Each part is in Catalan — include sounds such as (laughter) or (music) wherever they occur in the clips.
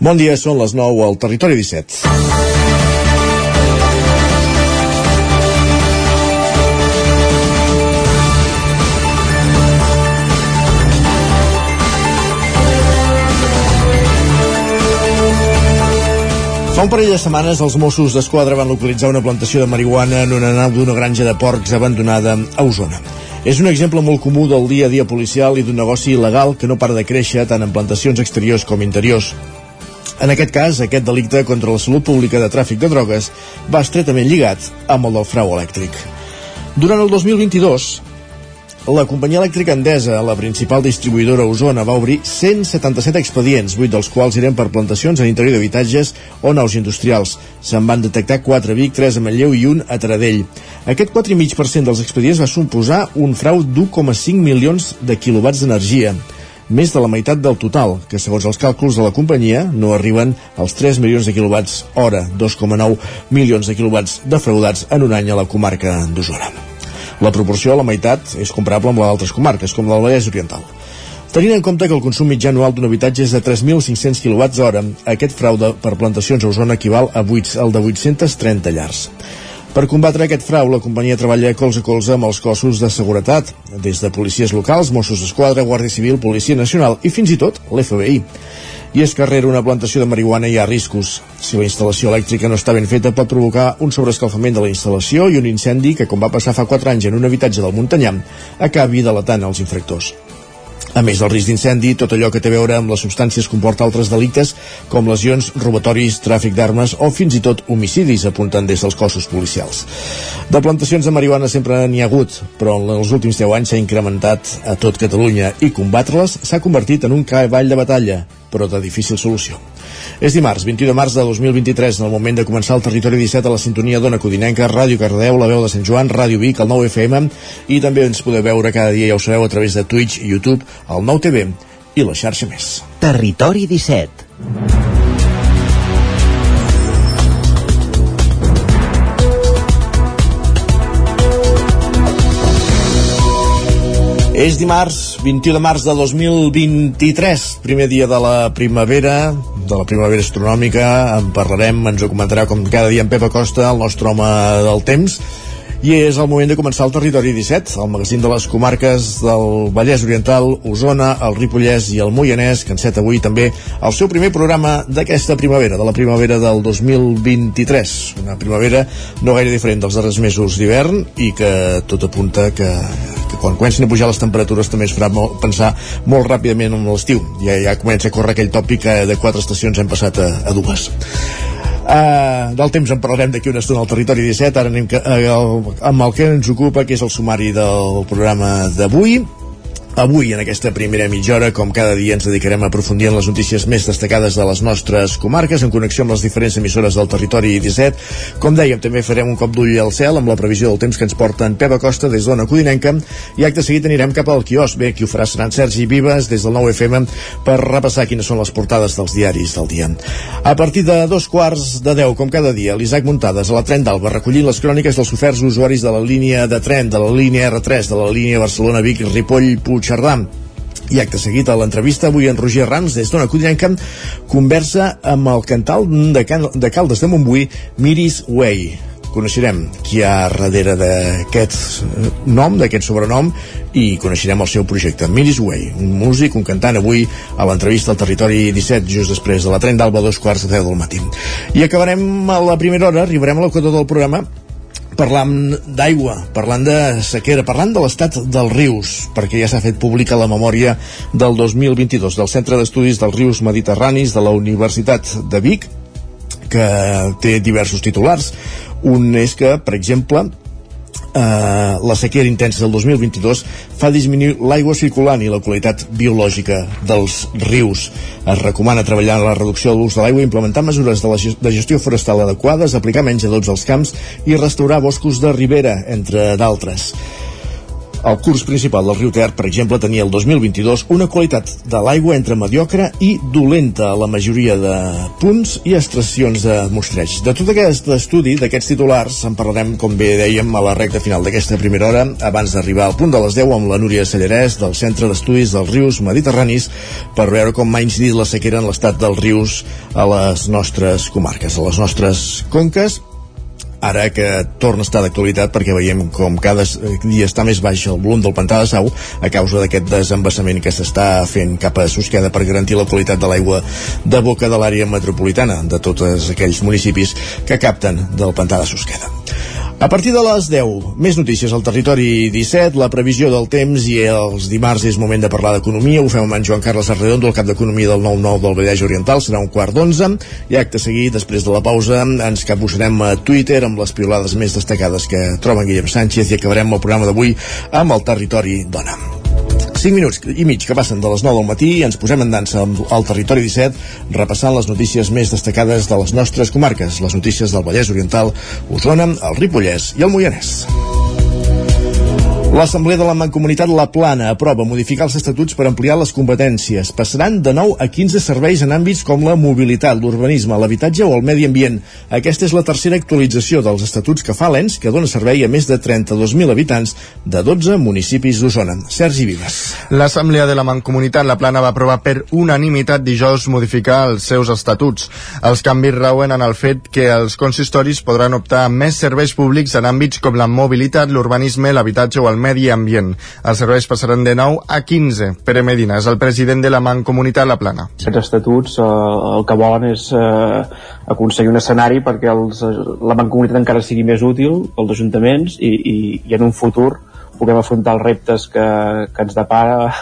Bon dia, són les 9 al Territori 17. Fa un parell de setmanes els Mossos d'Esquadra van localitzar una plantació de marihuana en una nau d'una granja de porcs abandonada a Osona. És un exemple molt comú del dia a dia policial i d'un negoci il·legal que no para de créixer tant en plantacions exteriors com interiors. En aquest cas, aquest delicte contra la salut pública de tràfic de drogues va estretament lligat amb el del frau elèctric. Durant el 2022, la companyia elèctrica Endesa, la principal distribuïdora a Osona, va obrir 177 expedients, 8 dels quals eren per plantacions en interior d'habitatges o naus industrials. Se'n van detectar 4 a Vic, 3 a Manlleu i 1 a Taradell. Aquest 4,5% dels expedients va suposar un frau d'1,5 milions de quilowatts d'energia més de la meitat del total, que segons els càlculs de la companyia no arriben als 3 milions de quilowatts hora, 2,9 milions de quilowatts defraudats en un any a la comarca d'Osona. La proporció a la meitat és comparable amb la d'altres comarques, com la del Vallès Oriental. Tenint en compte que el consum mitjà anual d'un habitatge és de 3.500 kWh, aquest fraude per plantacions a Osona equival a 8, al de 830 llars. Per combatre aquest frau, la companyia treballa colze a colze amb els cossos de seguretat, des de policies locals, Mossos d'Esquadra, Guàrdia Civil, Policia Nacional i fins i tot l'FBI. I és que darrere una plantació de marihuana hi ha riscos. Si la instal·lació elèctrica no està ben feta, pot provocar un sobreescalfament de la instal·lació i un incendi que, com va passar fa 4 anys en un habitatge del Muntanyà, acabi delatant els infractors. A més del risc d'incendi, tot allò que té a veure amb les substàncies comporta altres delictes com lesions, robatoris, tràfic d'armes o fins i tot homicidis, apunten des dels cossos policials. De plantacions de marihuana sempre n'hi ha hagut, però en els últims 10 anys s'ha incrementat a tot Catalunya i combatre-les s'ha convertit en un cavall de batalla, però de difícil solució. És dimarts, 21 de març de 2023, en el moment de començar el Territori 17 a la sintonia d'Ona Codinenca, Ràdio Cardeu, La Veu de Sant Joan, Ràdio Vic, el 9 FM, i també ens podeu veure cada dia, ja ho sabeu, a través de Twitch, YouTube, el 9 TV i la xarxa més. Territori 17 És dimarts, 21 de març de 2023, primer dia de la primavera, de la primavera astronòmica, en parlarem, ens ho comentarà com cada dia en Pep Acosta, el nostre home del temps, i és el moment de començar el Territori 17, el magazín de les comarques del Vallès Oriental, Osona, el Ripollès i el Moianès, que enceta avui també el seu primer programa d'aquesta primavera, de la primavera del 2023. Una primavera no gaire diferent dels darrers mesos d'hivern i que tot apunta que, que quan comencin a pujar les temperatures també es farà molt, pensar molt ràpidament en l'estiu. Ja, ja comença a córrer aquell tòpic que de quatre estacions hem passat a, a dues. Uh, del temps en parlarem d'aquí una estona al Territori 17 ara anem que, uh, amb el que ens ocupa que és el sumari del programa d'avui Avui, en aquesta primera mitja hora, com cada dia, ens dedicarem a aprofundir en les notícies més destacades de les nostres comarques, en connexió amb les diferents emissores del territori 17. Com dèiem, també farem un cop d'ull al cel amb la previsió del temps que ens porta en Pep Acosta des d'Ona Codinenca i acte seguit anirem cap al quiosc. Bé, qui ho farà serà en Sergi Vives des del 9 FM per repassar quines són les portades dels diaris del dia. A partir de dos quarts de deu, com cada dia, l'Isaac Muntades a la tren d'Alba recollint les cròniques dels oferts usuaris de la línia de tren, de la línia R3, de la línia Barcelona-Vic, Ripoll, Puig, Puigcerdà. I acte seguit a l'entrevista avui en Roger Rams des d'Ona Codinenca conversa amb el cantal de, Caldes de Montbui Miris Way. Coneixerem qui hi ha darrere d'aquest nom, d'aquest sobrenom i coneixerem el seu projecte Miris Way, un músic, un cantant avui a l'entrevista al Territori 17 just després de la tren d'Alba dos quarts de 10 del matí. I acabarem a la primera hora arribarem a l'equador del programa parlant d'aigua, parlant de sequera, parlant de l'estat dels rius, perquè ja s'ha fet pública la memòria del 2022 del Centre d'Estudis dels Rius Mediterranis de la Universitat de Vic, que té diversos titulars. Un és que, per exemple, eh, la sequera intensa del 2022 fa disminuir l'aigua circulant i la qualitat biològica dels rius. Es recomana treballar en la reducció de l'ús de l'aigua, implementar mesures de, la de gestió forestal adequades, aplicar menys adots als camps i restaurar boscos de ribera, entre d'altres. El curs principal del riu Ter, per exemple, tenia el 2022 una qualitat de l'aigua entre mediocre i dolenta a la majoria de punts i estacions de mostreig. De tot aquest estudi, d'aquests titulars, en parlarem, com bé dèiem, a la recta final d'aquesta primera hora, abans d'arribar al punt de les 10 amb la Núria Sallarès del Centre d'Estudis dels Rius Mediterranis per veure com ha incidit la sequera en l'estat dels rius a les nostres comarques, a les nostres conques ara que torna a estar d'actualitat perquè veiem com cada dia està més baix el volum del pantà de Sau a causa d'aquest desembassament que s'està fent cap a Susqueda per garantir la qualitat de l'aigua de boca de l'àrea metropolitana de tots aquells municipis que capten del pantà de Susqueda. A partir de les 10, més notícies al territori 17, la previsió del temps i els dimarts és moment de parlar d'economia. Ho fem amb en Joan Carles Arredondo, el cap d'economia del 9-9 del Vallès Oriental. Serà un quart d'onze. I acte seguit, després de la pausa, ens capbussarem a Twitter amb les piolades més destacades que troben Guillem Sánchez i acabarem el programa d'avui amb el territori dona. 5 minuts i mig que passen de les 9 del matí i ens posem en dansa al territori 17 repassant les notícies més destacades de les nostres comarques, les notícies del Vallès Oriental, Osona, el Ripollès i el Moianès. L'Assemblea de la Mancomunitat La Plana aprova modificar els estatuts per ampliar les competències. Passaran de nou a 15 serveis en àmbits com la mobilitat, l'urbanisme, l'habitatge o el medi ambient. Aquesta és la tercera actualització dels estatuts que fa l'ENS, que dona servei a més de 32.000 habitants de 12 municipis d'Osona. Sergi Vives. L'Assemblea de la Mancomunitat La Plana va aprovar per unanimitat dijous modificar els seus estatuts. Els canvis rauen en el fet que els consistoris podran optar a més serveis públics en àmbits com la mobilitat, l'urbanisme, l'habitatge o el medi ambient. Els serveis passaran de 9 a 15. Pere Medina és el president de la Mancomunitat La Plana. Aquests estatuts eh, el que volen és eh, aconseguir un escenari perquè els, la Mancomunitat encara sigui més útil pels ajuntaments i, i, i en un futur puguem afrontar els reptes que, que ens depara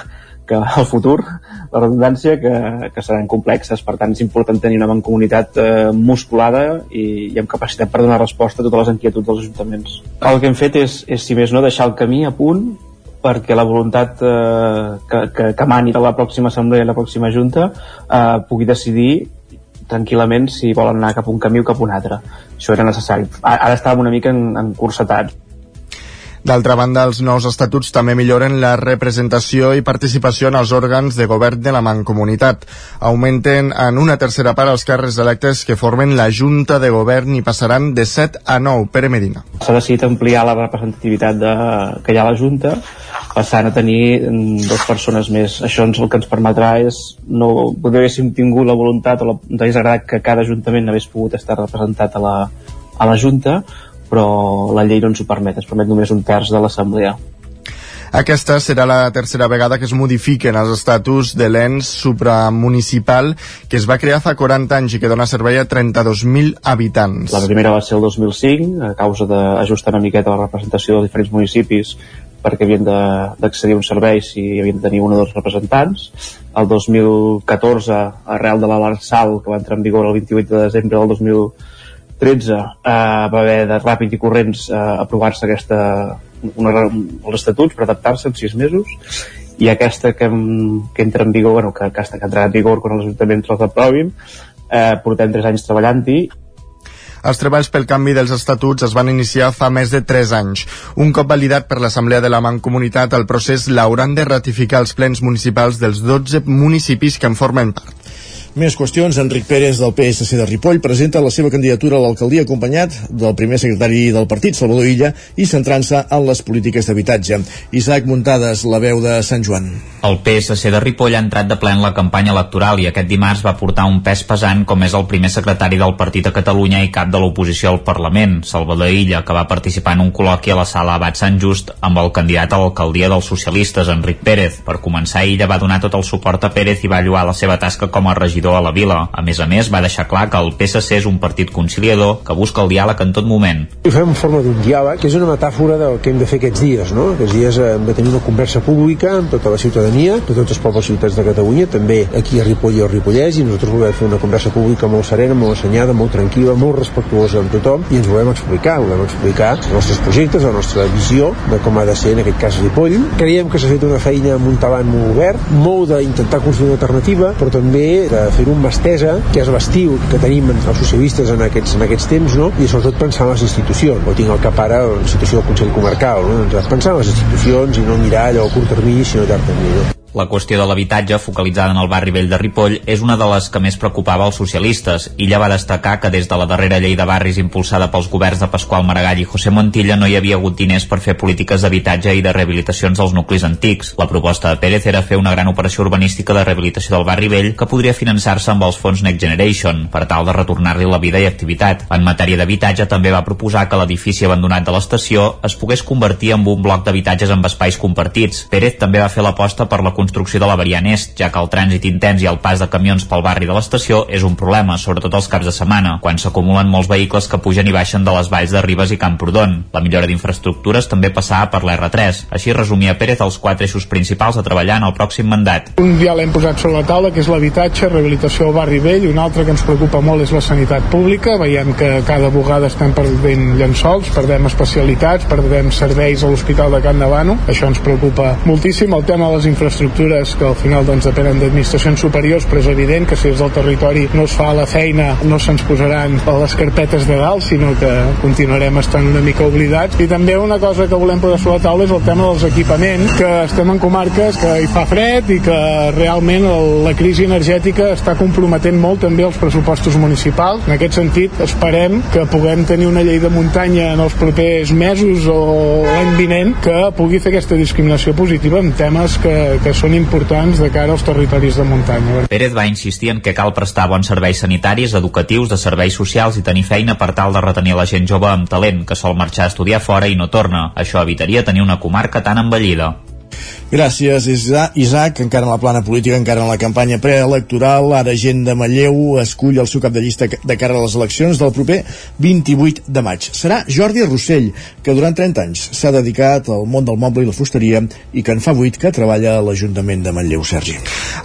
que el futur, la redundància, que, que seran complexes. Per tant, és important tenir una mancomunitat eh, musculada i, i amb capacitat per donar resposta a totes les inquietuds dels ajuntaments. El que hem fet és, és si més no, deixar el camí a punt perquè la voluntat eh, que, que, que mani de la pròxima assemblea i la pròxima junta eh, pugui decidir tranquil·lament si volen anar cap un camí o cap un altre. Això era necessari. Ara estàvem una mica en, encursetats. D'altra banda, els nous estatuts també milloren la representació i participació en els òrgans de govern de la Mancomunitat. Augmenten en una tercera part els càrrecs electes que formen la Junta de Govern i passaran de 7 a 9. Pere Medina. S'ha decidit ampliar la representativitat de, que hi ha a la Junta, passant a tenir mm, dues persones més. Això ens, el que ens permetrà és, no, poder haguéssim tingut la voluntat o la, ens hagués agradat que cada ajuntament hagués pogut estar representat a la, a la Junta, però la llei no ens ho permet, ens permet només un terç de l'assemblea. Aquesta serà la tercera vegada que es modifiquen els estatus de l'ens supramunicipal que es va crear fa 40 anys i que dona servei a 32.000 habitants. La primera va ser el 2005, a causa d'ajustar una miqueta la representació dels diferents municipis perquè havien d'accedir a un servei si havien de tenir un o dos representants. El 2014, arrel de l'Arsal, que va entrar en vigor el 28 de desembre del 2014, 13 eh, va haver de ràpid i corrents eh, aprovar-se aquesta una, els estatuts per adaptar-se en sis mesos i aquesta que, que entra en vigor, bueno, que, que, entrarà en vigor quan els ajuntaments els aprovin, eh, portem 3 anys treballant-hi els treballs pel canvi dels estatuts es van iniciar fa més de 3 anys. Un cop validat per l'Assemblea de la Mancomunitat, el procés l'hauran de ratificar els plens municipals dels 12 municipis que en formen part. Més qüestions. Enric Pérez del PSC de Ripoll presenta la seva candidatura a l'alcaldia acompanyat del primer secretari del partit, Salvador Illa, i centrant-se en les polítiques d'habitatge. Isaac Muntades, la veu de Sant Joan. El PSC de Ripoll ha entrat de ple en la campanya electoral i aquest dimarts va portar un pes pesant com és el primer secretari del partit a Catalunya i cap de l'oposició al Parlament, Salvador Illa, que va participar en un col·loqui a la sala Abat Sant Just amb el candidat a l'alcaldia dels socialistes, Enric Pérez. Per començar, Illa va donar tot el suport a Pérez i va lluar la seva tasca com a regidor regidor a la vila. A més a més, va deixar clar que el PSC és un partit conciliador que busca el diàleg en tot moment. Ho fem en forma d'un diàleg, que és una metàfora del que hem de fer aquests dies, no? Aquests dies hem de tenir una conversa pública amb tota la ciutadania, de tots els pobles ciutats de Catalunya, també aquí a Ripoll i al Ripollès, i nosaltres volem fer una conversa pública molt serena, molt assenyada, molt tranquil·la, molt respectuosa amb tothom, i ens volem explicar, volem explicar els nostres projectes, la nostra visió de com ha de ser en aquest cas Ripoll. Creiem que s'ha fet una feina amb un talant molt obert, molt d'intentar construir una alternativa, però també de fer-ho amb estesa, que és l'estiu que tenim els socialistes en aquests, en aquests temps, no? i sobretot pensar en les institucions. No tinc al cap ara la situació del Consell Comarcal, no? doncs pensar en les institucions i no mirar allò a curt termini, sinó a llarg termini. No? La qüestió de l'habitatge, focalitzada en el barri vell de Ripoll, és una de les que més preocupava els socialistes. Illa va destacar que des de la darrera llei de barris impulsada pels governs de Pasqual Maragall i José Montilla no hi havia hagut diners per fer polítiques d'habitatge i de rehabilitacions dels nuclis antics. La proposta de Pérez era fer una gran operació urbanística de rehabilitació del barri vell que podria finançar-se amb els fons Next Generation, per tal de retornar-li la vida i activitat. En matèria d'habitatge també va proposar que l'edifici abandonat de l'estació es pogués convertir en un bloc d'habitatges amb espais compartits. Pérez també va fer l'aposta per la construcció de la variant est, ja que el trànsit intens i el pas de camions pel barri de l'estació és un problema, sobretot els caps de setmana, quan s'acumulen molts vehicles que pugen i baixen de les valls de Ribes i Camprodon. La millora d'infraestructures també passava per l'R3. Així resumia Pérez els quatre eixos principals a treballar en el pròxim mandat. Un ja l'hem posat sobre la taula, que és l'habitatge, rehabilitació al barri vell, un altre que ens preocupa molt és la sanitat pública, veiem que cada vegada estem perdent llençols, perdem especialitats, perdem serveis a l'Hospital de Can Davano, això ens preocupa moltíssim. El tema de les infraestructures que al final doncs, depenen d'administracions superiors, però és evident que si des del territori no es fa la feina no se'ns posaran a les carpetes de dalt, sinó que continuarem estant una mica oblidats. I també una cosa que volem posar sobre la taula és el tema dels equipaments, que estem en comarques que hi fa fred i que realment el, la crisi energètica està comprometent molt també els pressupostos municipals. En aquest sentit, esperem que puguem tenir una llei de muntanya en els propers mesos o l'any vinent que pugui fer aquesta discriminació positiva en temes que, que són importants de cara als territoris de muntanya. Pérez va insistir en que cal prestar bons serveis sanitaris, educatius, de serveis socials i tenir feina per tal de retenir la gent jove amb talent que sol marxar a estudiar fora i no torna. Això evitaria tenir una comarca tan envellida. Gràcies, Isaac. Encara en la plana política, encara en la campanya preelectoral, ara gent de Manlleu escull el seu cap de llista de cara a les eleccions del proper 28 de maig. Serà Jordi Rossell, que durant 30 anys s'ha dedicat al món del moble i la fusteria i que en fa 8 que treballa a l'Ajuntament de Manlleu, Sergi.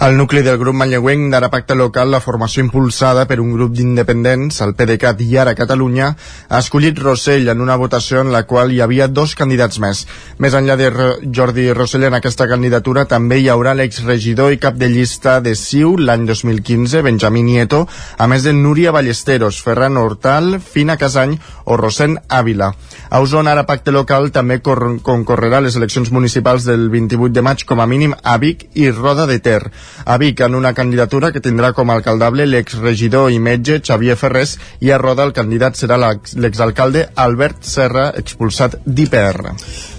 El nucli del grup manlleuenc d'Ara Pacte Local, la formació impulsada per un grup d'independents, el PDeCAT i Ara Catalunya, ha escollit Rossell en una votació en la qual hi havia dos candidats més. Més enllà de Jordi Rossell en aquesta candidatura també hi haurà l'exregidor i cap de llista de CiU l'any 2015, Benjamí Nieto, a més de Núria Ballesteros, Ferran Hortal, Fina Casany o Rosent Ávila. A Osona, ara pacte local, també concorrerà les eleccions municipals del 28 de maig com a mínim a Vic i Roda de Ter. A Vic, en una candidatura que tindrà com a alcaldable l'exregidor i metge Xavier Ferrés i a Roda el candidat serà l'exalcalde Albert Serra, expulsat d'IPR.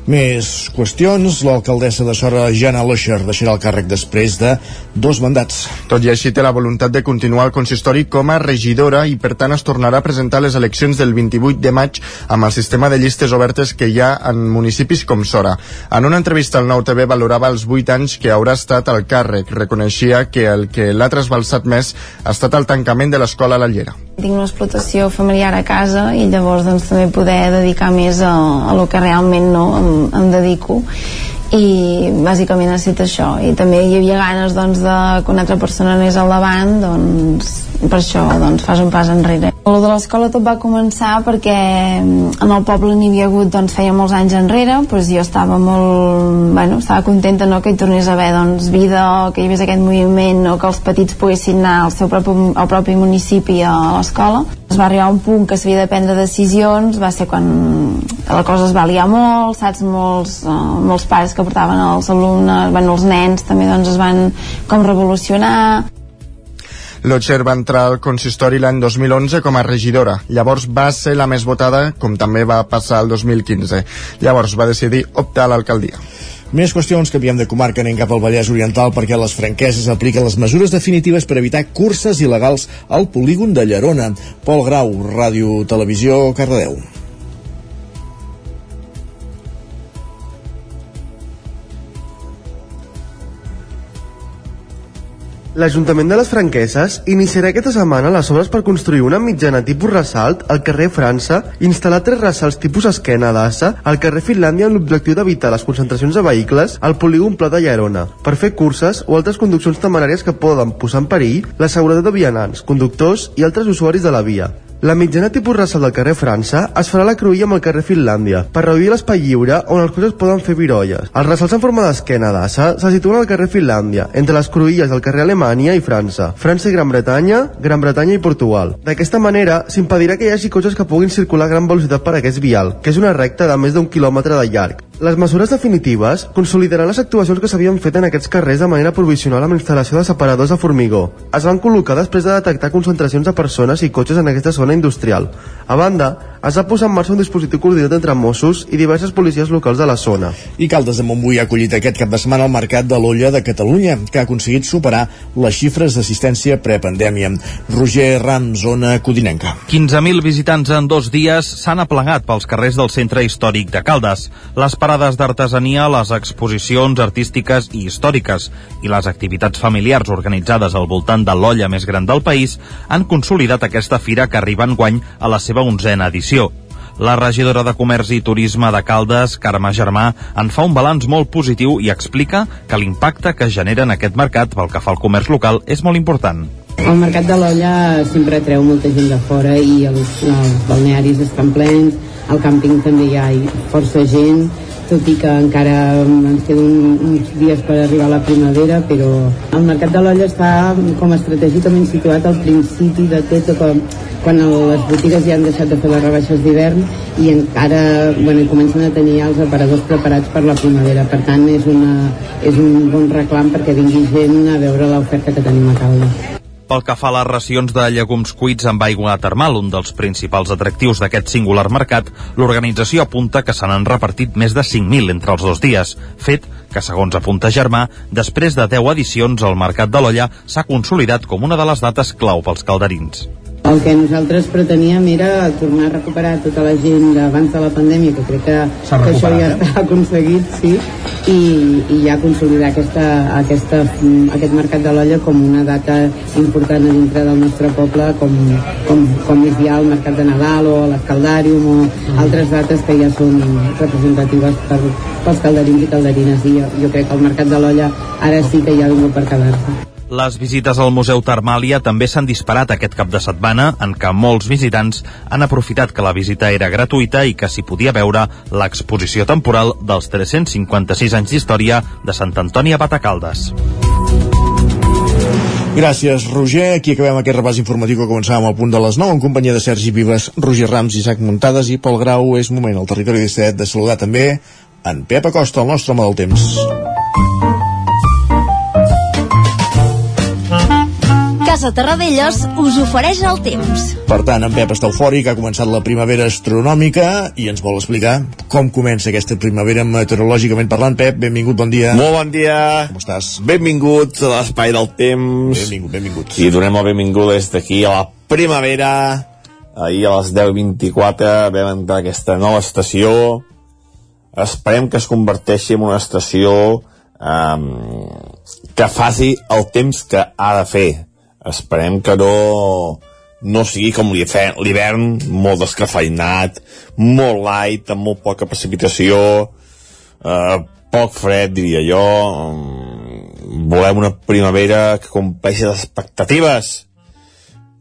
Més qüestions. L'alcaldessa de Sora, Jana Loixer, deixarà el càrrec després de dos mandats. Tot i així té la voluntat de continuar al consistori com a regidora i per tant es tornarà a presentar les eleccions del 28 de maig amb el sistema de llistes obertes que hi ha en municipis com Sora. En una entrevista al Nou TV valorava els 8 anys que haurà estat al càrrec. Reconeixia que el que l'ha trasbalsat més ha estat el tancament de l'escola a la Llera. Tinc una explotació familiar a casa i llavors doncs, també poder dedicar més a, a lo que realment no, em, dedico i bàsicament ha estat això. I també hi havia ganes doncs, de que una altra persona anés al davant doncs, per això doncs, fas un pas enrere. El de l'escola tot va començar perquè en el poble n'hi havia hagut doncs, feia molts anys enrere doncs jo estava molt bueno, estava contenta no, que hi tornés a haver doncs, vida o que hi hagués aquest moviment o que els petits poguessin anar al seu propi, al propi municipi a l'escola. Es va arribar a un punt que s'havia de prendre decisions va ser quan la cosa es va liar molt saps, molts, uh, molts pares que portaven els alumnes, bueno, els nens també doncs es van com revolucionar Lotxer va entrar al consistori l'any 2011 com a regidora. Llavors va ser la més votada, com també va passar el 2015. Llavors va decidir optar a l'alcaldia. Més qüestions que havíem de comarca anem cap al Vallès Oriental perquè les franqueses apliquen les mesures definitives per evitar curses il·legals al polígon de Llerona. Pol Grau, Ràdio Televisió, Cardedeu. L'Ajuntament de les Franqueses iniciarà aquesta setmana les obres per construir una mitjana tipus ressalt al carrer França i instal·lar tres ressalts tipus esquena d'assa al carrer Finlàndia amb l'objectiu d'evitar les concentracions de vehicles al polígon Pla de Llerona per fer curses o altres conduccions temeràries que poden posar en perill la seguretat de vianants, conductors i altres usuaris de la via. La mitjana tipus racial del carrer França es farà la cruïlla amb el carrer Finlàndia per reduir l'espai lliure on els cotxes poden fer virolles. Els ressalts en forma d'esquena d'assa se situen al carrer Finlàndia, entre les cruïlles del carrer Alemanya i França, França i Gran Bretanya, Gran Bretanya i Portugal. D'aquesta manera s'impedirà que hi hagi cotxes que puguin circular a gran velocitat per aquest vial, que és una recta de més d'un quilòmetre de llarg. Les mesures definitives consolidaran les actuacions que s'havien fet en aquests carrers de manera provisional amb instal·lació de separadors de formigó. Es van col·locar després de detectar concentracions de persones i cotxes en aquesta zona industrial. A banda, es va posar en marxa un dispositiu coordinat entre Mossos i diverses policies locals de la zona. I Caldes de Montbui ha acollit aquest cap de setmana el Mercat de l'Olla de Catalunya, que ha aconseguit superar les xifres d'assistència prepandèmia. Roger Ram, zona Codinenca. 15.000 visitants en dos dies s'han aplegat pels carrers del centre històric de Caldes. Les parades d'artesania, les exposicions artístiques i històriques i les activitats familiars organitzades al voltant de l'olla més gran del país han consolidat aquesta fira que arriba en guany a la seva onzena edició. La regidora de Comerç i Turisme de Caldes, Carme Germà, en fa un balanç molt positiu i explica que l'impacte que genera en aquest mercat pel que fa al comerç local és molt important. El mercat de l'olla sempre atreu molta gent de fora i els, els balnearis estan plens, al càmping també hi ha força gent, tot i que encara ens queden uns dies per arribar a la primavera, però el mercat de l'olla està com estratègicament situat al principi de tot, quan les botigues ja han deixat de fer les rebaixes d'hivern i encara bueno, comencen a tenir els aparadors preparats per la primavera. Per tant, és, una, és un bon reclam perquè vingui gent a veure l'oferta que tenim a Caldes. Pel que fa a les racions de llegums cuits amb aigua termal, un dels principals atractius d'aquest singular mercat, l'organització apunta que se n'han repartit més de 5.000 entre els dos dies, fet que, segons apunta Germà, després de 10 edicions, el Mercat de l'Olla s'ha consolidat com una de les dates clau pels calderins. El que nosaltres preteníem era tornar a recuperar tota la gent d'abans de la pandèmia, que crec que, que això ja està aconseguit, sí, i, i ja consolidar aquesta, aquesta, aquest mercat de l'olla com una data important a dintre del nostre poble, com, com, com és ja el mercat de Nadal o l'Escaldàrium o altres dates que ja són representatives per, pels calderins i calderines. I jo, jo crec que el mercat de l'olla ara sí que ja ha vingut per quedar-se. Les visites al Museu Termàlia també s'han disparat aquest cap de setmana, en què molts visitants han aprofitat que la visita era gratuïta i que s'hi podia veure l'exposició temporal dels 356 anys d'història de Sant Antoni a Batacaldes. Gràcies, Roger. Aquí acabem aquest repàs informatiu que començàvem al punt de les 9 en companyia de Sergi Vives, Roger Rams, Isaac Muntades i Pol Grau. És moment al territori 17 de saludar també en Pep Acosta, el nostre home del temps. Casa Terradellos us ofereix el temps. Per tant, en Pep està eufòric, ha començat la primavera astronòmica i ens vol explicar com comença aquesta primavera meteorològicament parlant. Pep, benvingut, bon dia. Molt bon dia. Com estàs? Benvinguts a l'espai del temps. Benvingut, benvingut. I donem la benvinguda des d'aquí a la primavera. Ahir a les 10.24 vam entrar aquesta nova estació. Esperem que es converteixi en una estació um, que faci el temps que ha de fer esperem que no no sigui com l'hivern molt descafeinat molt light, amb molt poca precipitació eh, poc fred diria jo. Mm, volem una primavera que compleixi les expectatives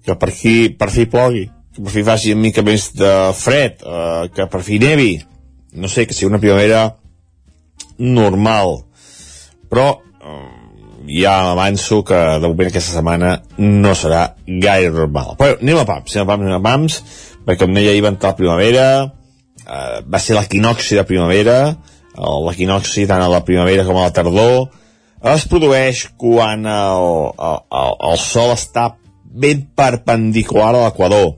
que per fi, per fi plogui que per fi faci una mica més de fred eh, que per fi nevi. No sé, que sigui una primavera normal. Però eh, ja avanço que de moment aquesta setmana no serà gaire normal. Però anem a pams, anem a pams, anem a pams, perquè com deia ahir va entrar la primavera, eh, va ser l'equinoxi de primavera, l'equinoxi tant a la primavera com a la tardor, es produeix quan el, el, el, el sol està ben perpendicular a l'equador.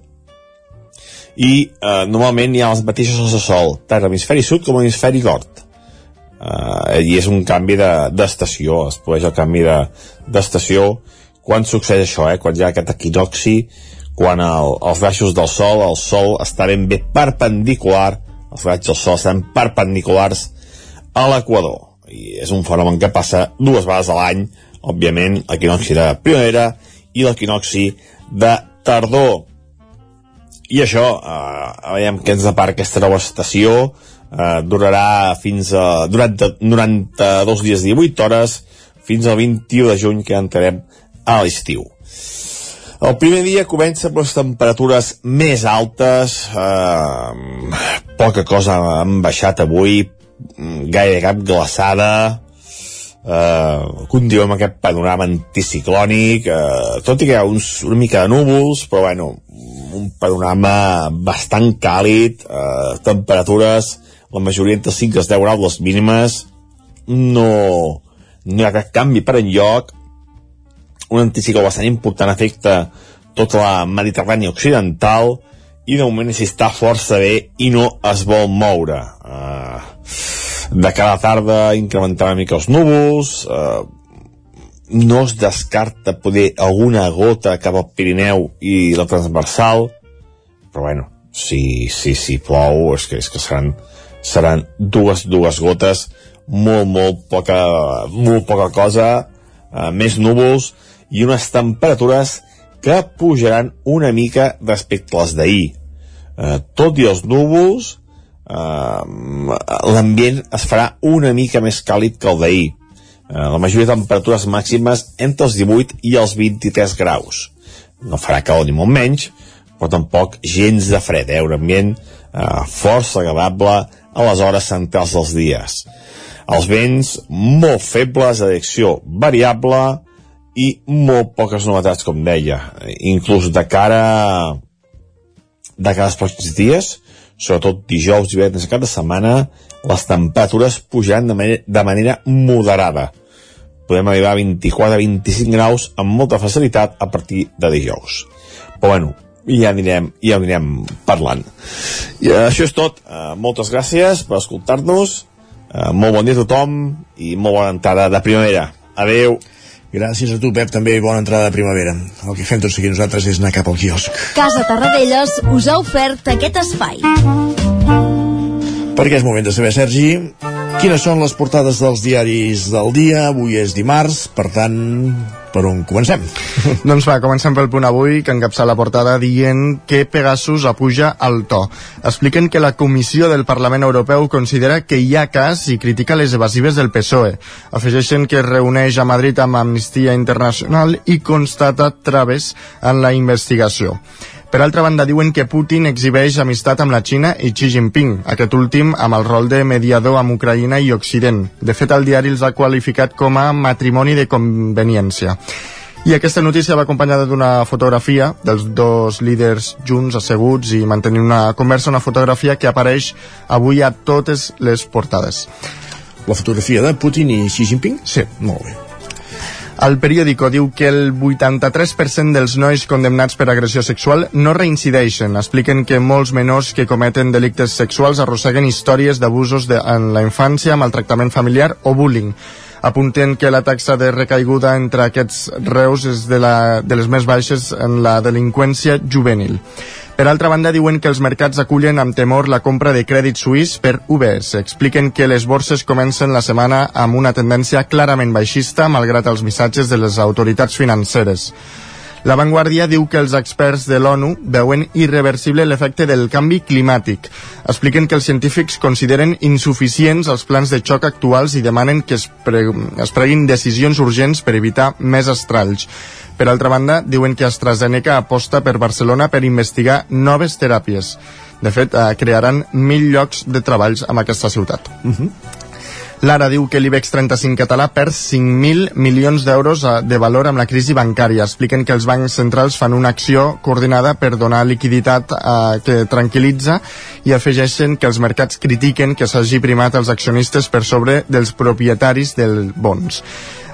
I eh, normalment hi ha les mateixes hores de sol tant a l'hemisferi sud com a l'hemisferi nord uh, i és un canvi d'estació, de, es produeix el canvi d'estació de, quan succeeix això, eh? quan hi ha aquest equinoxi, quan el, els baixos del Sol, el Sol està ben bé perpendicular, els raigs del Sol estan perpendiculars a l'equador. I és un fenomen que passa dues vegades a l'any, òbviament, l'equinoxi de primavera i l'equinoxi de tardor. I això, eh, veiem que ens depara aquesta nova estació, eh, durarà fins a durant 92 dies i 18 hores fins al 21 de juny que entrarem a l'estiu. El primer dia comença amb les temperatures més altes, eh, poca cosa han baixat avui, gaire cap glaçada, eh, continuem amb aquest panorama anticiclònic, eh, tot i que hi ha uns, una mica de núvols, però bueno, un panorama bastant càlid, eh, temperatures, la majoria entre 5 i 10 graus les mínimes, no, no hi ha cap canvi per enlloc, un anticicló bastant important afecta tota la Mediterrània occidental i de moment s'hi està força bé i no es vol moure. Uh, de cada tarda incrementarà una mica els núvols, uh, no es descarta poder alguna gota cap al Pirineu i la transversal, però bueno, si, si, si plou és que, és que seran, seran dues, dues gotes, molt, molt poca, molt poca cosa, uh, més núvols, i unes temperatures que pujaran una mica respecte a les d'ahir. Eh, tot i els núvols, eh, l'ambient es farà una mica més càlid que el d'ahir. Eh, la majoria de temperatures màximes entre els 18 i els 23 graus. No farà calor ni molt menys, però tampoc gens de fred, eh? un ambient eh, força agradable a les hores centrals dels dies. Els vents molt febles, de direcció variable, i molt poques novetats, com deia. Inclús de cara de cada pròxims dies, sobretot dijous, divendres cada setmana, les temperatures pujaran de manera, de manera moderada. Podem arribar a 24-25 graus amb molta facilitat a partir de dijous. Però bueno, ja anirem, ja anirem parlant. I uh, això és tot. Uh, moltes gràcies per escoltar-nos. Uh, molt bon dia a tothom i molt bona entrada de primavera. Adeu. Gràcies a tu, Pep, també bona entrada de primavera. El que fem tots aquí nosaltres és anar cap al quiosc. Casa Tarradellas us ha ofert aquest espai. Perquè és moment de saber, Sergi, quines són les portades dels diaris del dia. Avui és dimarts, per tant, per on comencem? (laughs) doncs va, comencem pel punt avui, que encapça la portada dient que Pegasus apuja el to. Expliquen que la Comissió del Parlament Europeu considera que hi ha cas i critica les evasives del PSOE. Afegeixen que es reuneix a Madrid amb Amnistia Internacional i constata traves en la investigació. Per altra banda, diuen que Putin exhibeix amistat amb la Xina i Xi Jinping, aquest últim amb el rol de mediador amb Ucraïna i Occident. De fet, el diari els ha qualificat com a matrimoni de conveniència. I aquesta notícia va acompanyada d'una fotografia dels dos líders junts, asseguts i mantenint una conversa, una fotografia que apareix avui a totes les portades. La fotografia de Putin i Xi Jinping? Sí. Molt bé. El periòdico diu que el 83% dels nois condemnats per agressió sexual no reincideixen. Expliquen que molts menors que cometen delictes sexuals arrosseguen històries d'abusos en la infància, maltractament familiar o bullying apunten que la taxa de recaiguda entre aquests reus és de, la, de les més baixes en la delinqüència juvenil. Per altra banda, diuen que els mercats acullen amb temor la compra de crèdit suís per UBS. Expliquen que les borses comencen la setmana amb una tendència clarament baixista, malgrat els missatges de les autoritats financeres. La Vanguardia diu que els experts de l'ONU veuen irreversible l'efecte del canvi climàtic. Expliquen que els científics consideren insuficients els plans de xoc actuals i demanen que es, pre es preguin decisions urgents per evitar més estralls. Per altra banda, diuen que AstraZeneca aposta per Barcelona per investigar noves teràpies. De fet, eh, crearan mil llocs de treballs en aquesta ciutat. Uh -huh. Lara diu que l'IBEX 35 català perd 5.000 milions d'euros eh, de valor amb la crisi bancària. Expliquen que els bancs centrals fan una acció coordinada per donar liquiditat eh, que tranquil·litza i afegeixen que els mercats critiquen que s'hagi primat els accionistes per sobre dels propietaris dels bons.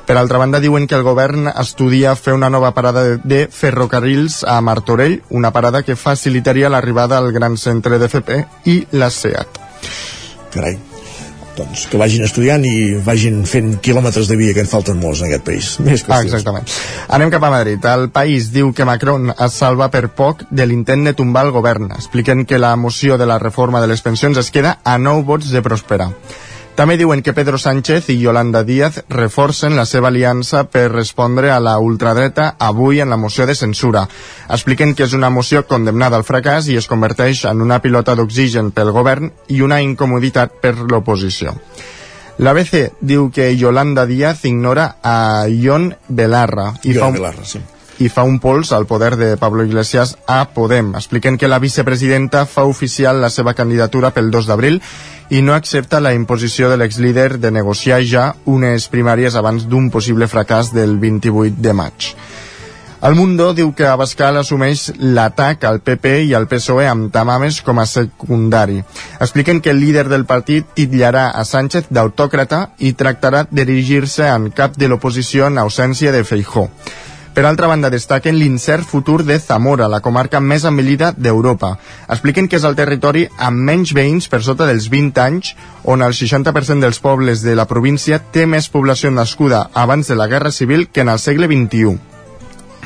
Per altra banda, diuen que el govern estudia fer una nova parada de ferrocarrils a Martorell, una parada que facilitaria l'arribada al gran centre d'FP i la SEAT. Carai, doncs que vagin estudiant i vagin fent quilòmetres de via que en falten molts en aquest país. Més ah, exactament. Anem cap a Madrid. El país diu que Macron es salva per poc de l'intent de tombar el govern. Expliquen que la moció de la reforma de les pensions es queda a nou vots de prosperar. També diuen que Pedro Sánchez i Yolanda Díaz reforcen la seva aliança per respondre a la ultradreta avui en la moció de censura. Expliquen que és una moció condemnada al fracàs i es converteix en una pilota d'oxigen pel govern i una incomoditat per l'oposició. L'ABC diu que Yolanda Díaz ignora a Ion Belarra i, fa un, Belarra, sí. i fa un pols al poder de Pablo Iglesias a Podem. Expliquen que la vicepresidenta fa oficial la seva candidatura pel 2 d'abril i no accepta la imposició de l'exlíder de negociar ja unes primàries abans d'un possible fracàs del 28 de maig. El Mundo diu que Abascal assumeix l'atac al PP i al PSOE amb Tamames com a secundari. Expliquen que el líder del partit titllarà a Sánchez d'autòcrata i tractarà de dirigir-se en cap de l'oposició en ausència de Feijó. Per altra banda, destaquen l'incert futur de Zamora, la comarca més envellida d'Europa. Expliquen que és el territori amb menys veïns per sota dels 20 anys, on el 60% dels pobles de la província té més població nascuda abans de la Guerra Civil que en el segle XXI.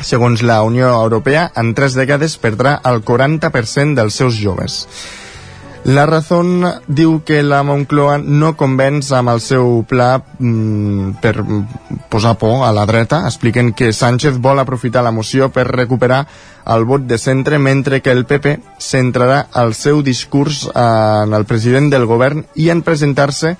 Segons la Unió Europea, en tres dècades perdrà el 40% dels seus joves. La Razón diu que la Moncloa no convenç amb el seu pla mm, per posar por a la dreta. Expliquen que Sánchez vol aprofitar la moció per recuperar el vot de centre, mentre que el PP centrarà el seu discurs en el president del govern i en presentar-se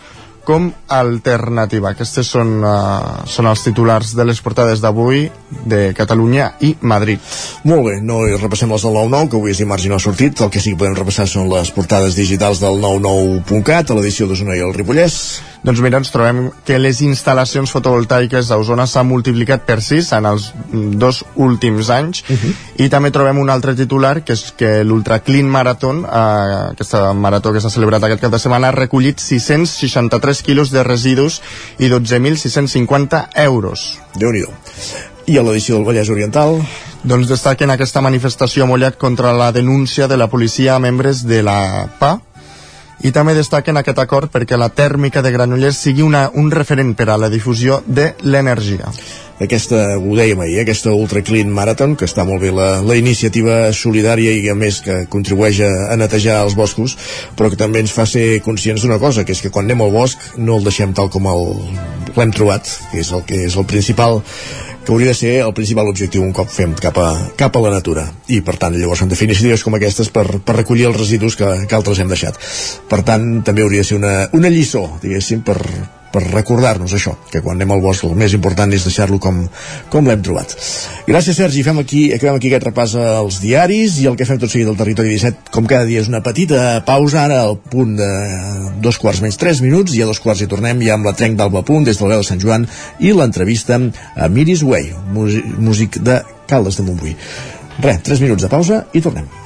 com alternativa. Aquestes són, uh, són els titulars de les portades d'avui de Catalunya i Madrid. Molt bé, no hi repassem les del 9-9, que avui és dimarts i no ha sortit. El que sí que podem repassar són les portades digitals del 99.cat, a l'edició d'Osona i el Ripollès. Doncs mira, ens trobem que les instal·lacions fotovoltaiques a Osona s'han multiplicat per 6 en els dos últims anys uh -huh. i també trobem un altre titular que és que l'Ultra Clean Marathon, eh, aquesta marató que s'ha celebrat aquest cap de setmana, ha recollit 663 quilos de residus i 12.650 euros. déu nhi I a l'edició del Vallès Oriental? Doncs destaquen aquesta manifestació a Mollet contra la denúncia de la policia a membres de la PA i també destaquen aquest acord perquè la tèrmica de Granollers sigui una, un referent per a la difusió de l'energia. Aquesta, ho dèiem ahir, aquesta Ultra Clean Marathon, que està molt bé la, la iniciativa solidària i a més que contribueix a, a netejar els boscos, però que també ens fa ser conscients d'una cosa, que és que quan anem al bosc no el deixem tal com l'hem trobat, que és el que és el principal que hauria de ser el principal objectiu un cop fem cap a, cap a la natura. I per tant llavors hem de fer iniciatives com aquestes per, per recollir els residus que, que altres hem deixat. Per tant també hauria de ser una, una lliçó diguéssim per, per recordar-nos això, que quan anem al bosc el més important és deixar-lo com, com l'hem trobat. Gràcies, Sergi. Fem aquí, acabem aquí aquest repàs als diaris i el que fem tot seguit al Territori 17, com cada dia, és una petita pausa, ara al punt de dos quarts menys tres minuts, i a dos quarts hi tornem ja amb la trenc d'Alba Punt des del Veu de Sant Joan i l'entrevista a Miris Way, músic de Caldes de Montbui. Res, tres minuts de pausa i tornem.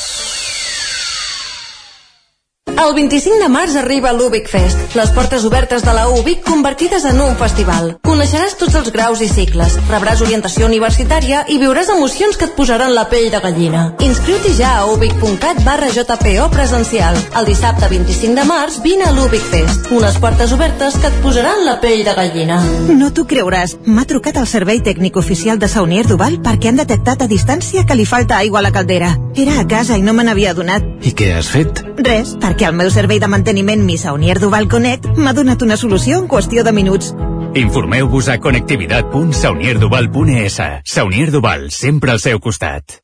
El 25 de març arriba l'Ubic Fest, les portes obertes de la UBIC convertides en un festival. Coneixeràs tots els graus i cicles, rebràs orientació universitària i viuràs emocions que et posaran la pell de gallina. Inscriu-t'hi ja a ubic.cat barra JPO presencial. El dissabte 25 de març vine a l'Ubic Fest, unes portes obertes que et posaran la pell de gallina. No t'ho creuràs, m'ha trucat el servei tècnic oficial de Saunier Duval perquè han detectat a distància que li falta aigua a la caldera. Era a casa i no me n'havia adonat. I què has fet? Res, perquè el meu servei de manteniment Mi Saunier Duval Connect m'ha donat una solució en qüestió de minuts. Informeu-vos a connectivitat.saunierduval.es. Saunier Duval, sempre al seu costat.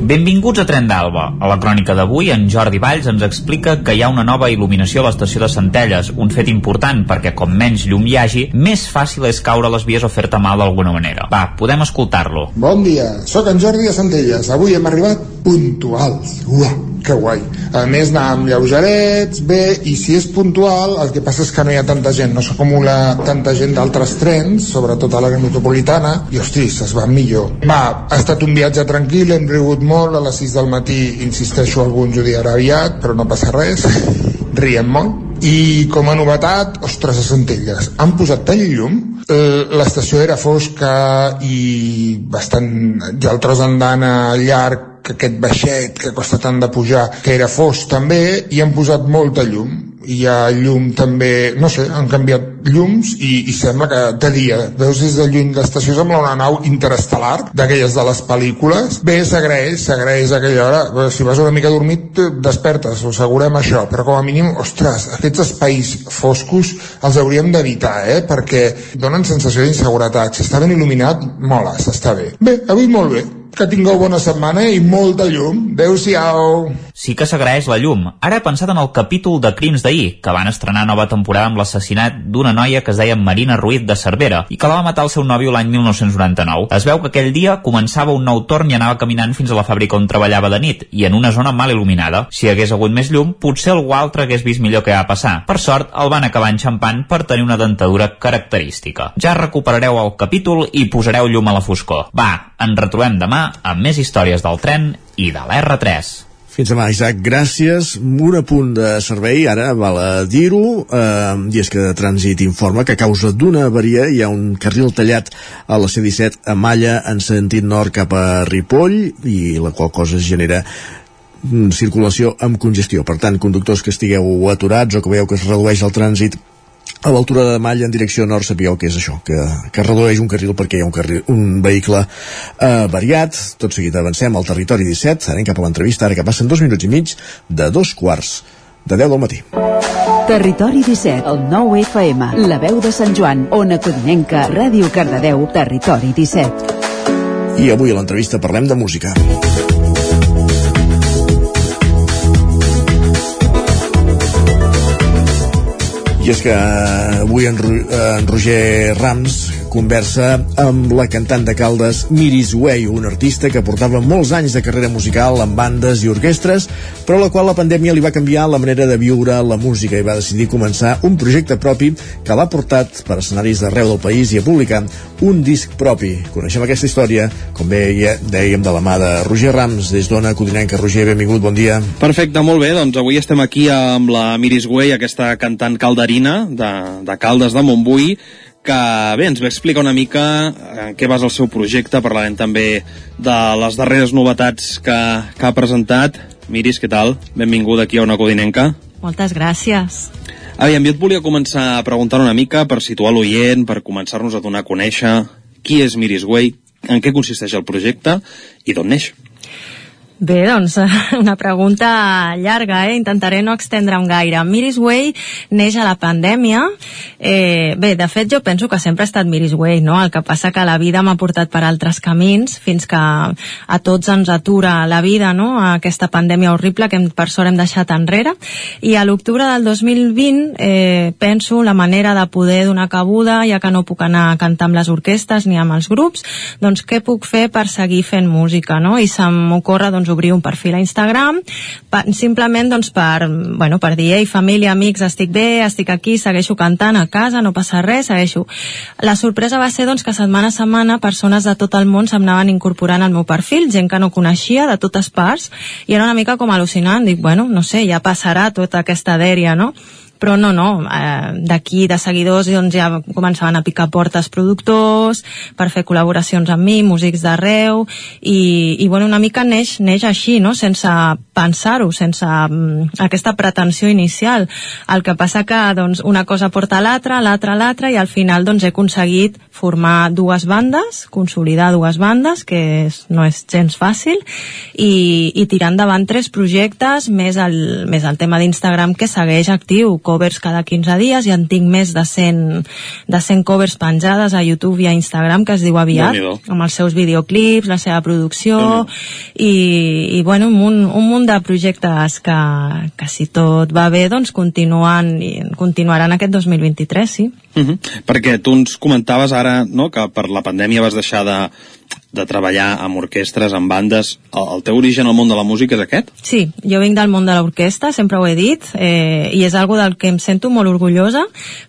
Benvinguts a Tren d'Alba. A la crònica d'avui, en Jordi Valls ens explica que hi ha una nova il·luminació a l'estació de Centelles, un fet important perquè com menys llum hi hagi, més fàcil és caure les vies o fer-te mal d'alguna manera. Va, podem escoltar-lo. Bon dia, sóc en Jordi de Centelles. Avui hem arribat puntuals. Uah, que guai. A més, anàvem lleugerets, bé, i si és puntual, el que passa és que no hi ha tanta gent, no s'acumula tanta gent d'altres trens, sobretot a la metropolitana, i hostis, es va millor. Va, ha estat un viatge tranquil, hem rigut molt, a les 6 del matí, insisteixo, algú ens ho dirà aviat, però no passa res, riem molt. I com a novetat, ostres, a Centelles, han posat tant llum, eh, l'estació era fosca i bastant, ja el tros andana llarg que aquest baixet que costa tant de pujar, que era fos també, i han posat molta llum hi ha llum també, no sé, han canviat llums i, i sembla que de dia, veus des de lluny l'estació sembla una nau interestel·lar d'aquelles de les pel·lícules. Bé, s'agraeix, s'agraeix aquella hora. Si vas una mica dormit, despertes, ho assegurem això, però com a mínim, ostres, aquests espais foscos els hauríem d'evitar, eh? perquè donen sensació d'inseguretat. Si està ben il·luminat, mola, s'està bé. Bé, avui molt bé que tingueu bona setmana i molta llum. Adéu-siau. Sí que s'agraeix la llum. Ara he pensat en el capítol de Crims d'ahir, que van estrenar nova temporada amb l'assassinat d'una noia que es deia Marina Ruiz de Cervera i que la va matar el seu nòvio l'any 1999. Es veu que aquell dia començava un nou torn i anava caminant fins a la fàbrica on treballava de nit i en una zona mal il·luminada. Si hagués hagut més llum, potser algú altre hagués vist millor què va passar. Per sort, el van acabar enxampant per tenir una dentadura característica. Ja recuperareu el capítol i posareu llum a la foscor. Va, ens retrobem demà amb més històries del tren i de l'R3. Fins demà, Isaac. Gràcies. Un apunt de servei, ara val a dir-ho, eh, i és que de trànsit informa que a causa d'una avaria hi ha un carril tallat a la C-17 a Malla en sentit nord cap a Ripoll i la qual cosa genera mm, circulació amb congestió. Per tant, conductors que estigueu aturats o que veieu que es redueix el trànsit a l'altura de Malla en direcció nord sapigueu que és això, que, que redueix un carril perquè hi ha un, carril, un vehicle eh, variat. Tot seguit avancem al territori 17, anem cap a l'entrevista, ara que passen dos minuts i mig de dos quarts de 10 del matí. Territori 17, el 9 FM, la veu de Sant Joan, Ona Codinenca, Ràdio Cardedeu, Territori 17. I avui a l'entrevista parlem de música. És que avui en, en Roger Rams conversa amb la cantant de Caldes Miris Way, un artista que portava molts anys de carrera musical amb bandes i orquestres, però a la qual la pandèmia li va canviar la manera de viure la música i va decidir començar un projecte propi que l'ha portat per escenaris d'arreu del país i a publicar un disc propi. Coneixem aquesta història, com bé dèiem, de la mà de Roger Rams, des d'Ona Codinenca. Roger, benvingut, bon dia. Perfecte, molt bé, doncs avui estem aquí amb la Miris Way, aquesta cantant calderina de, de Caldes de Montbui, que bé, ens va explicar una mica en què vas el seu projecte, parlarem també de les darreres novetats que, que ha presentat. Miris, què tal? Benvinguda aquí a una Codinenca. Moltes gràcies. Aviam, jo et volia començar a preguntar una mica per situar l'oient, per començar-nos a donar a conèixer qui és Miris Way, en què consisteix el projecte i d'on neix. Bé, doncs, (laughs) una pregunta llarga, eh? Intentaré no extendre'm gaire. Miris Way neix a la pandèmia. Eh, bé, de fet, jo penso que sempre ha estat Miris Way, no? El que passa que la vida m'ha portat per altres camins fins que a tots ens atura la vida, no? Aquesta pandèmia horrible que per sort hem deixat enrere. I a l'octubre del 2020 eh, penso la manera de poder donar cabuda, ja que no puc anar a cantar amb les orquestes ni amb els grups, doncs què puc fer per seguir fent música, no? I se'm ocorre, doncs, obrir un perfil a Instagram per, simplement doncs, per, bueno, per dir ei, família, amics, estic bé, estic aquí segueixo cantant a casa, no passa res segueixo. La sorpresa va ser doncs, que setmana a setmana persones de tot el món se'm anaven incorporant al meu perfil, gent que no coneixia de totes parts, i era una mica com al·lucinant, dic, bueno, no sé, ja passarà tota aquesta dèria, no? Però no, no, eh, d'aquí de seguidors doncs ja començaven a picar portes productors per fer col·laboracions amb mi, músics d'arreu i, i bueno, una mica neix, neix així, no? sense pensar-ho, sense um, aquesta pretensió inicial. El que passa que doncs, una cosa porta l'altra, l'altra l'altra i al final doncs, he aconseguit formar dues bandes, consolidar dues bandes, que és, no és gens fàcil, i, i tirar endavant tres projectes, més el, més el tema d'Instagram que segueix actiu, covers cada 15 dies i en tinc més de 100, de 100 covers penjades a YouTube i a Instagram que es diu aviat, amb els seus videoclips, la seva producció i, i bueno, un un munt de projectes que, que si tot va bé doncs continuen i continuaran aquest 2023, sí. Uh -huh. Perquè tu ens comentaves ara no, que per la pandèmia vas deixar de, de treballar amb orquestres, amb bandes. El, el teu origen al món de la música és aquest? Sí, jo vinc del món de l'orquestra, sempre ho he dit, eh, i és algo del que em sento molt orgullosa,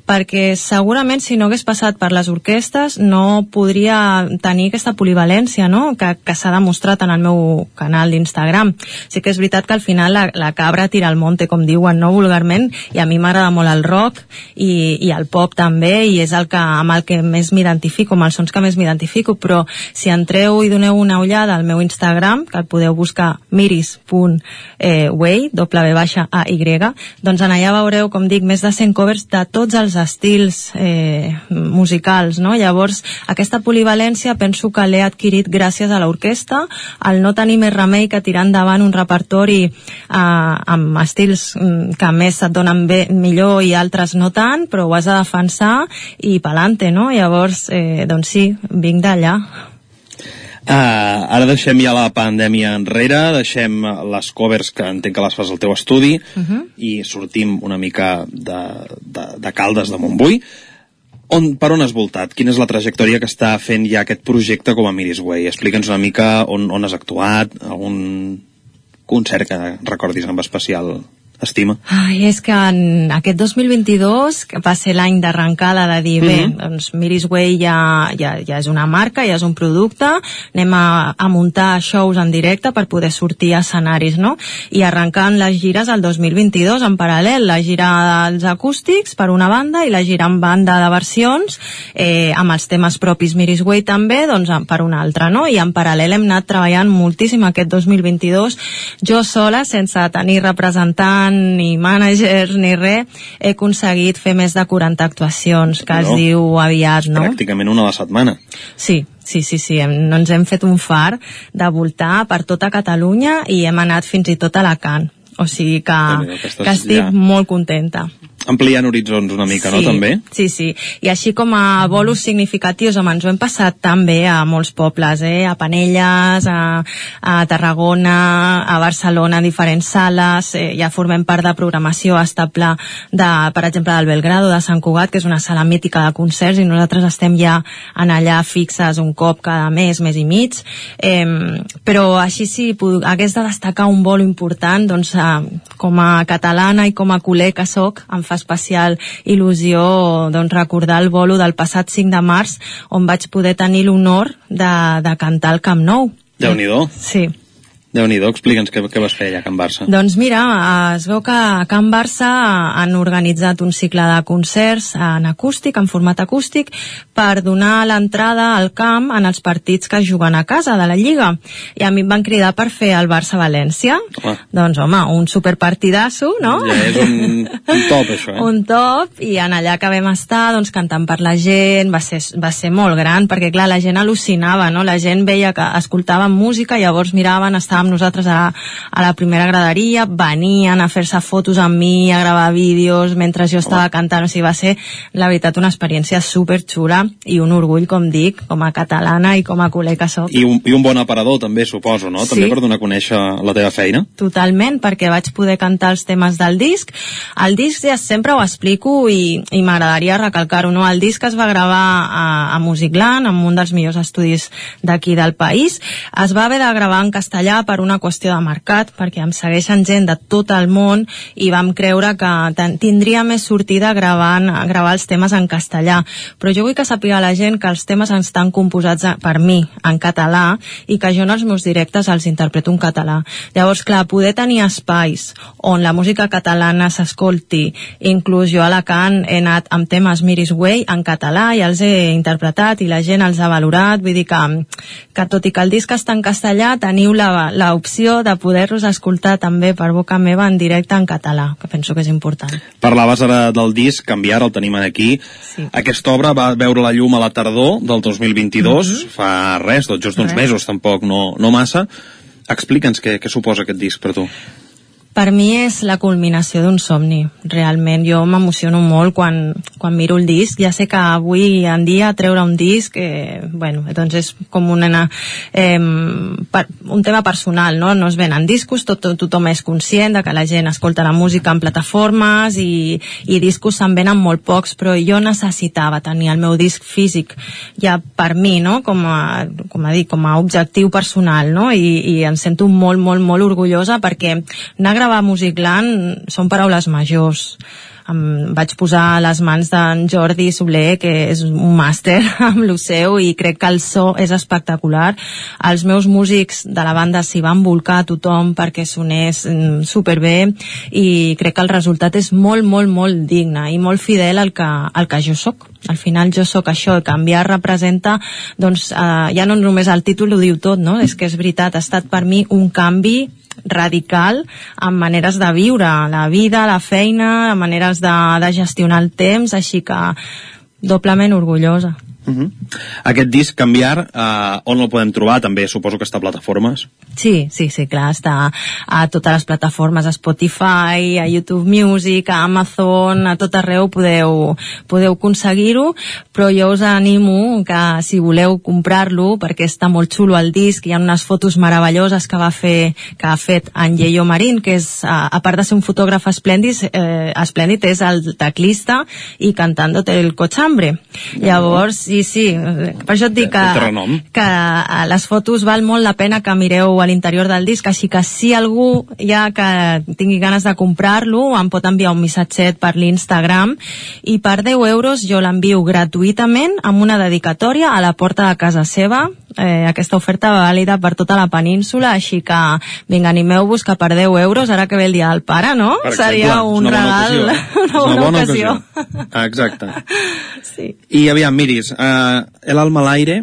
perquè segurament si no hagués passat per les orquestes no podria tenir aquesta polivalència no? que, que s'ha demostrat en el meu canal d'Instagram. Sí que és veritat que al final la, la cabra tira al monte, com diuen, no vulgarment, i a mi m'agrada molt el rock i, i el pop també, i és el que, amb el que més m'identifico, amb els sons que més m'identifico, però si entreu i doneu una ullada al meu Instagram, que el podeu buscar miris.way, doble baixa a y, doncs en allà veureu, com dic, més de 100 covers de tots els estils eh, musicals, no? Llavors, aquesta polivalència penso que l'he adquirit gràcies a l'orquestra, al no tenir més remei que tirar endavant un repertori eh, amb estils mm, que més et donen bé, millor i altres no tant, però ho has de defensar i pelante, no? Llavors, eh, doncs sí, vinc d'allà. Uh, ara deixem ja la pandèmia enrere, deixem les covers que entenc que les fas al teu estudi Uh -huh. i sortim una mica de, de, de Caldes de Montbui. On, per on has voltat? Quina és la trajectòria que està fent ja aquest projecte com a Miris Way? Explica'ns una mica on, on has actuat, algun concert que recordis amb especial estima. Ai, és que en aquest 2022, que va ser l'any d'arrencada de dir, bé, Mhm. doncs Miris Way ja, ja, ja és una marca, ja és un producte, anem a, a muntar shows en directe per poder sortir a escenaris, no? I arrencant les gires al 2022 en paral·lel, la gira dels acústics per una banda i la gira en banda de versions eh, amb els temes propis Miris Way també, doncs per una altra, no? I en paral·lel hem anat treballant moltíssim aquest 2022, jo sola, sense tenir representant ni managers ni res, he aconseguit fer més de 40 actuacions, que es No. diu aviat, no? Pràcticament una a la setmana. Sí, sí, sí, sí. Hem, no ens hem fet un far de voltar per tota Catalunya i hem anat fins i tot a Alacant. O sigui que, que estic ja- molt contenta. Ampliant horitzons una mica, no, també? Sí, sí. I així com a bolos significatius, home, ens ho hem passat també a molts pobles, eh? A Panelles, a, a Tarragona, a Barcelona, a diferents sales, eh, ja formem part de programació estable de, per exemple, del Belgrado, de Sant Cugat, que és una sala mítica de concerts, i nosaltres estem ja en allà fixes un cop cada mes, mes i mig. Eh, però així si hagués de destacar un bolo important, doncs eh, com a catalana i com a culer que sóc, em fa especial il·lusió doncs, recordar el bolo del passat 5 de març on vaig poder tenir l'honor de, de cantar al Camp Nou. Déu-n'hi-do. Sí. Déu-n'hi-do, explica'ns què, què vas fer allà a Can Barça. Doncs mira, eh, es veu que a Can Barça han organitzat un cicle de concerts en acústic, en format acústic, per donar l'entrada al camp en els partits que juguen a casa de la Lliga. I a mi em van cridar per fer el Barça-València. Home. Doncs home, un superpartidasso, no? Ja és un, un top, això, eh? (laughs) un top i en allà que vam estar doncs, cantant per la gent va ser, va ser molt gran perquè clar, la gent al·lucinava no? la gent veia que escoltaven música llavors miraven, estàvem estàvem nosaltres a, a la primera graderia, venien a fer-se fotos amb mi, a gravar vídeos mentre jo estava cantant, o sigui, va ser la veritat una experiència super xula i un orgull, com dic, com a catalana i com a culer que soc. I un, I un bon aparador també, suposo, no? Sí. També per donar a conèixer la teva feina. Totalment, perquè vaig poder cantar els temes del disc. El disc ja sempre ho explico i, i m'agradaria recalcar-ho, no? El disc es va gravar a, a Musicland, en un dels millors estudis d'aquí del país. Es va haver de gravar en castellà per una qüestió de mercat, perquè em segueixen gent de tot el món i vam creure que tindria més sortida gravant, gravar els temes en castellà. Però jo vull que sàpiga la gent que els temes estan composats per mi en català i que jo en els meus directes els interpreto en català. Llavors, clar, poder tenir espais on la música catalana s'escolti, inclús jo a Alacant he anat amb temes Miris Way en català i els he interpretat i la gent els ha valorat, vull dir que, que tot i que el disc està en castellà teniu la- l'opció de poder-los escoltar també per boca meva en directe en català, que penso que és important. Parlaves ara del disc, Canviar, el tenim aquí. Sí. Aquesta obra va veure la llum a la tardor del 2022, mm -hmm. fa res, tot just uns mesos, tampoc no, no massa. Explica'ns què, què suposa aquest disc per tu. Per mi és la culminació d'un somni, realment. Jo m'emociono molt quan, quan miro el disc. Ja sé que avui en dia treure un disc, eh, bueno, doncs és com una, eh, per, un tema personal, no? No es venen discos, tot, tot, tothom és conscient de que la gent escolta la música en plataformes i, i discos se'n venen molt pocs, però jo necessitava tenir el meu disc físic ja per mi, no? Com a, com a dir, com a objectiu personal, no? I, i em sento molt, molt, molt orgullosa perquè anar a gravar Musicland són paraules majors em vaig posar a les mans d'en Jordi Soler, que és un màster (laughs) amb lo seu i crec que el so és espectacular. Els meus músics de la banda s'hi van volcar a tothom perquè sonés mm, superbé i crec que el resultat és molt, molt, molt digne i molt fidel al que, al que jo sóc. Al final jo sóc això, i canviar representa, doncs, eh, ja no només el títol ho diu tot, no? És que és veritat, ha estat per mi un canvi radical en maneres de viure la vida, la feina, maneres de, de gestionar el temps, així que doblement orgullosa. Uh -huh. Aquest disc, Canviar, eh, on el podem trobar? També suposo que està a plataformes. Sí, sí, sí, clar, està a totes les plataformes, a Spotify, a YouTube Music, a Amazon, a tot arreu podeu, podeu aconseguir-ho, però jo us animo que si voleu comprar-lo, perquè està molt xulo el disc, hi ha unes fotos meravelloses que va fer, que ha fet en Yeyo Marín, que és, a, a part de ser un fotògraf esplèndid, eh, esplèndid és el teclista i cantándote el cochambre. Llavors, sí, sí, eh, per això et dic que, que a les fotos val molt la pena que mireu a l'interior del disc, així que si algú ja que tingui ganes de comprar-lo em pot enviar un missatget per l'Instagram i per 10 euros jo l'envio gratuïtament amb una dedicatòria a la porta de casa seva eh, aquesta oferta va vàlida per tota la península així que vinga, animeu-vos que per 10 euros ara que ve el dia del pare, no? Per exemple, Seria un una bona regal ocasió. (laughs) una És una bona, bona ocasió, ocasió. Exacte. (laughs) Sí. I aviam, miris, uh, El alma al aire,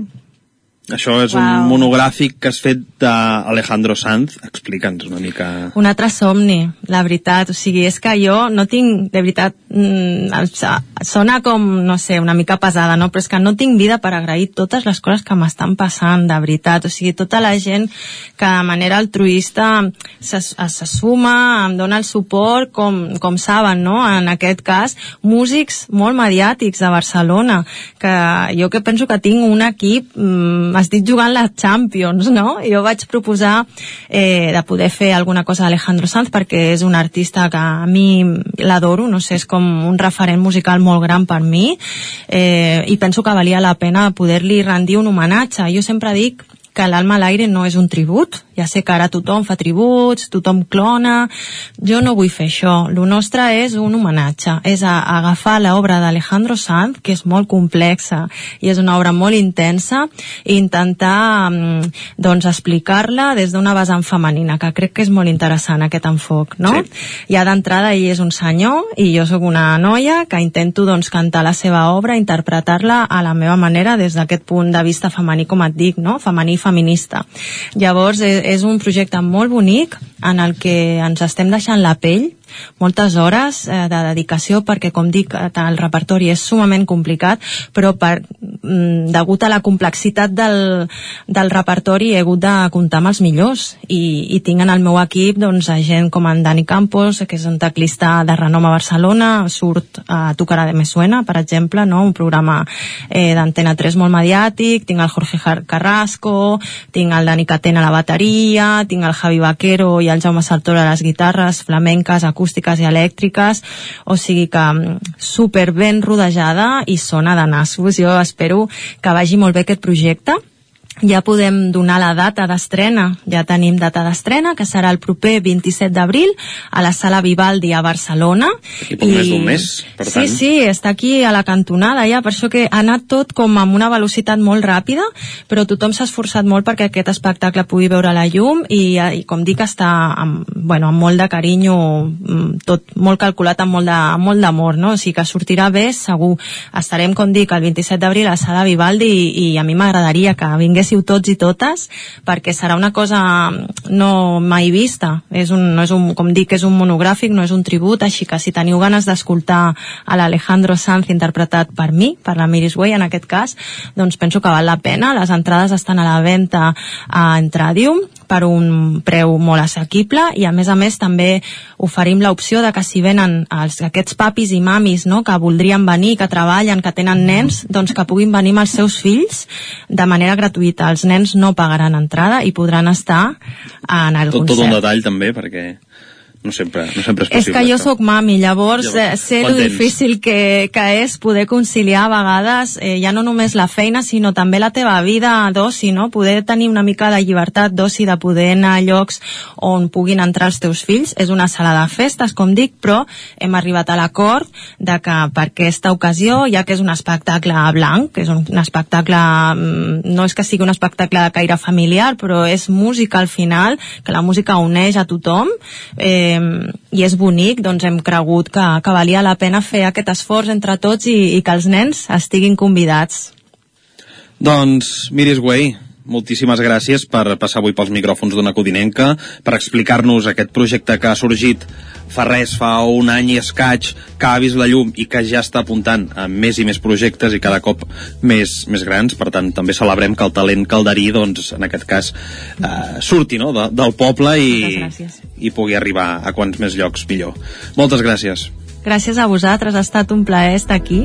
això és Uau. un monogràfic que has fet d'Alejandro Sanz. Explica'ns una mica... Un altre somni, la veritat. O sigui, és que jo no tinc, de veritat, mm, sona com, no sé, una mica pesada, no? Però és que no tinc vida per agrair totes les coses que m'estan passant, de veritat. O sigui, tota la gent que de manera altruista s'as- se suma, em dona el suport, com, com saben, no? En aquest cas, músics molt mediàtics de Barcelona, que jo que penso que tinc un equip, mm, estic jugant la Champions, no? Jo vaig proposar eh, de poder fer alguna cosa d'Alejandro Sanz perquè és un artista que a mi l'adoro, no sé, és com un referent musical molt gran per mi eh, i penso que valia la pena poder-li rendir un homenatge. Jo sempre dic que l'Alma a l'aire no és un tribut, ja sé que ara tothom fa tributs, tothom clona, jo no vull fer això, lo nostre és un homenatge, és a, a agafar l'obra d'Alejandro Sanz, que és molt complexa i és una obra molt intensa, i intentar mm, doncs explicar-la des d'una vessant femenina, que crec que és molt interessant aquest enfoc, no? Sí. Ja d'entrada ell és un senyor i jo sóc una noia que intento doncs cantar la seva obra, interpretar-la a la meva manera des d'aquest punt de vista femení, com et dic, no? Femení i feminista. Llavors, és, és un projecte molt bonic en el que ens estem deixant la pell moltes hores eh, de dedicació perquè com dic eh, el repertori és sumament complicat però per mm, degut a la complexitat del, del repertori he hagut de comptar amb els millors i, i tinc en el meu equip doncs, a gent com en Dani Campos, que és un teclista de renom a Barcelona, surt a Tu cara de me suena, per exemple, no? un programa eh, d'Antena 3 molt mediàtic, tinc el Jorge Carrasco, tinc el Dani Catena a la bateria, tinc el Javi Vaquero i el Jaume Sartora a les guitarres flamenques, acústiques i elèctriques, o sigui que mm, super ben rodejada i sona de nassos. Jo espero que vagi molt bé aquest projecte ja podem donar la data d'estrena, ja tenim data d'estrena, que serà el proper 27 d'abril a la Sala Vivaldi a Barcelona. I poc I... més d'un mes, per sí, tant. Sí, sí, està aquí a la cantonada ja, per això que ha anat tot com amb una velocitat molt ràpida, però tothom s'ha esforçat molt perquè aquest espectacle pugui veure la llum i, i com dic, està amb, bueno, amb molt de carinyo, mm, tot molt calculat amb molt d'amor, no? O sigui que sortirà bé, segur. Estarem, com dic, el 27 d'abril a la Sala Vivaldi i, i a mi m'agradaria que vingués anéssiu tots i totes perquè serà una cosa no mai vista. És un, no és un, com dic, és un monogràfic no és un tribut, així que si teniu ganes d'escoltar a l'Alejandro Sanz interpretat per mi, per la Miris Way en aquest cas, doncs penso que val la pena. Les entrades estan a la venda a Entradium per un preu molt assequible i a més a més també oferim l'opció de que si venen els, aquests papis i mamis no, que voldrien venir, que treballen, que tenen nens, doncs que puguin venir amb els seus fills de manera gratuïta. Els nens no pagaran entrada i podran estar en el tot, concert. Tot un detall també, perquè no sempre, no sempre és possible. És que jo sóc mami, llavors, llavors eh, sé lo difícil que, que és poder conciliar a vegades eh, ja no només la feina, sinó també la teva vida d'oci, no? Poder tenir una mica de llibertat d'oci, de poder anar a llocs on puguin entrar els teus fills. És una sala de festes, com dic, però hem arribat a l'acord de que per aquesta ocasió, ja que és un espectacle blanc, que és un, un espectacle, mm, no és que sigui un espectacle de caire familiar, però és música al final, que la música uneix a tothom, eh, i és bonic, doncs hem cregut que, que valia la pena fer aquest esforç entre tots i, i que els nens estiguin convidats. Doncs, Miris Güey, moltíssimes gràcies per passar avui pels micròfons d'una codinenca, per explicar-nos aquest projecte que ha sorgit fa res, fa un any i escaig, que ha vist la llum i que ja està apuntant a més i més projectes i cada cop més, més grans. Per tant, també celebrem que el talent calderí, doncs, en aquest cas, eh, surti no? de, del poble i, i pugui arribar a quants més llocs millor. Moltes gràcies. Gràcies a vosaltres, ha estat un plaer estar aquí.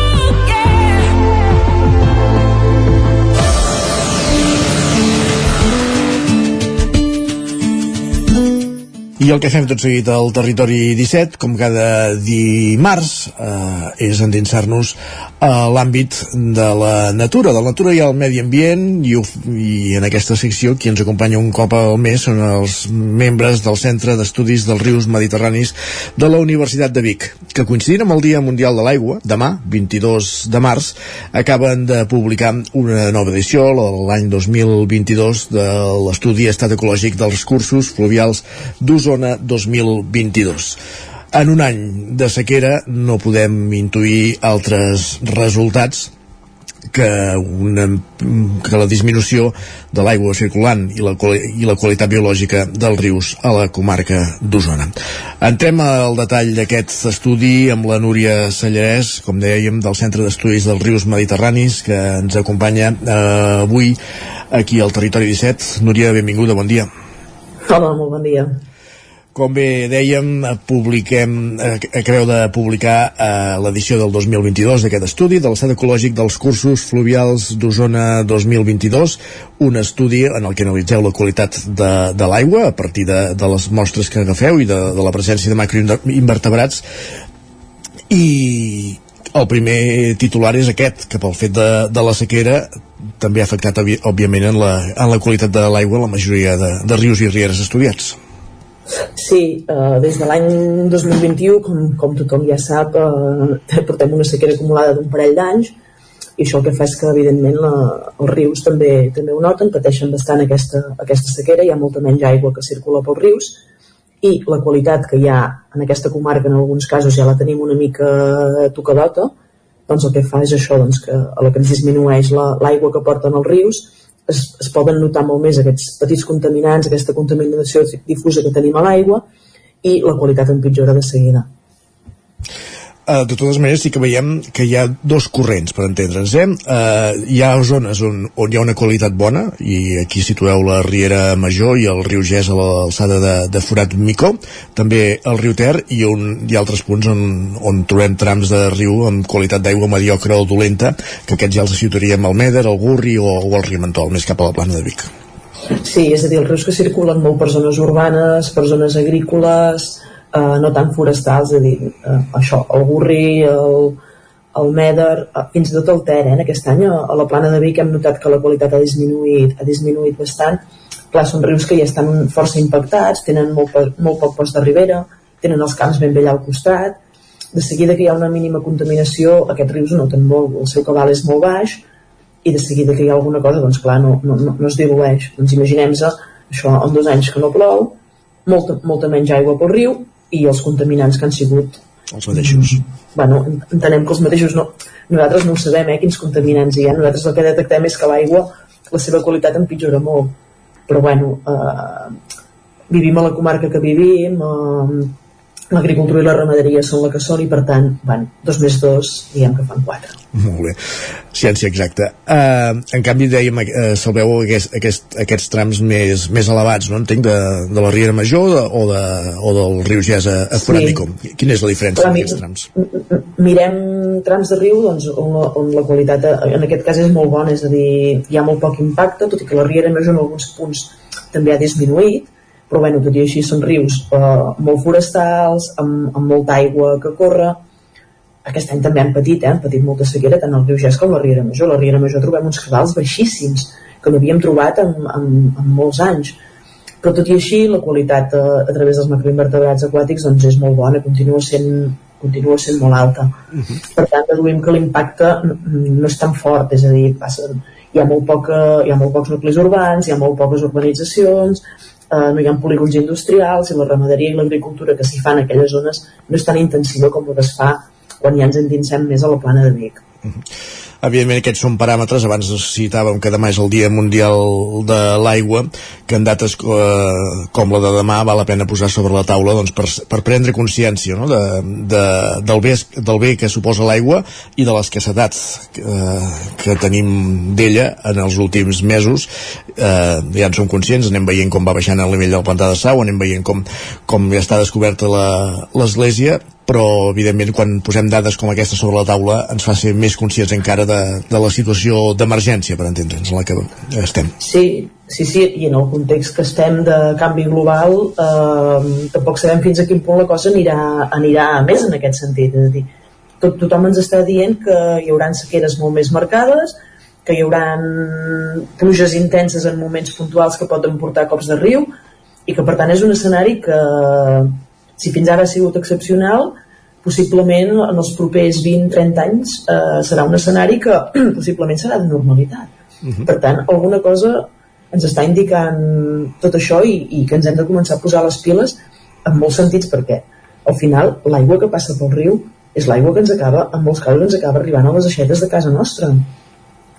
I el que fem tot seguit al Territori 17, com cada dimarts, eh, és endinsar-nos a l'àmbit de la natura, de la natura i el medi ambient, i, i en aquesta secció qui ens acompanya un cop al mes són els membres del Centre d'Estudis dels Rius Mediterranis de la Universitat de Vic, que coincidint amb el Dia Mundial de l'Aigua, demà, 22 de març, acaben de publicar una nova edició, l'any 2022, de l'estudi Estat Ecològic dels Cursos Fluvials d'Osona Osona 2022. En un any de sequera no podem intuir altres resultats que, una, que la disminució de l'aigua circulant i la, i la qualitat biològica dels rius a la comarca d'Osona. Entrem al detall d'aquest estudi amb la Núria Sallarès, com dèiem, del Centre d'Estudis dels Rius Mediterranis, que ens acompanya eh, avui aquí al Territori 17. Núria, benvinguda, bon dia. Hola, molt bon dia. Com bé dèiem, publiquem, eh, acabeu de publicar eh, l'edició del 2022 d'aquest estudi de l'estat ecològic dels cursos fluvials d'Osona 2022, un estudi en el que analitzeu la qualitat de, de l'aigua a partir de, de les mostres que agafeu i de, de la presència de macroinvertebrats i el primer titular és aquest, que pel fet de, de la sequera també ha afectat, òbviament, en la, en la qualitat de l'aigua la majoria de, de rius i rieres estudiats. Sí, eh, des de l'any 2021, com, com tothom ja sap, eh, (laughs) portem una sequera acumulada d'un parell d'anys i això el que fa és que, evidentment, la, els rius també també ho noten, pateixen bastant aquesta, aquesta sequera, hi ha molta menys aigua que circula pels rius i la qualitat que hi ha en aquesta comarca, en alguns casos ja la tenim una mica tocadota, doncs el que fa és això, doncs, que a la que ens disminueix l'aigua la, que porten els rius es, es poden notar molt més aquests petits contaminants, aquesta contaminació difusa que tenim a l'aigua i la qualitat empitjora de seguida. Uh, de totes maneres sí que veiem que hi ha dos corrents per entendre'ns eh? Uh, hi ha zones on, on hi ha una qualitat bona i aquí situeu la Riera Major i el riu Gès a l'alçada de, de Forat Micó també el riu Ter i un, ha altres punts on, on trobem trams de riu amb qualitat d'aigua mediocre o dolenta que aquests ja els situaríem al Meder, al Gurri o, o al Rimentol, més cap a la plana de Vic Sí, és a dir, els rius que circulen molt per zones urbanes, per zones agrícoles, eh, no tant forestals, és a dir, eh, això, el Gurri, el, el Meder, eh, fins i tot el Ter, eh? aquest any a, a la plana de Vic hem notat que la qualitat ha disminuït, ha disminuït bastant. Clar, són rius que ja estan força impactats, tenen molt, molt poc post de ribera, tenen els camps ben bé allà al costat, de seguida que hi ha una mínima contaminació, aquests rius noten molt, el seu cabal és molt baix, i de seguida que hi ha alguna cosa, doncs clar, no, no, no, no es dilueix. Doncs imaginem-se, això en dos anys que no plou, molta, molta menys aigua pel riu, i els contaminants que han sigut els mateixos. Bueno, entenem que els mateixos no, nosaltres no ho sabem, eh, quins contaminants hi ha. Nosaltres el que detectem és que l'aigua la seva qualitat empitjora molt. Però bueno eh, vivim a la comarca que vivim eh, l'agricultura i la ramaderia són la que són i per tant, van, dos més dos diem que fan quatre. Molt bé, ciència exacta. Uh, en canvi dèiem, uh, salveu aquest, aquest, aquests trams més, més elevats, no entenc, de, de la Riera Major de, o, de, o del riu Gès a, a Foràmico. Sí. Quina és la diferència Clar, aquests trams? Mirem trams de riu doncs, on, la, on la qualitat en aquest cas és molt bona, és a dir, hi ha molt poc impacte, tot i que la Riera Major en alguns punts també ha disminuït, però bueno, tot i així són rius eh, molt forestals, amb, amb molta aigua que corre aquest any també han patit, eh? han patit molta sequera tant el riu Gès com la Riera Major la Riera Major trobem uns cabals baixíssims que no havíem trobat en, en, en molts anys però tot i així la qualitat a, eh, a través dels macroinvertebrats aquàtics doncs és molt bona, continua sent, continua sent molt alta uh mhm. -huh. per tant deduïm que l'impacte no és tan fort és a dir, passa, hi, ha molt poca, hi ha molt pocs nuclis urbans hi ha molt poques urbanitzacions eh, no hi ha polígons industrials i la ramaderia i l'agricultura que s'hi fan en aquelles zones no és tan intensiva com el que es fa quan ja ens endinsem més a la plana de Vic. Uh mhm. -huh. Evidentment aquests són paràmetres, abans citàvem que demà és el Dia Mundial de l'Aigua, que en dates eh, com la de demà val la pena posar sobre la taula doncs, per, per prendre consciència no? de, de, del, bé, del bé que suposa l'aigua i de l'escassetat eh, que tenim d'ella en els últims mesos. Eh, ja en som conscients, anem veient com va baixant el nivell del pantà de Sau, anem veient com, com ja està descoberta l'església, però evidentment quan posem dades com aquesta sobre la taula ens fa ser més conscients encara de, de la situació d'emergència per entendre'ns en la que estem. Sí, sí, sí, i en el context que estem de canvi global eh, tampoc sabem fins a quin punt la cosa anirà, anirà més en aquest sentit. És a dir, tot, tothom ens està dient que hi haurà sequeres molt més marcades que hi haurà pluges intenses en moments puntuals que poden portar cops de riu i que per tant és un escenari que si fins ara ha sigut excepcional, possiblement en els propers 20-30 anys eh, serà un escenari que (clears throat) possiblement serà de normalitat. Uh mhm. -huh. Per tant, alguna cosa ens està indicant tot això i, i que ens hem de començar a posar les piles en molts sentits perquè al final l'aigua que passa pel riu és l'aigua que ens acaba, en molts casos ens acaba arribant a les aixetes de casa nostra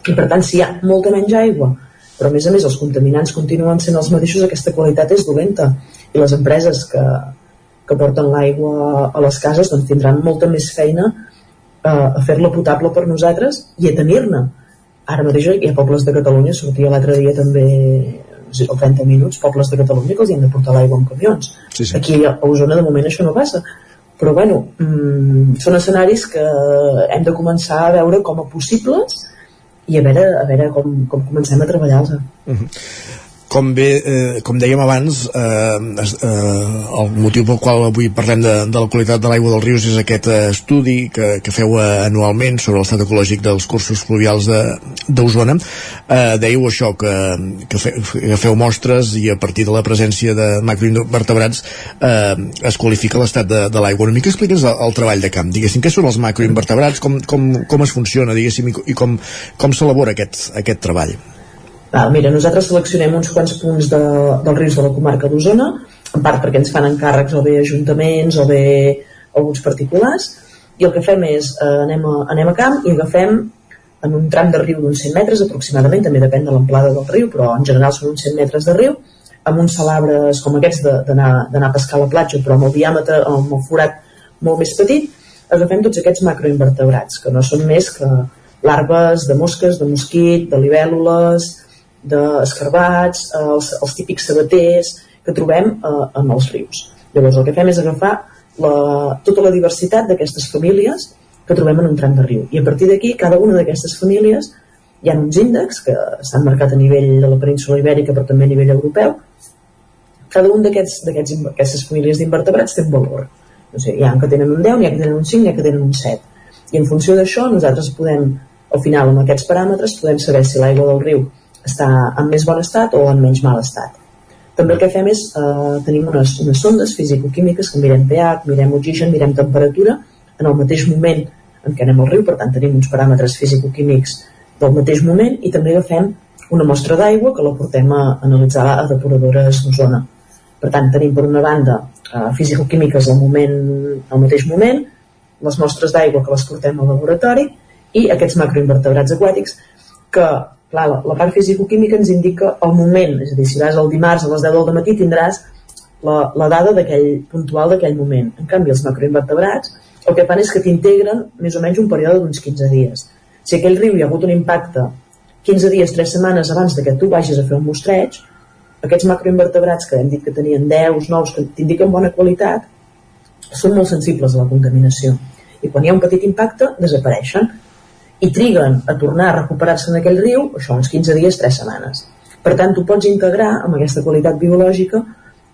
i per tant si hi ha molta menys aigua però a més a més els contaminants continuen sent els mateixos aquesta qualitat és dolenta i les empreses que, que porten l'aigua a les cases doncs tindran molta més feina eh, a fer-la potable per nosaltres i a tenir-ne ara mateix hi ha pobles de Catalunya sortia l'altre dia també o 30 minuts, pobles de Catalunya que els hi han de portar l'aigua amb camions sí, sí. aquí a Osona de moment això no passa però bueno, mmm, són escenaris que hem de començar a veure com a possibles i a veure, a veure com, com comencem a treballar-los. Uh -huh com bé, eh, com dèiem abans eh, eh, el motiu pel qual avui parlem de, de la qualitat de l'aigua dels rius és aquest eh, estudi que, que feu eh, anualment sobre l'estat ecològic dels cursos fluvials d'Osona. Eh, dèieu això que, que, fe, que feu mostres i a partir de la presència de macroinvertebrats eh, es qualifica l'estat de, de l'aigua. Una mica explica'ns el, el treball de camp. Diguéssim, què són els macroinvertebrats? Com, com, com es funciona diguéssim i com, com s'elabora aquest, aquest treball Val, mira, nosaltres seleccionem uns quants punts de, dels rius de la comarca d'Osona, en part perquè ens fan encàrrecs o bé ajuntaments o bé alguns particulars, i el que fem és eh, anem, a, anem a camp i agafem en un tram de riu d'uns 100 metres aproximadament, també depèn de l'amplada del riu, però en general són uns 100 metres de riu, amb uns salabres com aquests d'anar a pescar a la platja, però amb el diàmetre, amb el forat molt més petit, agafem tots aquests macroinvertebrats, que no són més que larves de mosques, de mosquit, de libèl·lules, d'escarbats, els, els típics sabaters que trobem eh, en els rius. Llavors el que fem és agafar la, tota la diversitat d'aquestes famílies que trobem en un tram de riu. I a partir d'aquí, cada una d'aquestes famílies hi ha uns índexs que estan marcats a nivell de la península ibèrica però també a nivell europeu. Cada un d'aquestes famílies d'invertebrats té un valor. O sigui, hi ha que tenen un 10, hi ha que tenen un 5, hi ha que tenen un 7. I en funció d'això nosaltres podem, al final, amb aquests paràmetres, podem saber si l'aigua del riu està en més bon estat o en menys mal estat. També el que fem és, eh, tenim unes, unes sondes fisicoquímiques que mirem pH, mirem oxigen, mirem temperatura, en el mateix moment en què anem al riu, per tant tenim uns paràmetres fisicoquímics del mateix moment i també agafem una mostra d'aigua que la portem a analitzar a depuradores d'Osona. Per tant, tenim per una banda eh, fisicoquímiques al, moment, al mateix moment, les mostres d'aigua que les portem al laboratori i aquests macroinvertebrats aquàtics que clar, la, la part fisicoquímica ens indica el moment, és a dir, si vas el dimarts a les 10 del matí tindràs la, la dada d'aquell puntual d'aquell moment. En canvi, els macroinvertebrats el que fan és que t'integren més o menys un període d'uns 15 dies. Si aquell riu hi ha hagut un impacte 15 dies, 3 setmanes abans de que tu vagis a fer un mostreig, aquests macroinvertebrats que hem dit que tenien 10, 9, que t'indiquen bona qualitat, són molt sensibles a la contaminació. I quan hi ha un petit impacte, desapareixen. I triguen a tornar a recuperar-se en aquell riu, això, uns 15 dies, 3 setmanes. Per tant, tu pots integrar amb aquesta qualitat biològica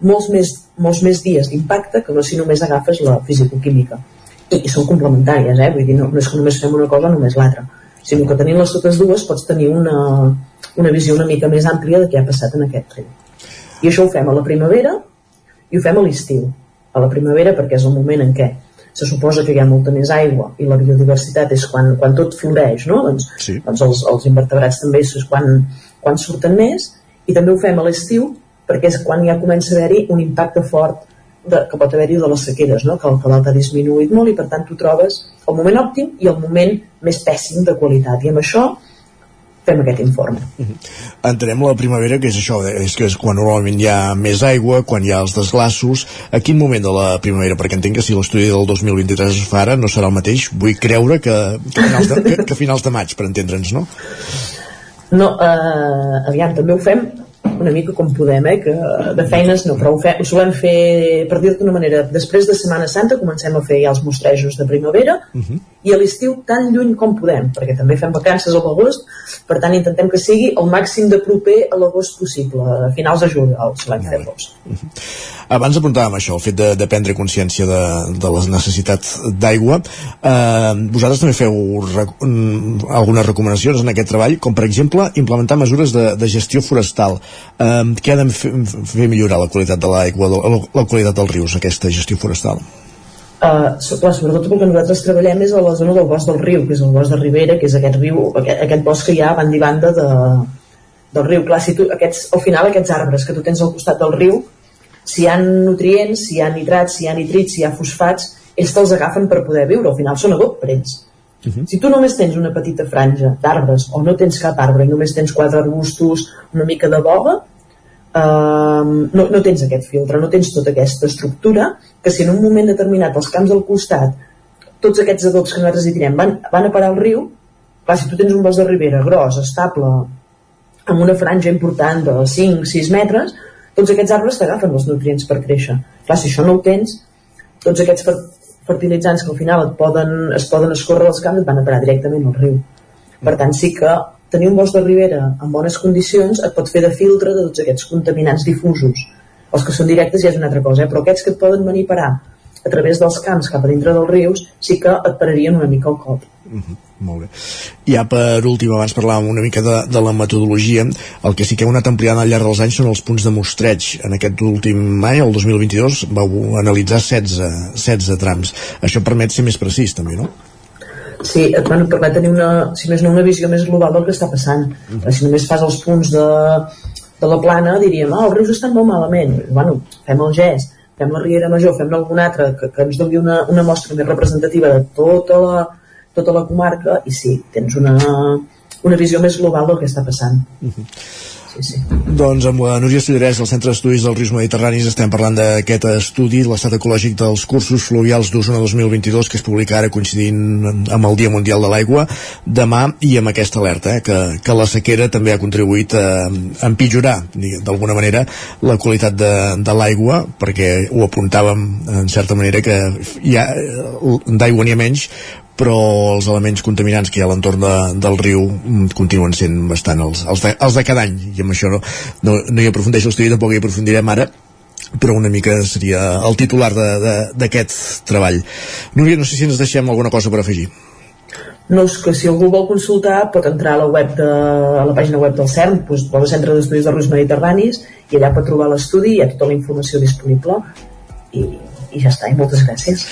molts més, molts més dies d'impacte que no si només agafes la fisicoquímica i, i són complementàries, eh? vull dir, no, no és que només fem una cosa només l'altra sinó que tenint les totes dues pots tenir una, una visió una mica més àmplia de què ha passat en aquest riu i això ho fem a la primavera i ho fem a l'estiu a la primavera perquè és el moment en què se suposa que hi ha molta més aigua i la biodiversitat és quan, quan tot floreix no? doncs, sí. doncs els, els invertebrats també és quan, quan surten més i també ho fem a l'estiu perquè és quan ja comença a haver-hi un impacte fort de, que pot haver-hi de les sequeres, no? que el cabal ha disminuït molt i per tant tu trobes el moment òptim i el moment més pèssim de qualitat i amb això fem aquest informe. -huh. Entenem la primavera, que és això, és que és quan normalment hi ha més aigua, quan hi ha els desglassos. A quin moment de la primavera? Perquè entenc que si l'estudi del 2023 es fa ara no serà el mateix. Vull creure que, que, finals, de, que, que finals de maig, per entendre'ns, no? No, eh, aviam, també ho fem una mica com podem, eh, que de feines no, però ho, fe, ho solem fer, per dir-ho d'una manera, després de Setmana Santa comencem a fer ja els mostrejos de primavera uh -huh. i a l'estiu tan lluny com podem, perquè també fem vacances a l'agost, per tant intentem que sigui el màxim de proper a l'agost possible, a finals de juliol solem fer agost. Uh -huh. Abans apuntàvem això, el fet de, de prendre consciència de, de les necessitats d'aigua. Eh, vosaltres també feu rec algunes recomanacions en aquest treball, com per exemple implementar mesures de, de gestió forestal eh, què ha de fer, fer millorar la qualitat de l'aigua, la, la qualitat dels rius, aquesta gestió forestal? Uh, clar, sobretot el que nosaltres treballem és a la zona del bosc del riu, que és el bosc de Ribera, que és aquest riu, aquest, aquest bosc que hi ha a banda i banda de, del riu. Clar, si tu, aquests, al final aquests arbres que tu tens al costat del riu, si hi ha nutrients, si hi ha nitrats, si hi ha nitrits, si hi ha fosfats, ells te'ls agafen per poder viure, al final són adob per ells. Uh -huh. Si tu només tens una petita franja d'arbres o no tens cap arbre i només tens quatre arbustos, una mica de boga, eh, no, no tens aquest filtre, no tens tota aquesta estructura que si en un moment determinat els camps al costat tots aquests adobs que nosaltres hi tirem van, van a parar al riu, clar, si tu tens un bosc de ribera gros, estable, amb una franja important de 5-6 metres, tots aquests arbres t'agafen els nutrients per créixer. Clar, si això no ho tens, tots aquests fertilitzants que al final et poden, es poden escórrer als camps et van a parar directament al riu. Per tant, sí que tenir un bosc de ribera en bones condicions et pot fer de filtre de tots aquests contaminants difusos. Els que són directes ja és una altra cosa, eh? però aquests que et poden venir a parar a través dels camps cap a dintre dels rius sí que et pararien una mica al cop. -huh, molt bé. Ja per últim, abans parlàvem una mica de, de la metodologia, el que sí que heu anat ampliant al llarg dels anys són els punts de mostreig. En aquest últim any, el 2022, vau analitzar 16, 16 trams. Això permet ser més precís també, no? Sí, et bueno, permet tenir una, si més no, una visió més global del que està passant. Uh -huh. Si només fas els punts de, de la plana, diríem, ah, els rius estan molt malament. Bueno, fem el gest fem la Riera Major, fem alguna altra que, que ens doni una, una mostra més representativa de tota la, tota la comarca i sí, tens una, una visió més global del que està passant. Uh -huh. Sí, sí. Doncs amb la Núria Cillerès del Centre d'Estudis dels Rius Mediterranis estem parlant d'aquest estudi l'estat ecològic dels cursos fluvials d'Osona 2022 que es publica ara coincidint amb el Dia Mundial de l'Aigua demà i amb aquesta alerta eh, que, que la sequera també ha contribuït a, a empitjorar d'alguna manera la qualitat de, de l'aigua perquè ho apuntàvem en certa manera que hi ha d'aigua n'hi ha menys però els elements contaminants que hi ha a l'entorn de, del riu mm, continuen sent bastant els, els, de, els de cada any i amb això no, no, no hi aprofundeixo l'estudi tampoc hi aprofundirem ara però una mica seria el titular d'aquest treball. Núria, no sé si ens deixem alguna cosa per afegir. No, és que si algú vol consultar pot entrar a la web de, a la pàgina web del CERN, doncs, el Centre d'Estudis dels Rius Mediterranis, i allà pot trobar l'estudi, hi ha tota la informació disponible, i, i ja està, i moltes gràcies.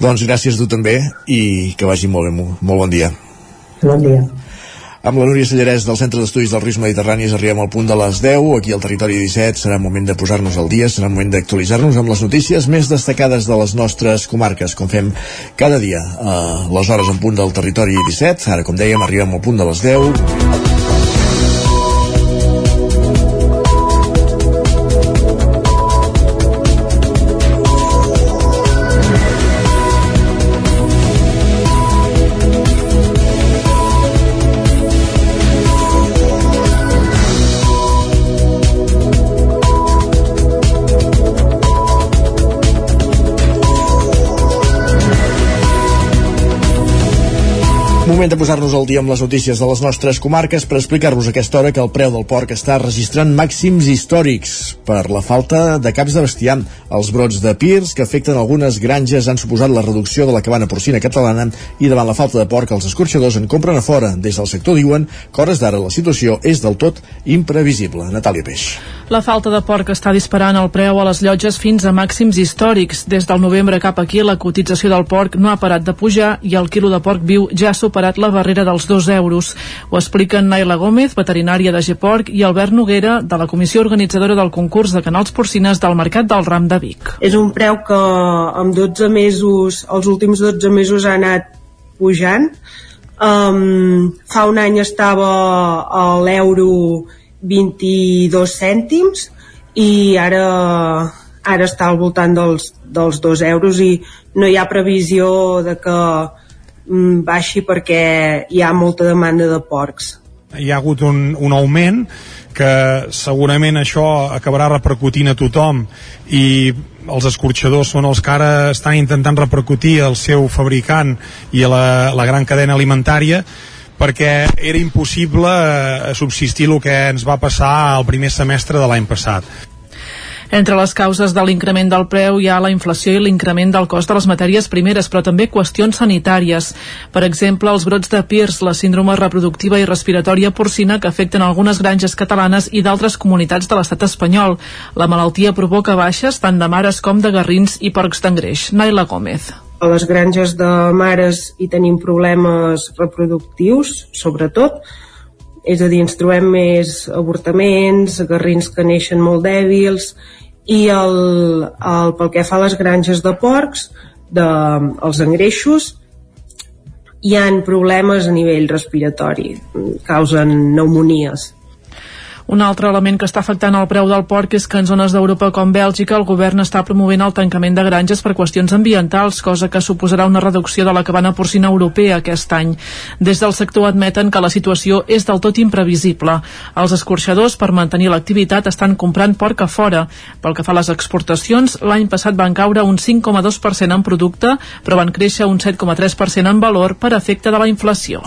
Doncs gràcies a tu també i que vagi molt bé, molt, molt bon dia. Bon dia. Amb la Núria Sallarès del Centre d'Estudis del Risc Mediterranis arribem al punt de les 10. Aquí al territori 17 serà moment de posar-nos al dia, serà moment d'actualitzar-nos amb les notícies més destacades de les nostres comarques, com fem cada dia a les hores en punt del territori 17. Ara, com dèiem, arribem al punt de les 10. Moment de posar-nos al dia amb les notícies de les nostres comarques per explicar-vos aquesta hora que el preu del porc està registrant màxims històrics per la falta de caps de bestiar. Els brots de pirs que afecten algunes granges han suposat la reducció de la cabana porcina catalana i davant la falta de porc els escorxadors en compren a fora. Des del sector diuen que hores d'ara la situació és del tot imprevisible. Natàlia Peix. La falta de porc està disparant el preu a les llotges fins a màxims històrics. Des del novembre cap aquí la cotització del porc no ha parat de pujar i el quilo de porc viu ja ha superat la barrera dels 2 euros. Ho expliquen Naila Gómez, veterinària de Geporc, i Albert Noguera, de la comissió organitzadora del concurs de canals porcines del Mercat del Ram de Vic. És un preu que amb 12 mesos, els últims 12 mesos ha anat pujant. Um, fa un any estava a l'euro 22 cèntims i ara ara està al voltant dels, dels 2 euros i no hi ha previsió de que baixi perquè hi ha molta demanda de porcs. Hi ha hagut un, un augment que segurament això acabarà repercutint a tothom i els escorxadors són els que ara estan intentant repercutir al seu fabricant i a la, la gran cadena alimentària perquè era impossible eh, subsistir el que ens va passar al primer semestre de l'any passat. Entre les causes de l'increment del preu hi ha la inflació i l'increment del cost de les matèries primeres, però també qüestions sanitàries. Per exemple, els brots de PIRS, la síndrome reproductiva i respiratòria porcina que afecten algunes granges catalanes i d'altres comunitats de l'estat espanyol. La malaltia provoca baixes tant de mares com de garrins i porcs d'engreix. Naila Gómez a les granges de mares hi tenim problemes reproductius, sobretot, és a dir, ens trobem més avortaments, garrins que neixen molt dèbils i el, el, pel que fa a les granges de porcs, de, els engreixos, hi han problemes a nivell respiratori, causen pneumonies. Un altre element que està afectant el preu del porc és que en zones d'Europa com Bèlgica el govern està promovent el tancament de granges per qüestions ambientals, cosa que suposarà una reducció de la cabana porcina europea aquest any. Des del sector admeten que la situació és del tot imprevisible. Els escorxadors, per mantenir l'activitat, estan comprant porc a fora. Pel que fa a les exportacions, l'any passat van caure un 5,2% en producte, però van créixer un 7,3% en valor per efecte de la inflació.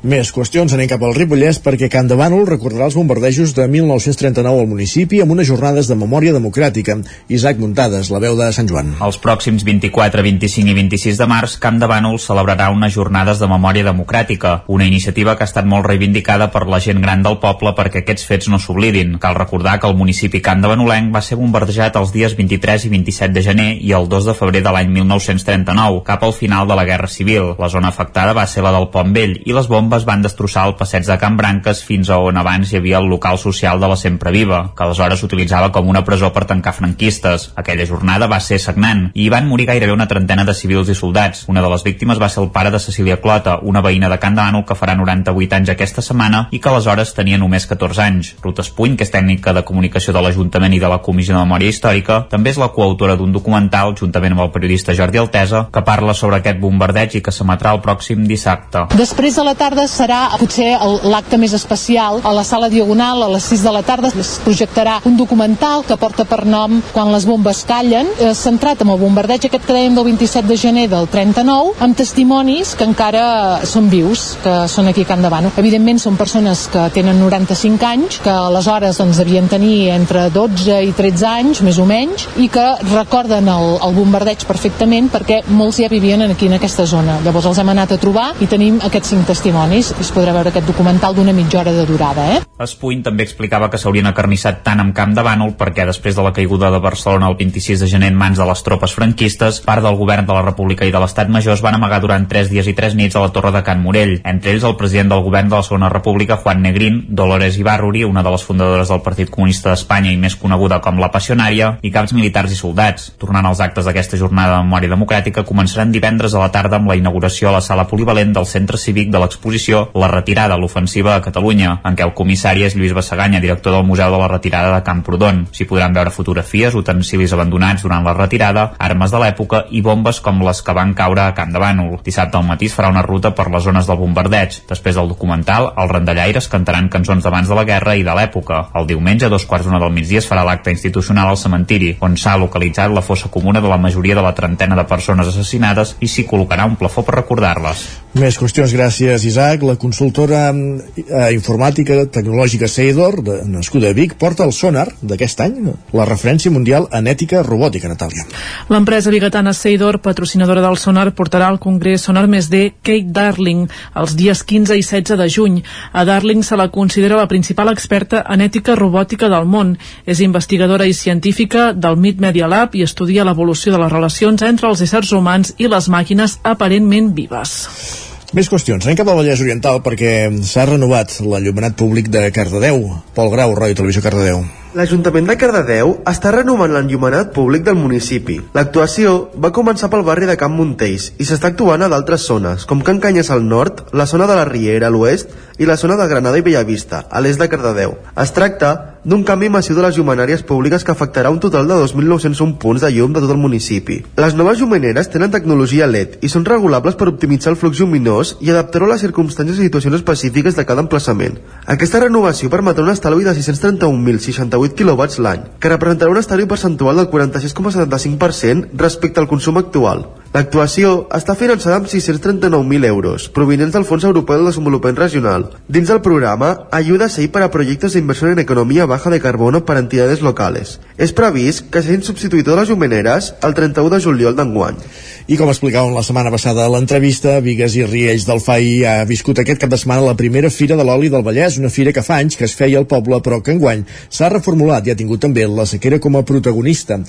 Més qüestions, anem cap al Ripollès perquè Can de Bànol recordarà els bombardejos de 1939 al municipi amb unes jornades de memòria democràtica. Isaac Muntades, la veu de Sant Joan. Els pròxims 24, 25 i 26 de març, Camp de Bànol celebrarà unes jornades de memòria democràtica, una iniciativa que ha estat molt reivindicada per la gent gran del poble perquè aquests fets no s'oblidin. Cal recordar que el municipi Camp de Banolenc va ser bombardejat els dies 23 i 27 de gener i el 2 de febrer de l'any 1939, cap al final de la Guerra Civil. La zona afectada va ser la del Pont Vell i les bombes bombes van destrossar el passeig de Can Branques fins a on abans hi havia el local social de la Sempre Viva, que aleshores s'utilitzava com una presó per tancar franquistes. Aquella jornada va ser sagnant i hi van morir gairebé una trentena de civils i soldats. Una de les víctimes va ser el pare de Cecília Clota, una veïna de Can Bànol que farà 98 anys aquesta setmana i que aleshores tenia només 14 anys. Ruth Espuny, que és tècnica de comunicació de l'Ajuntament i de la Comissió de Memòria Històrica, també és la coautora d'un documental, juntament amb el periodista Jordi Altesa, que parla sobre aquest bombardeig i que s'emetrà el pròxim dissabte. Després a la tarda serà potser l'acte més especial a la sala Diagonal a les 6 de la tarda es projectarà un documental que porta per nom Quan les bombes callen, eh, centrat en el bombardeig aquest que dèiem del 27 de gener del 39, amb testimonis que encara són vius, que són aquí a Can Davano. Evidentment són persones que tenen 95 anys, que aleshores doncs, devien tenir entre 12 i 13 anys, més o menys, i que recorden el, el bombardeig perfectament perquè molts ja vivien aquí en aquesta zona. Llavors els hem anat a trobar i tenim aquests cinc testimonis. Es podrà veure aquest documental d'una mitja hora de durada. Eh? Espuny també explicava que s'haurien acarnissat tant amb Camp de Bànol perquè després de la caiguda de Barcelona el 26 de gener en mans de les tropes franquistes, part del govern de la República i de l'Estat Major es van amagar durant 3 dies i 3 nits a la Torre de Can Morell, entre ells el president del govern de la Segona República, Juan Negrín, Dolores Ibarruri, una de les fundadores del Partit Comunista d'Espanya i més coneguda com la Passionària, i caps militars i soldats. Tornant als actes d'aquesta jornada de memòria democràtica, començaran divendres a la tarda amb la inauguració a la sala polivalent del Centre Cívic de l'exposició La Retirada, l'ofensiva a Catalunya, en què el comissari és Lluís Bassaganya, director del Museu de la Retirada de Camprodon. S'hi podran veure fotografies, utensilis abandonats durant la retirada, armes de l'època i bombes com les que van caure a Camp de Bànol. Dissabte al matí es farà una ruta per les zones del bombardeig. Després del documental, els randallaires cantaran cançons d'abans de la guerra i de l'època. El diumenge, a dos quarts d'una del migdia, es farà l'acte institucional al cementiri, on s'ha localitzat la fossa comuna de la majoria de la trentena de persones assassinades i s'hi col·locarà un plafó per recordar-les. Més qüestions, gràcies Isaac. La consultora eh, informàtica tecnològica Seidor, de, nascuda a Vic, porta el sonar d'aquest any, la referència mundial en ètica robòtica, Natàlia. L'empresa bigatana Seidor, patrocinadora del sonar, portarà al Congrés Sonar Més D Kate Darling els dies 15 i 16 de juny. A Darling se la considera la principal experta en ètica robòtica del món. És investigadora i científica del MIT Media Lab i estudia l'evolució de les relacions entre els éssers humans i les màquines aparentment vives. Més qüestions. Anem cap al Vallès Oriental perquè s'ha renovat l'allumenat públic de Cardedeu. Pol Grau, Ràdio Televisió Cardedeu. L'Ajuntament de Cardedeu està renovant l'enllumenat públic del municipi. L'actuació va començar pel barri de Camp Montells i s'està actuant a d'altres zones, com Can Canyes al nord, la zona de la Riera a l'oest i la zona de Granada i Bellavista, a l'est de Cardedeu. Es tracta d'un canvi massiu de les llumenàries públiques que afectarà un total de 2.901 punts de llum de tot el municipi. Les noves llumeneres tenen tecnologia LED i són regulables per optimitzar el flux lluminós i adaptar-ho a les circumstàncies i situacions específiques de cada emplaçament. Aquesta renovació permetrà un estalvi de 631.068 kW l'any, que representarà un estalvi percentual del 46,75% respecte al consum actual. L'actuació està finançada amb 639.000 euros, provinents del Fons Europeu de Desenvolupament Regional, dins del programa Ayuda SEI para proyectos de inversión en economía baja de carbono per entidades locales. És previst que s'hagin substituït totes les llumeneres el 31 de juliol d'enguany. I com explicàvem la setmana passada a l'entrevista, Vigues i Riells del FAI ha viscut aquest cap de setmana la primera Fira de l'Oli del Vallès, una fira que fa anys que es feia al poble, però que enguany s'ha reformulat i ha tingut també la sequera com a protagonista.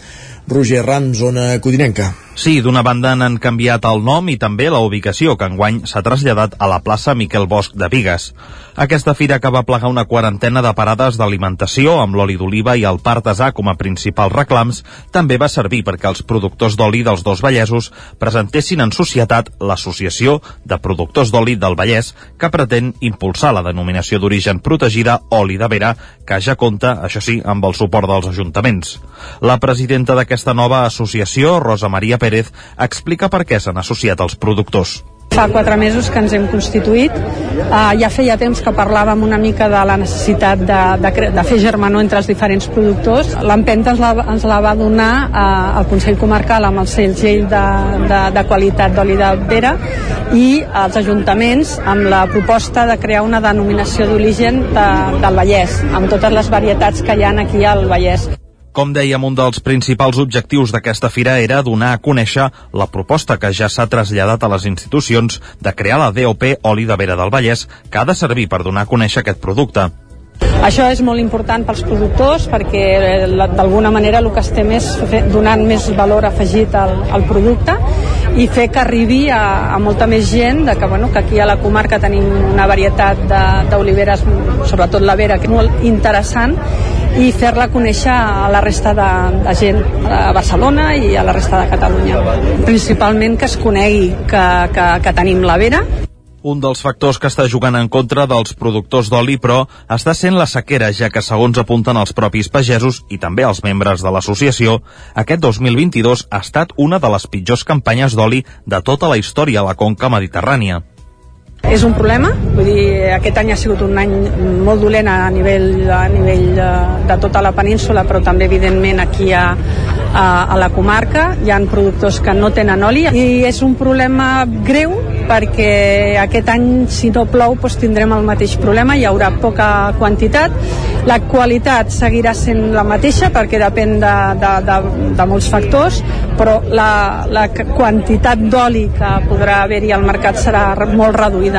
Roger Ram, zona codinenca. Sí, d'una banda n'han canviat el nom i també la ubicació, que enguany s'ha traslladat a la plaça Miquel Bosch de Vigues. Aquesta fira que va plegar una quarantena de parades d'alimentació amb l'oli d'oliva i el partasà com a principals reclams també va servir perquè els productors d'oli dels dos Vallesos presentessin en societat l'Associació de Productors d'Oli del Vallès que pretén impulsar la denominació d'origen protegida Oli de Vera que ja compta, això sí, amb el suport dels ajuntaments. La presidenta d'aquesta nova associació, Rosa Maria Pérez, explica per què s'han associat els productors. Fa quatre mesos que ens hem constituït. Uh, ja feia temps que parlàvem una mica de la necessitat de, de, de fer germanor entre els diferents productors. L'empenta ens, la, ens la va donar uh, el Consell Comarcal amb el segell de, de, de qualitat d'oli de vera i els ajuntaments amb la proposta de crear una denominació d'origen de, del Vallès, amb totes les varietats que hi ha aquí al Vallès. Com dèiem, un dels principals objectius d'aquesta fira era donar a conèixer la proposta que ja s'ha traslladat a les institucions de crear la DOP Oli de Vera del Vallès, que ha de servir per donar a conèixer aquest producte. Això és molt important pels productors perquè eh, d'alguna manera el que estem és donant més valor afegit al, al producte i fer que arribi a, a molta més gent de que, bueno, que aquí a la comarca tenim una varietat d'oliveres, sobretot la vera, que és molt interessant i fer-la conèixer a la resta de, de gent a Barcelona i a la resta de Catalunya. Principalment que es conegui que, que, que tenim la vera un dels factors que està jugant en contra dels productors d'oli, però, està sent la sequera, ja que, segons apunten els propis pagesos i també els membres de l'associació, aquest 2022 ha estat una de les pitjors campanyes d'oli de tota la història a la conca mediterrània. És un problema, vull dir, aquest any ha sigut un any molt dolent a nivell, a nivell de, de tota la península, però també evidentment aquí a, a, a la comarca. Hi han productors que no tenen oli i és un problema greu perquè aquest any si no plou doncs tindrem el mateix problema, hi haurà poca quantitat, la qualitat seguirà sent la mateixa perquè depèn de, de, de, de molts factors, però la, la quantitat d'oli que podrà haver-hi al mercat serà molt reduïda.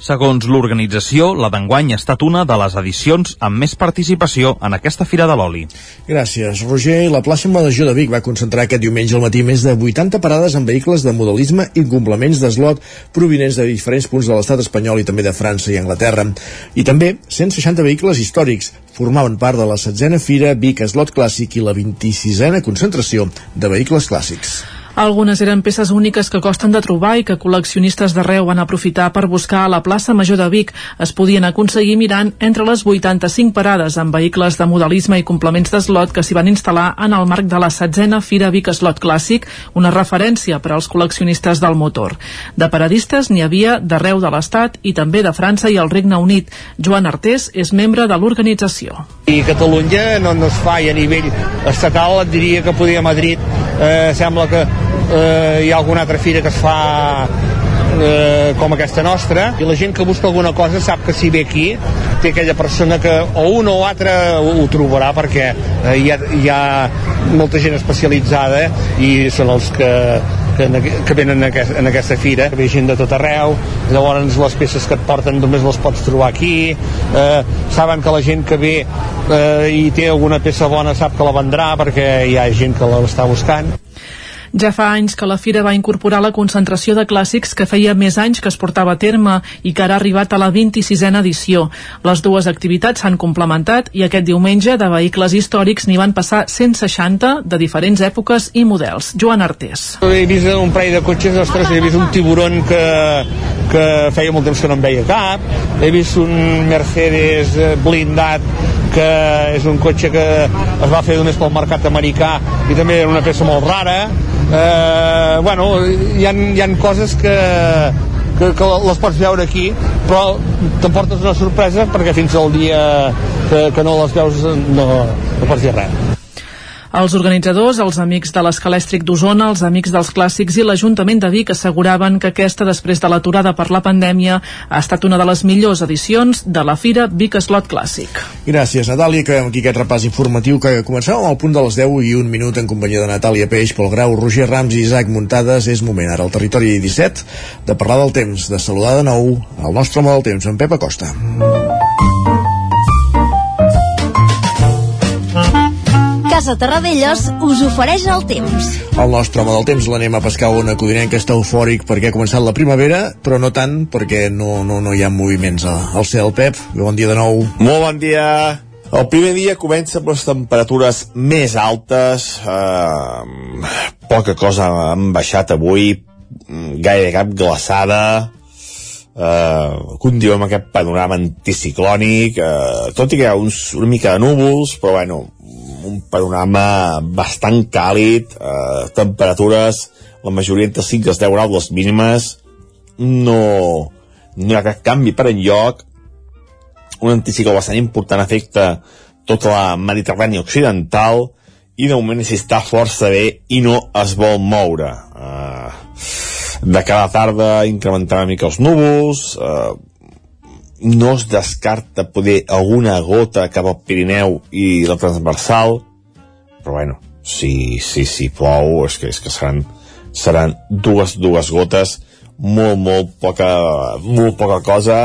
Segons l'organització, la d'enguany ha estat una de les edicions amb més participació en aquesta Fira de l'Oli. Gràcies, Roger. La plaça Major de Vic va concentrar aquest diumenge al matí més de 80 parades amb vehicles de modelisme i complements d'eslot provinents de diferents punts de l'estat espanyol i també de França i Anglaterra. I també 160 vehicles històrics formaven part de la setzena Fira Vic Eslot Clàssic i la 26a concentració de vehicles clàssics. Algunes eren peces úniques que costen de trobar i que col·leccionistes d'arreu van aprofitar per buscar a la plaça Major de Vic. Es podien aconseguir mirant entre les 85 parades amb vehicles de modelisme i complements d'eslot que s'hi van instal·lar en el marc de la setzena Fira Vic Slot Clàssic, una referència per als col·leccionistes del motor. De paradistes n'hi havia d'arreu de l'Estat i també de França i el Regne Unit. Joan Artés és membre de l'organització. I Catalunya no, no es fa a nivell estatal et diria que podia Madrid eh, sembla que eh, hi ha alguna altra fira que es fa eh, com aquesta nostra. I la gent que busca alguna cosa sap que si ve aquí té aquella persona que o un o altre ho, ho trobarà perquè eh, hi, ha, hi ha molta gent especialitzada i són els que, que, que venen en, aquest, en aquesta fira. Ve gent de tot arreu. Llavors les peces que et porten només les pots trobar aquí. Eh, saben que la gent que ve eh, i té alguna peça bona sap que la vendrà perquè hi ha gent que l'està buscant ja fa anys que la Fira va incorporar la concentració de clàssics que feia més anys que es portava a terme i que ara ha arribat a la 26a edició. Les dues activitats s'han complementat i aquest diumenge de vehicles històrics n'hi van passar 160 de diferents èpoques i models. Joan Artés. He vist un parell de cotxes, ostres, he vist un tiburon que, que feia molt temps que no en veia cap, he vist un Mercedes blindat que és un cotxe que es va fer només pel mercat americà i també era una peça molt rara. Eh, bueno, hi ha, hi ha coses que, que, que les pots veure aquí però t'emportes una sorpresa perquè fins al dia que, que no les veus no, no pots dir res els organitzadors, els amics de l'Escalèstric d'Osona, els amics dels clàssics i l'Ajuntament de Vic asseguraven que aquesta, després de l'aturada per la pandèmia, ha estat una de les millors edicions de la Fira Vic Slot Clàssic. Gràcies, Natàlia, que aquí aquest repàs informatiu que començava al punt de les 10 i un minut en companyia de Natàlia Peix, Pol Grau, Roger Rams i Isaac Muntades. És moment ara al territori 17 de parlar del temps, de saludar de nou el nostre home del temps, en Pep Acosta. Casa Terradellos us ofereix el temps. El nostre home del temps l'anem a pescar una codinenca està eufòric perquè ha començat la primavera, però no tant perquè no, no, no hi ha moviments al cel. Pep, bon dia de nou. Molt bon dia. El primer dia comença amb les temperatures més altes, eh, poca cosa han baixat avui, gaire cap glaçada, eh, continuem amb aquest panorama anticiclònic, eh, tot i que hi ha uns, una mica de núvols, però bueno, un panorama bastant càlid, eh, temperatures, la majoria entre 5 i 10 graus les mínimes, no, no hi ha cap canvi per enlloc, un anticicló bastant important afecta tota la Mediterrània occidental i de moment s'hi està força bé i no es vol moure. Uh, de cada tarda incrementarà una mica els núvols, uh, no es descarta poder alguna gota cap al Pirineu i la transversal, però bueno, si, si, si plou, és que, és que seran, seran dues, dues gotes, molt, molt poca, molt poca cosa,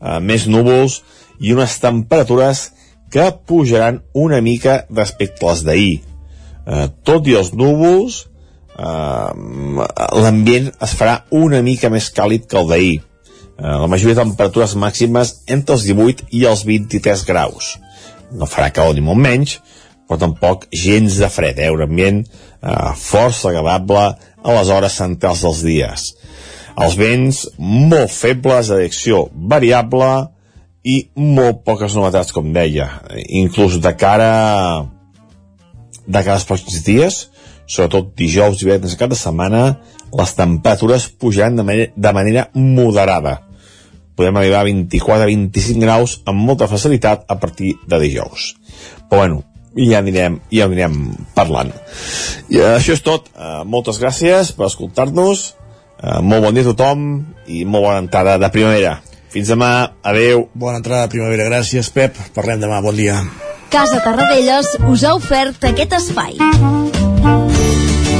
eh, més núvols i unes temperatures que pujaran una mica respecte a les d'ahir. Eh, tot i els núvols, eh, l'ambient es farà una mica més càlid que el d'ahir. Eh, la majoria de temperatures màximes entre els 18 i els 23 graus. No farà calor ni molt menys, però tampoc gens de fred, eh? un ambient eh, força agradable a les hores centrals dels dies. Els vents molt febles, de direcció variable i molt poques novetats, com deia. Inclús de cara de als pròxims dies, sobretot dijous i divendres cada setmana, les temperatures pujaran de manera, de manera moderada. Podem arribar a 24-25 graus amb molta facilitat a partir de dijous. Però bueno, ja anirem, ja anirem parlant. I uh, això és tot. Uh, moltes gràcies per escoltar-nos. Uh, molt bon dia a tothom i molt bona entrada de primavera. Fins demà. Adeu. Bona entrada de primavera. Gràcies, Pep. Parlem demà. Bon dia. Casa Tarradellas us ha ofert aquest espai.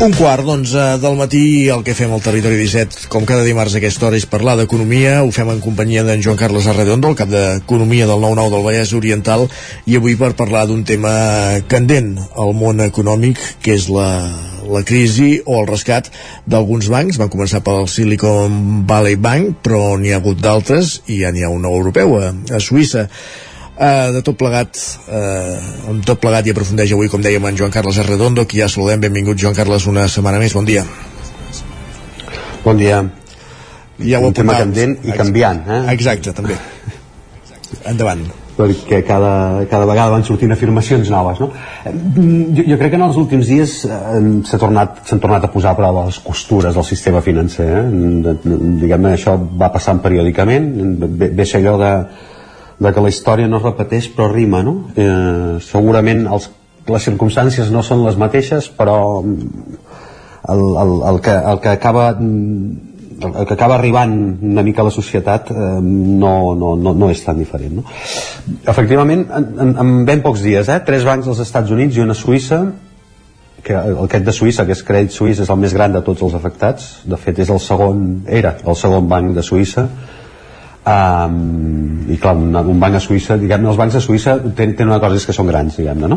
Un quart d'onze del matí, el que fem al Territori 17, com cada dimarts a aquesta hora, és parlar d'economia. Ho fem en companyia d'en Joan Carles Arredondo, el cap d'Economia del 9-9 del Vallès Oriental, i avui per parlar d'un tema candent al món econòmic, que és la, la crisi o el rescat d'alguns bancs. Van començar pel Silicon Valley Bank, però n'hi ha hagut d'altres, i ja n'hi ha un nou europeu, a, a Suïssa. Uh, de tot plegat uh, amb tot plegat i aprofundeix avui com dèiem en Joan Carles Arredondo qui ja saludem, benvingut Joan Carles una setmana més, bon dia. Bon dia. Ja un tema candent i canviant eh? exacte, també. Endavant. Perquè cada, cada vegada van sortint afirmacions noves no? jo, jo crec que en els últims dies eh, s'han tornat, tornat a posar a prova les costures del sistema financer eh? diguem-ne això va passant periòdicament. Ve, ve ser allò de de que la història no es repeteix però rima no? eh, segurament els, les circumstàncies no són les mateixes però el, el, el, que, el que acaba el que acaba arribant una mica a la societat eh, no, no, no, no és tan diferent no? efectivament en, en, en ben pocs dies eh? tres bancs als Estats Units i una Suïssa que aquest de Suïssa, que és Crèdit Suïssa és el més gran de tots els afectats de fet és el segon, era el segon banc de Suïssa Um, i clar, un, un banc a Suïssa diguem els bancs a Suïssa tenen, tenen una cosa és que són grans diguem-ne no?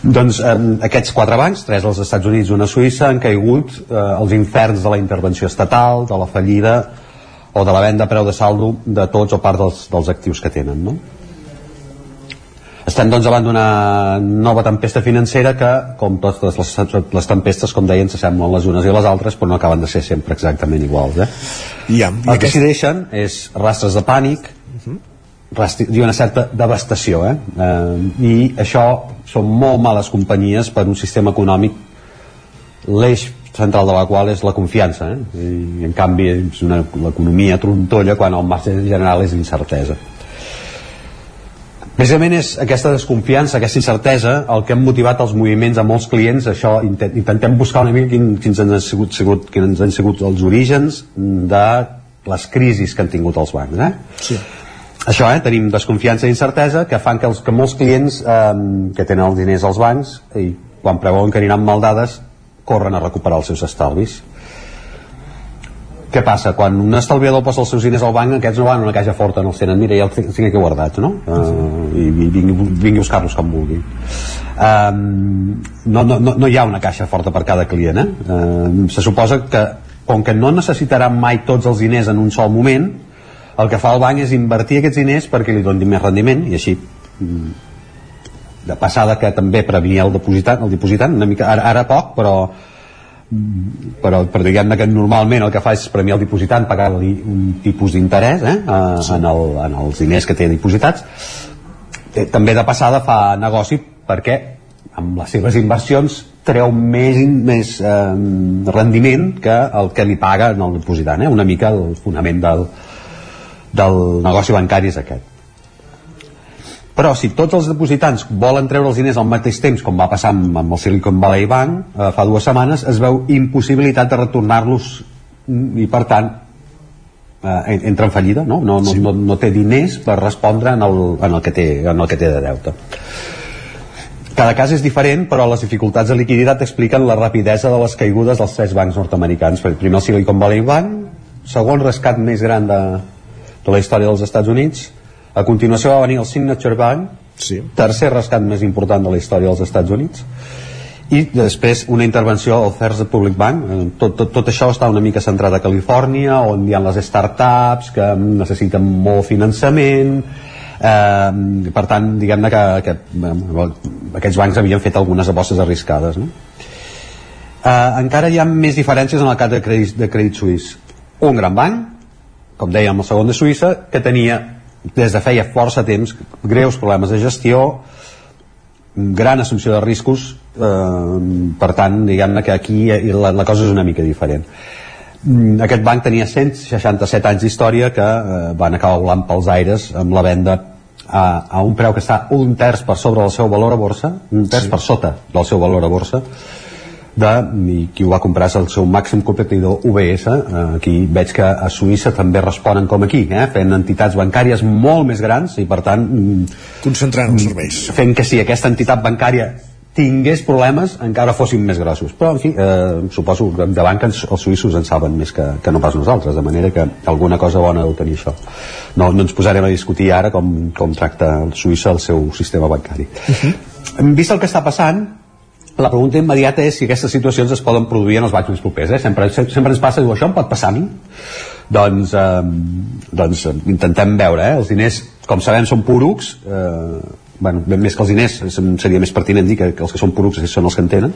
doncs um, aquests quatre bancs, tres als Estats Units i una Suïssa han caigut uh, els inferns de la intervenció estatal de la fallida o de la venda a preu de saldo de tots o part dels, dels actius que tenen no? Estem doncs davant d'una nova tempesta financera que, com totes les, les tempestes, com deien, s'assemblen les unes i les altres, però no acaben de ser sempre exactament iguals. Eh? Ja, el que s'hi deixen és rastres de pànic Mhm. rastri, i una certa devastació. Eh? Eh, I això són molt males companyies per un sistema econòmic l'eix central de la qual és la confiança. Eh? I, en canvi, és una- l'economia trontolla quan el marge general és incertesa. Precisament és aquesta desconfiança, aquesta incertesa, el que han motivat els moviments a molts clients, això intent, intentem buscar una mica quin, quins, han sigut, sigut, quins han sigut els orígens de les crisis que han tingut els bancs. Eh? Sí. Això, eh? tenim desconfiança i incertesa que fan que, els, que molts clients eh, que tenen els diners als bancs i quan preveuen que aniran mal dades corren a recuperar els seus estalvis què passa? Quan un estalviador posa els seus diners al banc, aquests no van a una caixa forta, no els tenen, mira, ja els tinc aquí guardats, no? Uh, I, i vingui, vingui a buscar-los com vulgui. Um, no, no, no, no hi ha una caixa forta per cada client, eh? Uh, se suposa que, com que no necessitarà mai tots els diners en un sol moment, el que fa el banc és invertir aquests diners perquè li donin més rendiment i així mm, de passada que també prevenia el dipositant, el dipositant una mica, ara, ara poc, però però, però diguem que normalment el que fa és premiar el dipositant pagar-li un tipus d'interès eh, sí. en, el, en els diners que té dipositats eh, també de passada fa negoci perquè amb les seves inversions treu més, més eh, rendiment que el que li paga en el dipositant eh? una mica el fonament del, del negoci bancari és aquest però si tots els depositants volen treure els diners al mateix temps, com va passar amb, amb el Silicon Valley Bank eh, fa dues setmanes, es veu impossibilitat de retornar-los i per tant eh, entra en fallida, no? No, no, sí. no, no té diners per respondre en el, en el, que, té, en el que té de deute. Cada cas és diferent, però les dificultats de liquiditat expliquen la rapidesa de les caigudes dels tres bancs nord-americans. Primer el Silicon Valley Bank, segon rescat més gran de, de la història dels Estats Units, a continuació va venir el Signature Bank, sí. tercer rescat més important de la història dels Estats Units, i després una intervenció al First Republic Bank eh, tot, tot, tot això està una mica centrat a Califòrnia on hi ha les startups que necessiten molt finançament eh, per tant diguem-ne que, que eh, aquests bancs havien fet algunes apostes arriscades no? eh, encara hi ha més diferències en el cas de Crèdit, de Crèdit Suís un gran banc com dèiem el segon de Suïssa que tenia des de feia força temps greus problemes de gestió gran assumpció de riscos eh, per tant diguem-ne que aquí la, la cosa és una mica diferent mm, aquest banc tenia 167 anys d'història que eh, van acabar volant pels aires amb la venda a, a un preu que està un terç per sobre del seu valor a borsa un terç sí. per sota del seu valor a borsa de, i qui ho va comprar és el seu màxim competidor UBS eh, aquí veig que a Suïssa també responen com aquí, eh, fent entitats bancàries molt més grans i per tant mm, concentrant els serveis. fent que si aquesta entitat bancària tingués problemes encara fossin més grossos. Però en fi, eh, suposo que de banca els suïssos en saben més que, que no pas nosaltres de manera que alguna cosa bona deu tenir això. No, no ens posarem a discutir ara com, com tracta Suïssa el seu sistema bancari. Uh -huh. vist el que està passant la pregunta immediata és si aquestes situacions es poden produir en els bancs més propers. Eh? Sempre, sempre ens passa, diu, això em pot passar a mi? Doncs, eh, doncs intentem veure, eh? els diners, com sabem, són porucs, eh, bueno, més que els diners, seria més pertinent dir que, que els que són porucs són els que en tenen,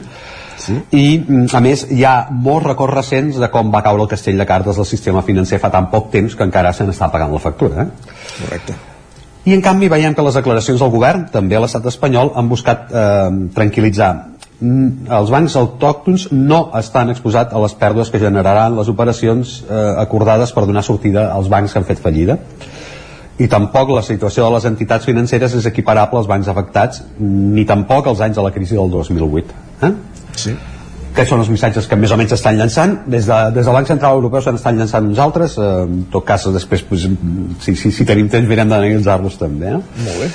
sí. i a més hi ha molts records recents de com va caure el castell de cartes del sistema financer fa tan poc temps que encara se n'està pagant la factura. Eh? Correcte. I en canvi veiem que les declaracions del govern, també a l'estat espanyol, han buscat eh, tranquil·litzar Mm, els bancs autòctons no estan exposats a les pèrdues que generaran les operacions eh, acordades per donar sortida als bancs que han fet fallida i tampoc la situació de les entitats financeres és equiparable als bancs afectats ni tampoc als anys de la crisi del 2008 eh? sí. Aquests són els missatges que més o menys estan llançant des de, des del Banc Central Europeu s'han estat llançant uns altres eh, en tot cas després pues, si, si, si tenim temps mirem d'analitzar-los també eh? Molt bé.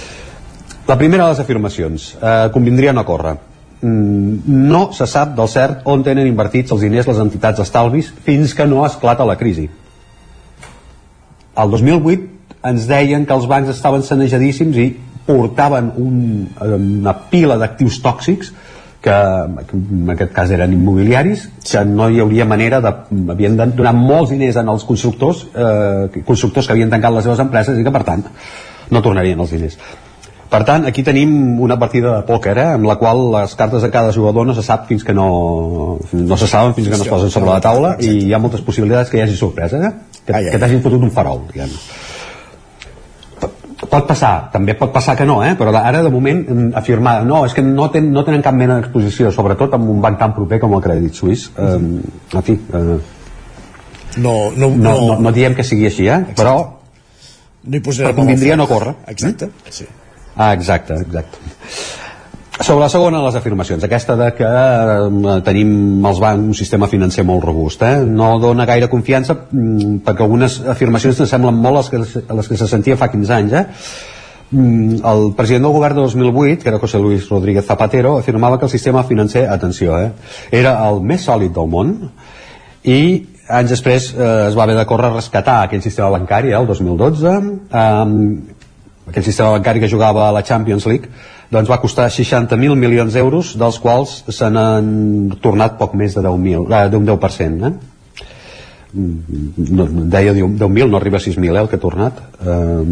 la primera de les afirmacions eh, convindria no córrer no se sap del cert on tenen invertits els diners les entitats estalvis fins que no esclata la crisi. El 2008 ens deien que els bancs estaven sanejadíssims i portaven un, una pila d'actius tòxics que en aquest cas eren immobiliaris que no hi hauria manera de, havien de donar molts diners els constructors eh, constructors que havien tancat les seves empreses i que per tant no tornarien els diners per tant, aquí tenim una partida de pòquer, eh, amb la qual les cartes de cada jugador no se sap fins que no, no se saben fins que no es posen sobre la taula i hi ha moltes possibilitats que hi hagi sorpresa, eh? que, ai, ai. que t'hagin fotut un farol, diguem pot passar, també pot passar que no, eh? però ara de moment afirmar, no, és que no, ten, no tenen cap mena d'exposició, sobretot amb un banc tan proper com el Crèdit Suís. Eh, en fi, eh, no, no, no, no, no, no diem que sigui així, eh? Exacte. però no hi però convindria no córrer. Exacte, sí. Ah, exacte, exacte. Sobre la segona, les afirmacions. Aquesta de que eh, tenim els bancs un sistema financer molt robust. Eh? No dona gaire confiança mm, perquè algunes afirmacions ens semblen molt les que, les que se sentia fa 15 anys. Eh? Mm, el president del govern de 2008, que era José Luis Rodríguez Zapatero, afirmava que el sistema financer, atenció, eh, era el més sòlid del món i anys després eh, es va haver de córrer a rescatar aquell sistema bancari, eh, el 2012, eh, aquell sistema bancari que jugava a la Champions League doncs va costar 60.000 milions d'euros dels quals se n'han tornat poc més de 10.000 eh, d'un 10% eh? no, deia 10.000 no arriba a 6.000 eh, el que ha tornat eh,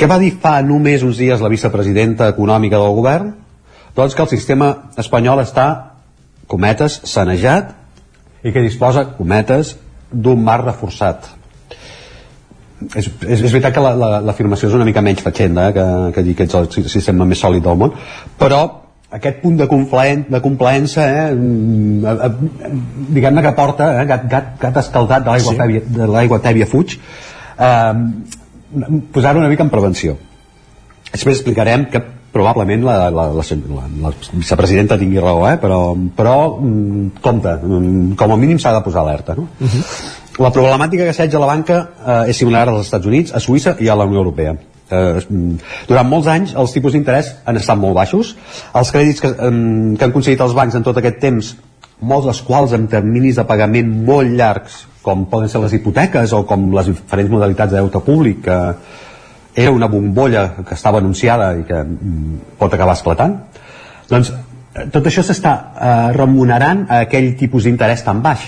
què va dir fa només uns dies la vicepresidenta econòmica del govern? doncs que el sistema espanyol està cometes, sanejat i que disposa, cometes, d'un mar reforçat és, és, és veritat que l'afirmació la, la, és una mica menys fatxenda eh, que, que dir que ets el sistema més sòlid del món però aquest punt de, de complaença eh, mm, diguem-ne que porta eh, gat, gat, gat escaldat de l'aigua sí. tèbia, de l'aigua tèbia fuig eh, posar-ho una mica en prevenció després explicarem que probablement la, la, la, la, la vicepresidenta tingui raó, eh? però, però mm, compte, mm, com a mínim s'ha de posar alerta. No? Uh -huh. La problemàtica que assetja la banca eh, és similar als Estats Units, a Suïssa i a la Unió Europea. Eh, durant molts anys els tipus d'interès han estat molt baixos. Els crèdits que, eh, que han concedit els bancs en tot aquest temps, molts dels quals amb terminis de pagament molt llargs, com poden ser les hipoteques o com les diferents modalitats de deute públic, que, era una bombolla que estava anunciada i que mm, pot acabar esclatant doncs eh, tot això s'està eh, remunerant a aquell tipus d'interès tan baix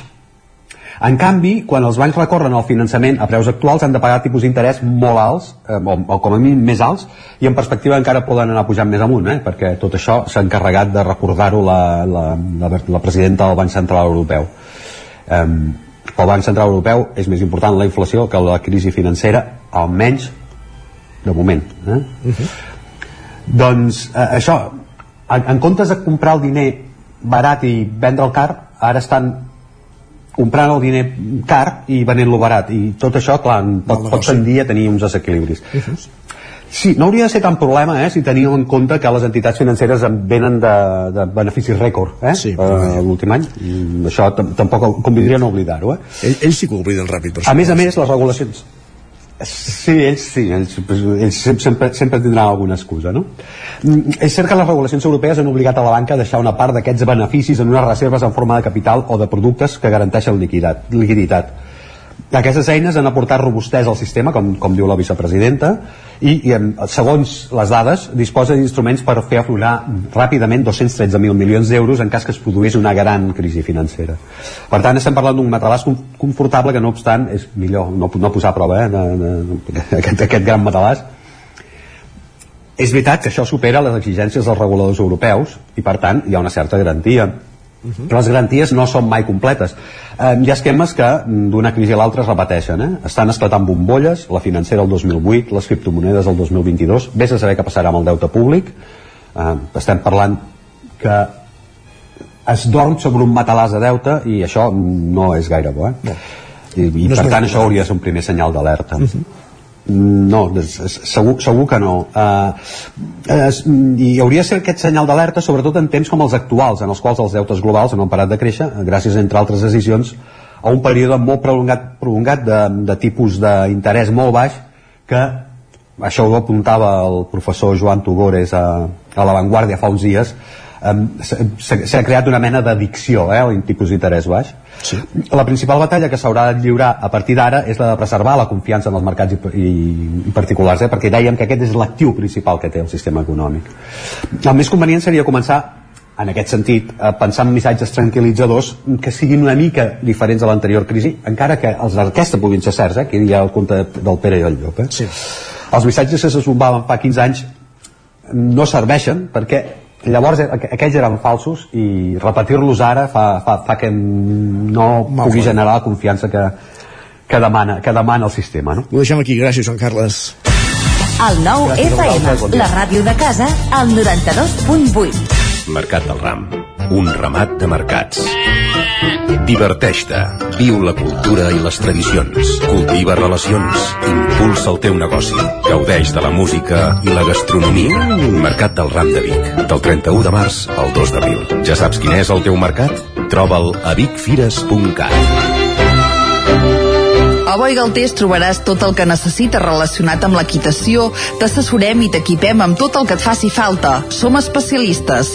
en canvi, quan els bancs recorren al finançament a preus actuals han de pagar tipus d'interès molt alts, eh, o, o com a mínim més alts, i en perspectiva encara poden anar pujant més amunt, eh, perquè tot això s'ha encarregat de recordar-ho la, la, la, la presidenta del Banc Central Europeu. Eh, pel Banc Central Europeu és més important la inflació que la crisi financera, almenys de moment eh? Uh -huh. doncs eh, això en, en comptes de comprar el diner barat i vendre el car ara estan comprant el diner car i venent-lo barat. I tot això, clar, pot, pot tendir a tenir uns desequilibris. Sí, no hauria de ser tan problema eh, si teníem en compte que les entitats financeres venen de, de beneficis rècord eh, sí, uh, l'últim any. I això tampoc convidria no oblidar-ho eh? Ell, ells sí que ho obliden ràpid per a més a més les regulacions Sí, ells sí, ells, ells sempre, sempre tindran alguna excusa, no? Mm, és cert que les regulacions europees han obligat a la banca a deixar una part d'aquests beneficis en unes reserves en forma de capital o de productes que garanteixen liquiditat. liquiditat aquestes eines han aportat robustesa al sistema, com, com diu la vicepresidenta, i, i en, segons les dades, disposa d'instruments per fer aflorar ràpidament 213.000 milions d'euros en cas que es produís una gran crisi financera. Per tant, estem parlant d'un matalàs confortable que, no obstant, és millor no, no posar a prova eh, aquest, aquest gran matalàs. És veritat que això supera les exigències dels reguladors europeus i, per tant, hi ha una certa garantia Uh -huh. Però les garanties no són mai completes. Eh, hi ha esquemes que mm, d'una crisi a l'altra es repeteixen. Eh? Estan esclatant bombolles, la financera el 2008, les criptomonedes el 2022, vés a saber què passarà amb el deute públic. Eh, estem parlant que es dorm sobre un matalàs de deute i això no és gaire bo. Eh? No. I, i no per tant això hauria de ser un primer senyal d'alerta. Uh -huh. No, segur, segur que no. Uh, es, I hauria de ser aquest senyal d'alerta, sobretot en temps com els actuals, en els quals els deutes globals no han parat de créixer, gràcies, entre altres decisions, a un període molt prolongat, prolongat de, de tipus d'interès molt baix, que això ho apuntava el professor Joan Tugores a, a La Vanguardia fa uns dies, um, s'ha creat una mena d'addicció eh, al tipus d'interès baix Sí. La principal batalla que s'haurà de lliurar a partir d'ara és la de preservar la confiança en els mercats i, i, i particulars, eh? perquè dèiem que aquest és l'actiu principal que té el sistema econòmic. El més convenient seria començar en aquest sentit, a pensar en missatges tranquil·litzadors que siguin una mica diferents a l'anterior crisi, encara que els d'aquesta puguin ser certs, eh? que hi ha el conte del Pere i el Llop. Eh? Sí. Els missatges que se bombaven fa 15 anys no serveixen perquè llavors eh, aquells eren falsos i repetir-los ara fa, fa, fa que no Mal pugui generar la confiança que, que, demana, que demana el sistema no? ho deixem aquí, gràcies Joan Carles. El nou FM, la ràdio de casa al 92.8 Mercat del Ram. Un ramat de mercats Diverteix-te, viu la cultura i les tradicions, cultiva relacions, impulsa el teu negoci, gaudeix de la música i la gastronomia. Mercat del Ram de Vic, del 31 de març al 2 d'abril. Ja saps quin és el teu mercat? Troba'l a vicfires.cat. A Boi Galtés trobaràs tot el que necessites relacionat amb l'equitació, t'assessorem i t'equipem amb tot el que et faci falta. Som especialistes.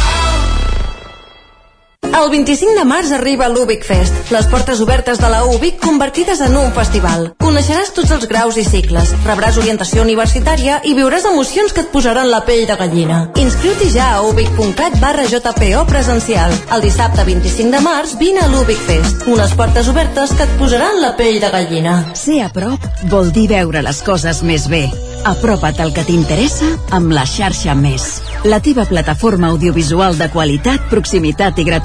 El 25 de març arriba l'Ubic Fest, les portes obertes de la Ubic convertides en un festival. Coneixeràs tots els graus i cicles, rebràs orientació universitària i viuràs emocions que et posaran la pell de gallina. Inscriu-t'hi ja a ubic.cat barra JPO presencial. El dissabte 25 de març vine a l'Ubic Fest, unes portes obertes que et posaran la pell de gallina. Ser a prop vol dir veure les coses més bé. Apropa't al que t'interessa amb la xarxa Més. La teva plataforma audiovisual de qualitat, proximitat i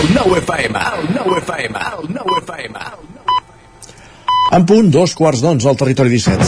El 9 FM, el 9 FM, el 9 FM. En punt, dos quarts d'onze al territori 17.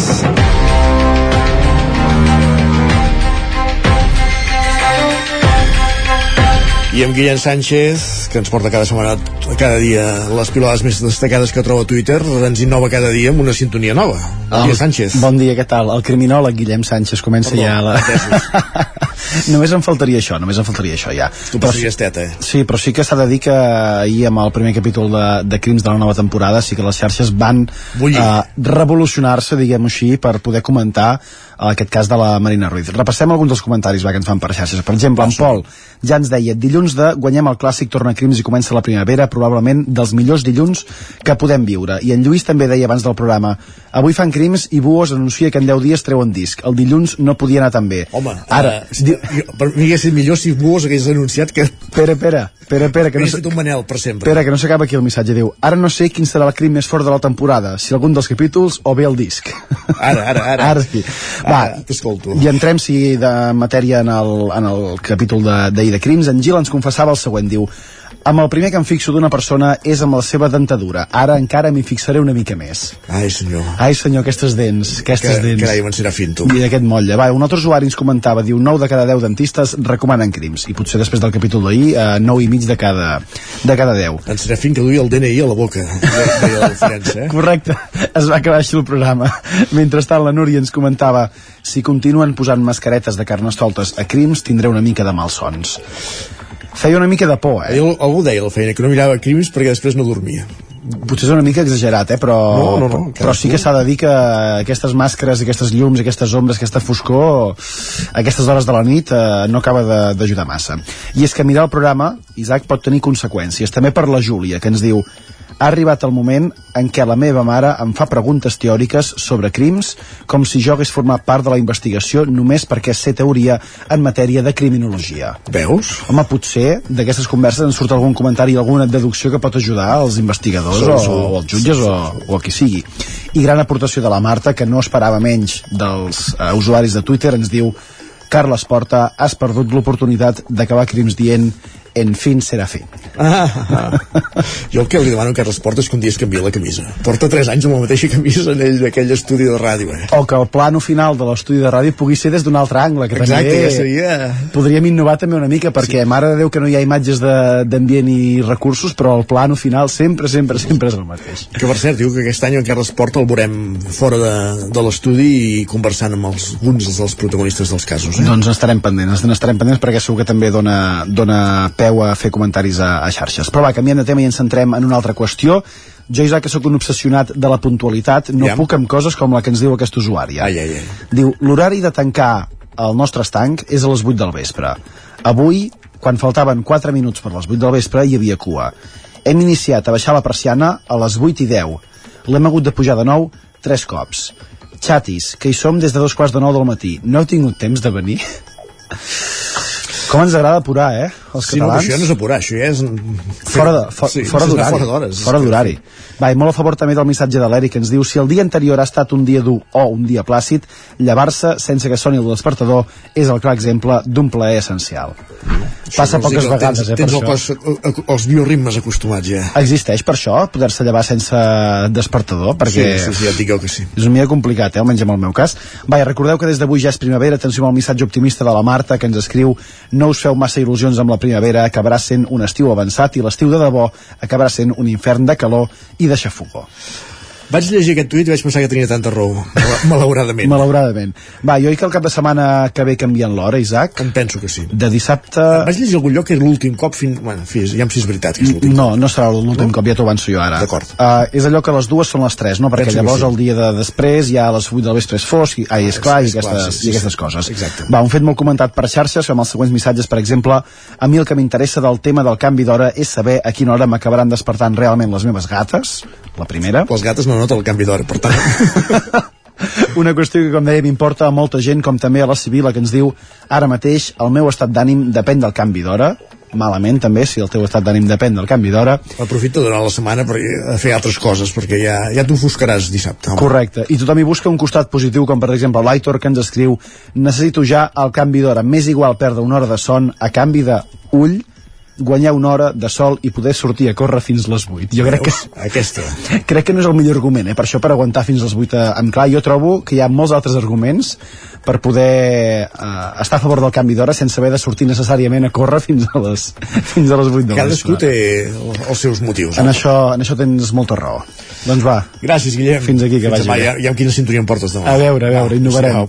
I amb Guillem Sánchez, que ens porta cada setmana, cada dia, les pilades més destacades que troba a Twitter, ens innova cada dia amb una sintonia nova. Bon dia, Sánchez. Bon dia, què tal? El criminòleg Guillem Sánchez comença Perdó, ja la... (laughs) només em faltaria això, només em faltaria això ja. Tu passaries teta, eh? Sí, però sí que s'ha de dir que ahir amb el primer capítol de, de Crims de la nova temporada sí que les xarxes van uh, revolucionar-se, diguem-ho així, per poder comentar en aquest cas de la Marina Ruiz. Repassem alguns dels comentaris va, que ens fan per xarxes. Per exemple, en Pol ja ens deia dilluns de guanyem el clàssic, torna Crims i comença la primavera, probablement dels millors dilluns que podem viure. I en Lluís també deia abans del programa avui fan Crims i Buos anuncia que en 10 dies treuen disc. El dilluns no podia anar tan bé. Home, Ara, uh, si, per mi sigut millor si Buos hagués anunciat que... Espera, espera, espera, espera, que no, un Manel, per sempre. espera, que no s'acaba aquí el missatge. Diu, ara no sé quin serà el crim més fort de la temporada, si algun dels capítols o bé el disc. Ara, ara, ara. Ara sí. Va, t'escolto. i entrem, sí, de matèria en el, en el capítol de- d'ahir de, de Crims. En Gil ens confessava el següent, diu amb el primer que em fixo d'una persona és amb la seva dentadura. Ara encara m'hi fixaré una mica més. Ai, senyor. Ai, senyor, aquestes dents, aquestes Que- dents. carai, serà fin, tu. I d'aquest motlle. Va, un altre usuari ens comentava, diu, 9 de cada 10 dentistes recomanen crims. I potser després del capítol d'ahir, eh, 9 i mig de cada, de cada 10. En serà fin que duia el DNI a la boca, deia eh? Correcte, es va acabar així el programa. Mentrestant, la Núria ens comentava si continuen posant mascaretes de carnestoltes a crims, tindré una mica de malsons. Feia una mica de por, eh? Algú, algú deia a la feina que no mirava crims perquè després no dormia. Potser és una mica exagerat, eh? però, No, no, no, però sí que s'ha de dir que aquestes màscares, aquestes llums, aquestes ombres, aquesta foscor, aquestes hores de la nit eh, no acaba d'ajudar massa. I és que mirar el programa, Isaac, pot tenir conseqüències. També per la Júlia, que ens diu ha arribat el moment en què la meva mare em fa preguntes teòriques sobre crims com si jo hagués format part de la investigació només perquè sé teoria en matèria de criminologia. Veus? Home, potser d'aquestes converses en surt algun comentari, alguna deducció que pot ajudar als investigadors Segur, o, segur. o als jutges o, o a qui sigui. I gran aportació de la Marta, que no esperava menys dels uh, usuaris de Twitter, ens diu Carles Porta, has perdut l'oportunitat d'acabar crims dient en fin serà fi. Ah, ah. Jo el que li demano a Carles Porta és que un dia es canvia la camisa. Porta 3 anys amb la mateixa camisa en ell d'aquell estudi de ràdio, eh? O que el plano final de l'estudi de ràdio pugui ser des d'un altre angle, que Exacte, també ja seria... podríem innovar també una mica, perquè sí. mare de Déu que no hi ha imatges de- d'ambient i recursos, però el plano final sempre, sempre, sempre és el mateix. Que per cert, diu que aquest any en Carles Porta el veurem fora de, de l'estudi i conversant amb els, alguns dels protagonistes dels casos, eh? Doncs estarem pendents, estarem pendents perquè segur que també dona, dona peu a fer comentaris a, a xarxes. Però va, canviant de tema i ens centrem en una altra qüestió. Jo, Isaac, que sóc un obsessionat de la puntualitat, no Ja. puc amb coses com la que ens diu aquest usuari. Ai, ai, ai. Diu, l'horari de tancar el nostre estanc és a les 8 del vespre. Avui, quan faltaven 4 minuts per les 8 del vespre, hi havia cua. Hem iniciat a baixar la persiana a les 8 i 10. L'hem hagut de pujar de nou 3 cops. Xatis, que hi som des de dos quarts de nou del matí. No heu tingut temps de venir? (laughs) Com ens agrada apurar, eh? Els Sí, però catalans. això no és apurar, això ja és... Fora de- fo- Sí, fora d'horari. Fora d'hores. Fora d'horari. Va, i molt a favor també del missatge de l'Eric que ens diu si el dia anterior ha estat un dia dur o un dia plàcid, llevar-se sense que soni el despertador és el clar exemple d'un plaer essencial. Passa Això dir poques que vegades, tens, eh, tens per el això. cos, eh, els bioritmes acostumats ja. Existeix per això, poder-se llevar sense despertador? Perquè Sí, sí, sí, ja et jo que sí. és una mica complicat, eh, almenys en el meu cas. Vaja, recordeu que des d'avui ja és primavera, atenció amb el missatge optimista de la Marta, que ens escriu no us feu massa il·lusions amb la primavera, acabarà sent un estiu avançat i l'estiu de debò acabarà sent un infern de calor i de xafogó. Vaig llegir aquest tuit i vaig pensar que tenia tanta raó, mal- (laughs) malauradament. Malauradament. Va, jo que el cap de setmana que ve canvien l'hora, Isaac. Em penso que sí. De dissabte... Vaig llegir algun lloc que era l'últim cop fins... Bueno, en fi, ja em si és veritat que és l'últim No, no serà l'últim no? cop, ja t'ho avanço jo ara. D'acord. Uh, és allò que les dues són les tres, no? Perquè Penso llavors sí. el dia de després ja a les 8 del vespre és fosc, i, ai, és clar, és i aquestes, clar, sí, sí, i aquestes coses. Exacte. Va, un fet molt comentat per xarxes, amb els següents missatges, per exemple, a mi el que m'interessa del tema del canvi d'hora és saber a quina hora m'acabaran despertant realment les meves gates, la primera. Les gates no noten el canvi d'hora, per tant... (laughs) Una qüestió que, com dèiem, importa a molta gent, com també a la civil, que ens diu ara mateix el meu estat d'ànim depèn del canvi d'hora, malament també, si el teu estat d'ànim depèn del canvi d'hora. Aprofita durant la setmana per fer altres coses, perquè ja, ja t'ofuscaràs dissabte. Home. Correcte, i tothom hi busca un costat positiu, com per exemple l'Aitor que ens escriu necessito ja el canvi d'hora, m'és igual perdre una hora de son a canvi de ull guanyar una hora de sol i poder sortir a córrer fins les 8. Jo crec que, Aquesta. (laughs) crec que no és el millor argument, eh? per això per aguantar fins les 8 a- en clar, jo trobo que hi ha molts altres arguments per poder eh, estar a favor del canvi d'hora sense haver de sortir necessàriament a córrer fins a les, (laughs) fins a les 8 de Cadascú vespre. té els seus motius. En home. això, en això tens molta raó. Doncs va. Gràcies, Guillem. Fins aquí, que Fins vagi demà. Ja, ja amb quina sintonia em portes demà. A veure, a veure, innovarem.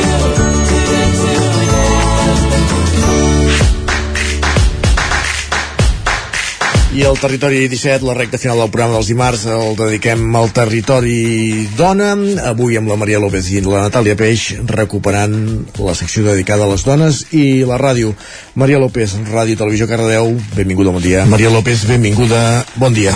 I el Territori 17, la recta final del programa dels dimarts, el dediquem al Territori Dona, avui amb la Maria López i la Natàlia Peix, recuperant la secció dedicada a les dones i la ràdio. Maria López, Ràdio Televisió Cardedeu, benvinguda, bon dia. Maria López, benvinguda, bon dia.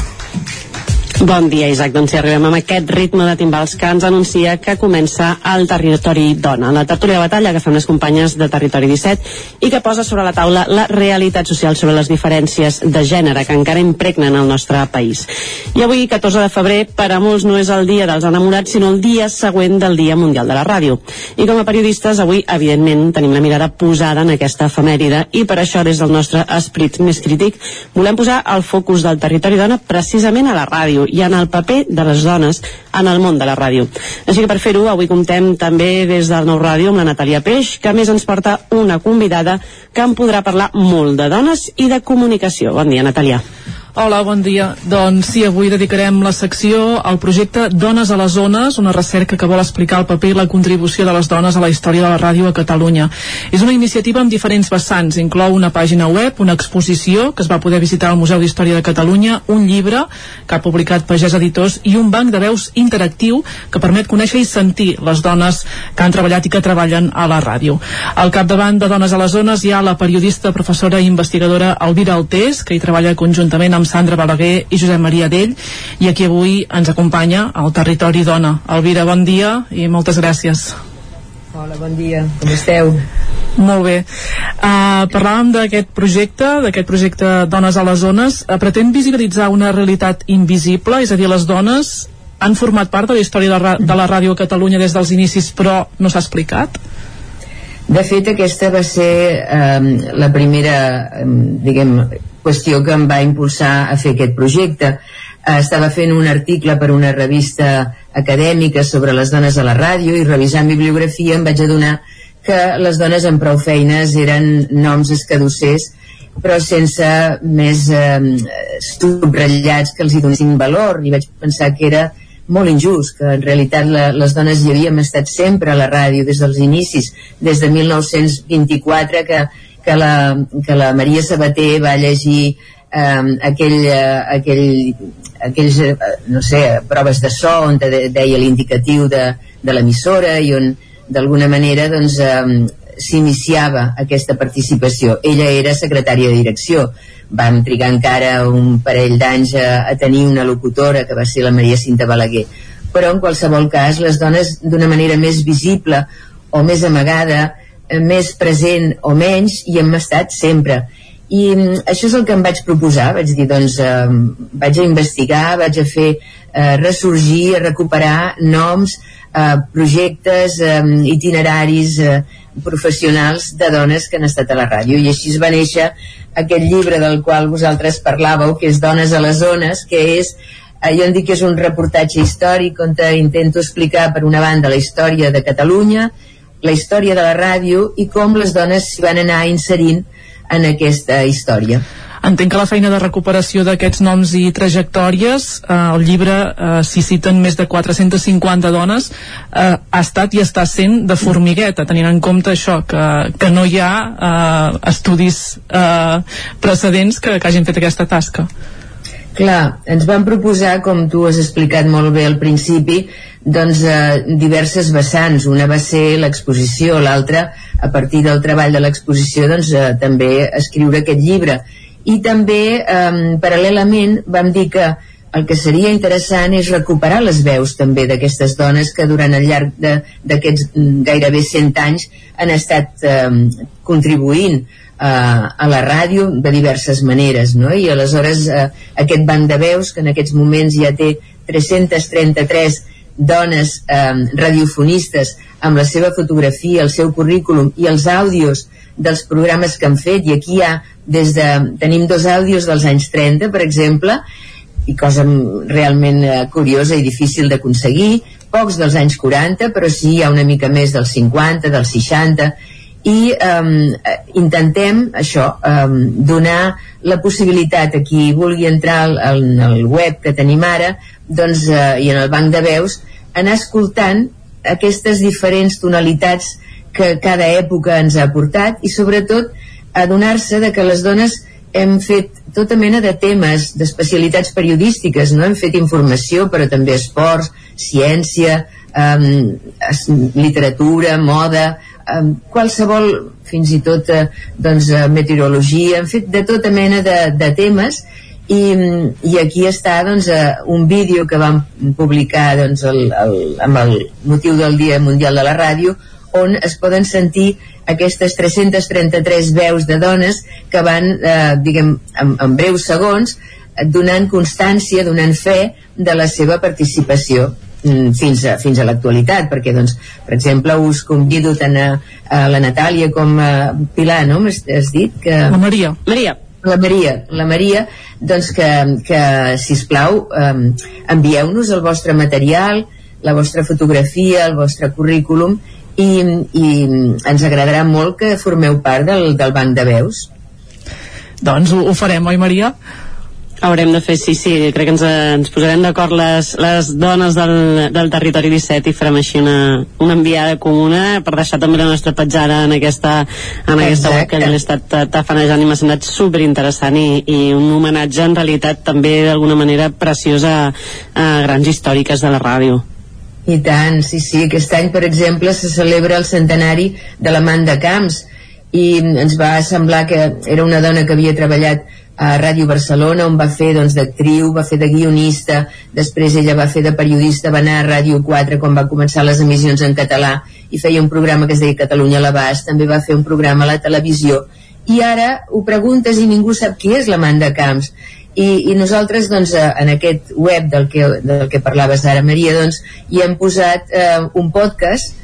Bon dia, Isaac. Doncs si arribem amb aquest ritme de timbals que ens anuncia que comença el Territori Dona, la tertúlia de batalla que fem les companyes de Territori 17 i que posa sobre la taula la realitat social sobre les diferències de gènere que encara impregnen el nostre país. I avui, 14 de febrer, per a molts no és el dia dels enamorats, sinó el dia següent del Dia Mundial de la Ràdio. I com a periodistes, avui, evidentment, tenim la mirada posada en aquesta efemèride i per això, des del nostre esprit més crític, volem posar el focus del Territori Dona precisament a la ràdio i en el paper de les dones en el món de la ràdio. Així que per fer-ho, avui comptem també des del Nou Ràdio amb la Natàlia Peix, que més ens porta una convidada que en podrà parlar molt de dones i de comunicació. Bon dia, Natàlia. Hola, bon dia. Doncs sí, avui dedicarem la secció al projecte Dones a les Zones, una recerca que vol explicar el paper i la contribució de les dones a la història de la ràdio a Catalunya. És una iniciativa amb diferents vessants. Inclou una pàgina web, una exposició que es va poder visitar al Museu d'Història de Catalunya, un llibre que ha publicat Pagès Editors i un banc de veus interactiu que permet conèixer i sentir les dones que han treballat i que treballen a la ràdio. Al capdavant de Dones a les Zones hi ha la periodista, professora i investigadora Elvira Altés, que hi treballa conjuntament amb Sandra Balaguer i Josep Maria Dell i aquí avui ens acompanya al Territori Dona. Elvira, bon dia i moltes gràcies. Hola, bon dia. Com esteu? Molt bé. Uh, parlàvem d'aquest projecte, d'aquest projecte Dones a les Zones. Uh, pretén visibilitzar una realitat invisible, és a dir, les dones han format part de la història de, de la ràdio a Catalunya des dels inicis, però no s'ha explicat? De fet, aquesta va ser eh, la primera, eh, diguem, qüestió que em va impulsar a fer aquest projecte. Eh, estava fent un article per una revista acadèmica sobre les dones a la ràdio i revisant bibliografia em vaig adonar que les dones amb prou feines eren noms escadossers però sense més eh, subratllats que els hi donessin valor i vaig pensar que era molt injust, que en realitat la, les dones hi havíem estat sempre a la ràdio des dels inicis, des de 1924 que, que, la, que la Maria Sabater va llegir eh, aquell, eh, aquell, aquells, eh, no sé, proves de so on de, deia l'indicatiu de, de l'emissora i on d'alguna manera doncs, eh, s'iniciava aquesta participació. Ella era secretària de direcció. Vam trigar encara un parell d'anys a, a tenir una locutora que va ser la Maria Cinta Balaguer. Però en qualsevol cas les dones d'una manera més visible o més amagada, més present o menys, hi hem estat sempre. I mm, això és el que em vaig proposar. Vaig dir doncs eh, vaig a investigar vaig a fer eh, ressorgir a recuperar noms eh, projectes, eh, itineraris eh, professionals de dones que han estat a la ràdio. I així es va néixer aquest llibre del qual vosaltres parlàveu que és Dones a les zones que és eh, jo en dic que és un reportatge històric on intento explicar per una banda la història de Catalunya la història de la ràdio i com les dones s'hi van anar inserint en aquesta història. Entenc que la feina de recuperació d'aquests noms i trajectòries, eh, el llibre eh, s'hi citen més de 450 dones, eh, ha estat i està sent de formigueta, tenint en compte això, que, que no hi ha eh, estudis eh, precedents que, que hagin fet aquesta tasca. Clar, ens van proposar, com tu has explicat molt bé al principi, doncs, eh, diverses vessants. Una va ser l'exposició, l'altra, a partir del treball de l'exposició, doncs, eh, també escriure aquest llibre. I també, eh, paral·lelament, vam dir que el que seria interessant és recuperar les veus també d'aquestes dones que durant el llarg d'aquests mm, gairebé 100 anys han estat eh, contribuint eh, a la ràdio de diverses maneres no? i aleshores eh, aquest banc de veus que en aquests moments ja té 333 dones eh, radiofonistes amb la seva fotografia, el seu currículum i els àudios dels programes que han fet. I aquí hi ha des de, tenim dos àudios dels anys 30 per exemple i cosa realment eh, curiosa i difícil d'aconseguir. Pocs dels anys 40 però sí hi ha una mica més dels 50, dels 60 i eh, intentem això, eh, donar la possibilitat a qui vulgui entrar al, al, web que tenim ara doncs, eh, i en el banc de veus anar escoltant aquestes diferents tonalitats que cada època ens ha portat i sobretot adonar-se de que les dones hem fet tota mena de temes, d'especialitats periodístiques, no? Hem fet informació, però també esports, ciència, eh, literatura, moda, qualsevol, fins i tot eh, doncs, eh, meteorologia, hem fet de tota mena de, de temes. I, i aquí està doncs, eh, un vídeo que vam publicar doncs, el, el, amb el motiu del Dia Mundial de la Ràdio on es poden sentir aquestes 333 veus de dones que van, eh, diguem, en, en breus segons donant constància, donant fe de la seva participació fins a, fins a l'actualitat perquè doncs, per exemple us convido tant a, a la Natàlia com a Pilar no? has dit que... La Maria Maria la Maria, la Maria doncs que, que sisplau eh, envieu-nos el vostre material la vostra fotografia, el vostre currículum i, i ens agradarà molt que formeu part del, del banc de veus doncs ho, ho farem, oi Maria? Haurem de fer, sí, sí, crec que ens, ens posarem d'acord les, les dones del, del territori 17 i farem així una, una enviada comuna per deixar també la nostra petjada en aquesta, en aquesta web que l'he estat tafanejant i m'ha semblat super interessant i, i un homenatge en realitat també d'alguna manera preciós a, a grans històriques de la ràdio. I tant, sí, sí, aquest any, per exemple, se celebra el centenari de l'Amanda Camps i ens va semblar que era una dona que havia treballat a Ràdio Barcelona on va fer doncs, d'actriu, va fer de guionista després ella va fer de periodista va anar a Ràdio 4 quan va començar les emissions en català i feia un programa que es deia Catalunya a l'abast també va fer un programa a la televisió. I ara ho preguntes i ningú sap qui és l'Amanda Camps. I, i nosaltres doncs, eh, en aquest web del que, del que parlaves ara Maria doncs, hi hem posat eh, un podcast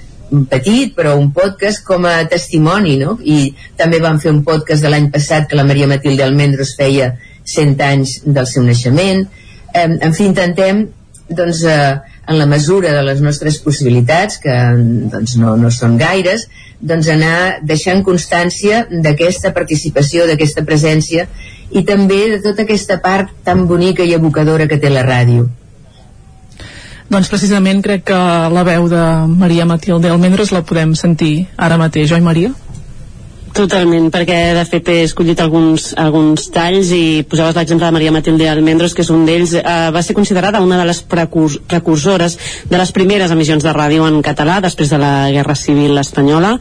petit, però un podcast com a testimoni, no? I també vam fer un podcast de l'any passat que la Maria Matilde Almendros feia 100 anys del seu naixement. Eh, en fi, intentem, doncs, eh, en la mesura de les nostres possibilitats, que doncs, no, no són gaires, doncs anar deixant constància d'aquesta participació, d'aquesta presència i també de tota aquesta part tan bonica i evocadora que té la ràdio. Doncs precisament crec que la veu de Maria Matilde Almendres la podem sentir ara mateix, oi Maria? Totalment, perquè de fet he escollit alguns, alguns talls i posaves l'exemple de Maria Matilde Almendros, que és un d'ells. Eh, va ser considerada una de les precurs precursores de les primeres emissions de ràdio en català després de la Guerra Civil Espanyola.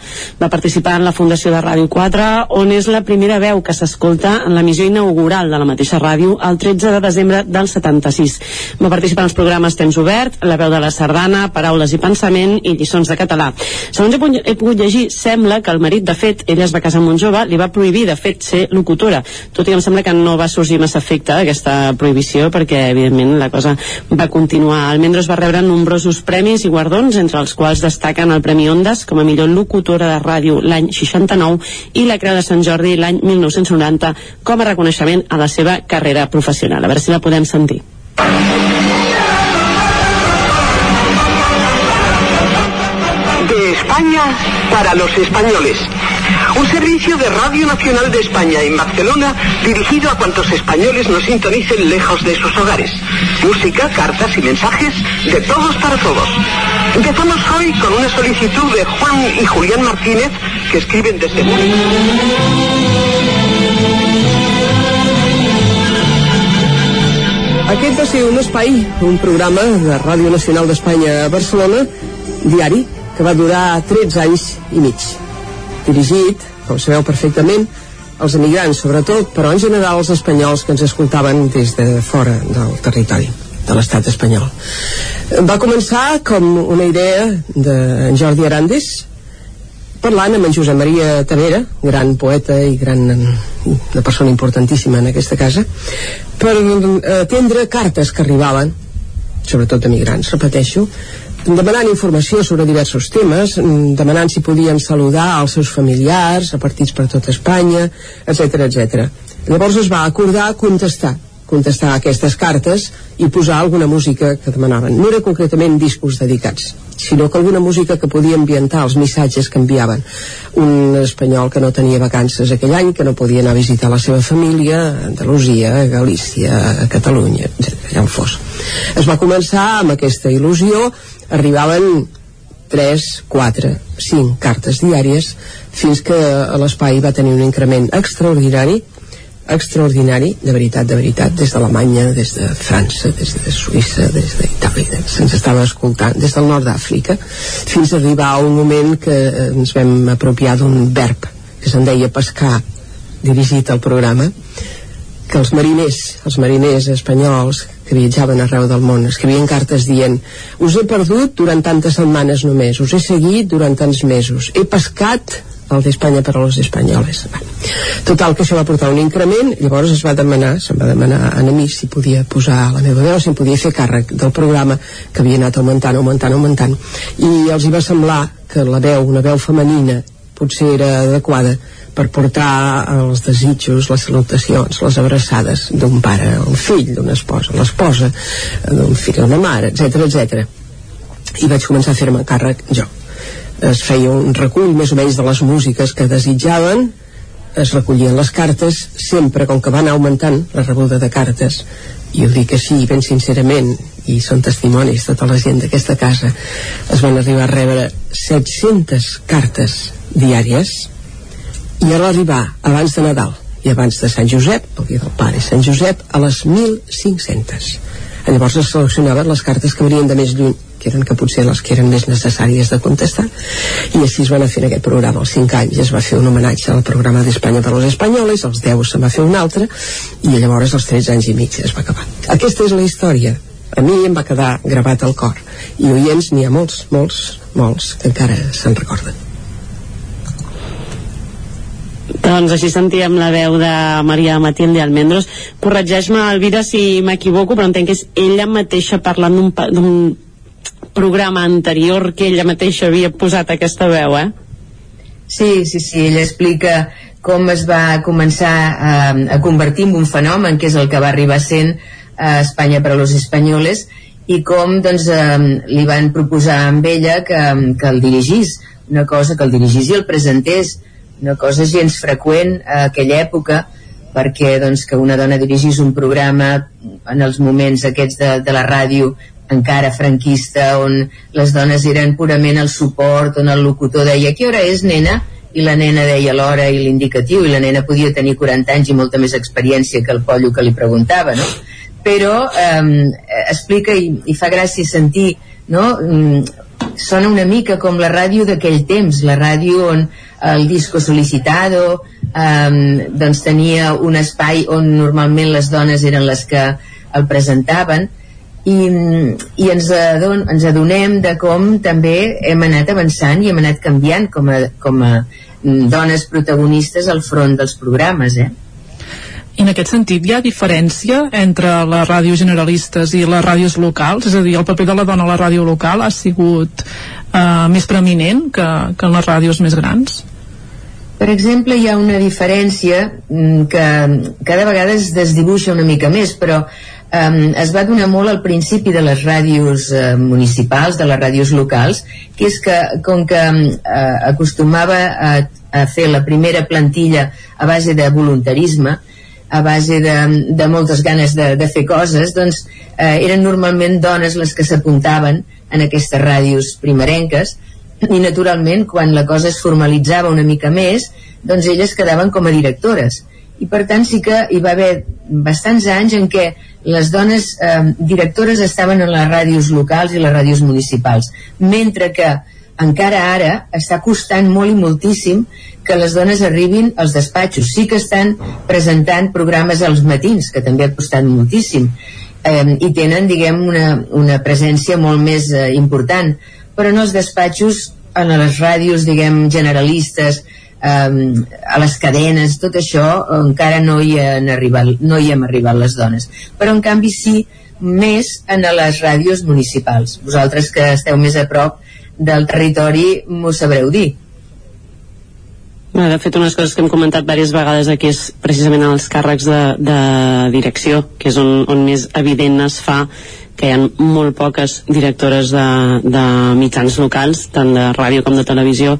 Va participar en la Fundació de Ràdio 4, on és la primera veu que s'escolta en l'emissió inaugural de la mateixa ràdio el 13 de desembre del 76. Va participar en els programes Temps Obert, La veu de la sardana, Paraules i pensament i Lliçons de català. Segons he pogut llegir, sembla que el marit, de fet, ella es va amb un jove, li va prohibir, de fet, ser locutora. Tot i que em sembla que no va sorgir massa efecte aquesta prohibició, perquè, evidentment, la cosa va continuar. Almendros va rebre nombrosos premis i guardons, entre els quals destaquen el Premi Ondas com a millor locutora de ràdio l'any 69 i la Creu de Sant Jordi l'any 1990 com a reconeixement a la seva carrera professional. A veure si la podem sentir. De España para los españoles. Un servicio de Radio Nacional de España en Barcelona dirigido a cuantos españoles nos sintonicen lejos de sus hogares. Música, cartas y mensajes de todos para todos. Empezamos hoy con una solicitud de Juan y Julián Martínez que escriben desde Múnich. Aquest va ser un espai, un programa de Ràdio Nacional d'Espanya a Barcelona, diari, que va durar 13 anys i mig. Dirigit, com sabeu perfectament, als emigrants sobretot, però en general als espanyols que ens escoltaven des de fora del territori de l'estat espanyol. Va començar com una idea d'en Jordi Arandes, parlant amb en Josep Maria Tavera, gran poeta i gran una persona importantíssima en aquesta casa, per atendre cartes que arribaven, sobretot de migrants, repeteixo, demanant informació sobre diversos temes, demanant si podien saludar als seus familiars, a partits per tot Espanya, etc etc. Llavors es va acordar contestar contestar aquestes cartes i posar alguna música que demanaven. No era concretament discos dedicats, sinó que alguna música que podia ambientar els missatges que enviaven. Un espanyol que no tenia vacances aquell any, que no podia anar a visitar la seva família Andalusia, Galícia, a Catalunya, allà on fos. Es va començar amb aquesta il·lusió, arribaven 3, 4, 5 cartes diàries fins que l'espai va tenir un increment extraordinari extraordinari, de veritat, de veritat, des d'Alemanya, des de França, des de Suïssa, des d'Itàlia, se'ns estava escoltant, des del nord d'Àfrica, fins a arribar a un moment que ens vam apropiar d'un verb que se'n deia pescar, dirigit al programa, que els mariners, els mariners espanyols que viatjaven arreu del món, escrivien cartes dient us he perdut durant tantes setmanes només, us he seguit durant tants mesos, he pescat el d'Espanya per a los espanyoles. Total, que això va portar un increment, llavors es va demanar, se'm va demanar a mi si podia posar la meva veu, si em podia fer càrrec del programa que havia anat augmentant, augmentant, augmentant, i els hi va semblar que la veu, una veu femenina, potser era adequada per portar els desitjos, les salutacions, les abraçades d'un pare a un fill, d'una esposa, l'esposa, d'un fill a una mare, etc etc. I vaig començar a fer-me càrrec jo es feia un recull més o menys de les músiques que desitjaven es recollien les cartes sempre com que van augmentant la rebuda de cartes i ho dic així ben sincerament i són testimonis tota la gent d'aquesta casa es van arribar a rebre 700 cartes diàries i a l'arribar abans de Nadal i abans de Sant Josep, el dia del pare Sant Josep, a les 1.500 llavors es seleccionaven les cartes que venien de més lluny que eren que potser les que eren més necessàries de contestar i així es va anar fent aquest programa. Als 5 anys es va fer un homenatge al programa d'Espanya per als espanyoles als 10 se'n va fer un altre i llavors als 13 anys i mig es va acabar. Aquesta és la història. A mi em va quedar gravat al cor. I oients n'hi ha molts, molts, molts que encara se'n recorden doncs així sentíem la veu de Maria Matilde Almendros. Corregeix-me, Elvira, si m'equivoco, però entenc que és ella mateixa parlant d'un programa anterior que ella mateixa havia posat aquesta veu, eh? Sí, sí, sí, ella explica com es va començar a, a convertir en un fenomen, que és el que va arribar sent a Espanya per a los espanyoles, i com doncs, eh, li van proposar amb ella que, que el dirigís, una cosa que el dirigís i el presentés, una cosa gens freqüent a aquella època, perquè doncs, que una dona dirigís un programa en els moments aquests de, de la ràdio encara franquista, on les dones eren purament el suport, on el locutor deia, què hora és, nena? i la nena deia l'hora i l'indicatiu i la nena podia tenir 40 anys i molta més experiència que el pollo que li preguntava no? però eh, explica i, i fa gràcia sentir no? Mm, sona una mica com la ràdio d'aquell temps, la ràdio on el disco solicitado eh, doncs tenia un espai on normalment les dones eren les que el presentaven i, i ens, adon, ens adonem de com també hem anat avançant i hem anat canviant com a, com a dones protagonistes al front dels programes eh? I en aquest sentit hi ha diferència entre les ràdios generalistes i les ràdios locals? És a dir, el paper de la dona a la ràdio local ha sigut eh, més preeminent que, que en les ràdios més grans? Per exemple, hi ha una diferència mm, que cada vegada es desdibuixa una mica més, però eh, es va donar molt al principi de les ràdios eh, municipals, de les ràdios locals, que és que com que eh, acostumava a, a fer la primera plantilla a base de voluntarisme, a base de, de moltes ganes de, de fer coses, doncs eh, eren normalment dones les que s'apuntaven en aquestes ràdios primerenques i naturalment quan la cosa es formalitzava una mica més doncs elles quedaven com a directores. I per tant sí que hi va haver bastants anys en què les dones eh, directores estaven en les ràdios locals i les ràdios municipals mentre que encara ara està costant molt i moltíssim que les dones arribin als despatxos. Sí que estan presentant programes als matins, que també ha costat moltíssim, eh, i tenen, diguem, una, una presència molt més eh, important, però en els despatxos, en les ràdios, diguem, generalistes, eh, a les cadenes, tot això encara no hi, han arribat, no hi hem arribat les dones. Però en canvi sí més en les ràdios municipals. Vosaltres que esteu més a prop del territori m'ho sabreu dir de fet, unes coses que hem comentat diverses vegades aquí és precisament els càrrecs de, de direcció, que és on, on més evident es fa que hi ha molt poques directores de, de mitjans locals, tant de ràdio com de televisió,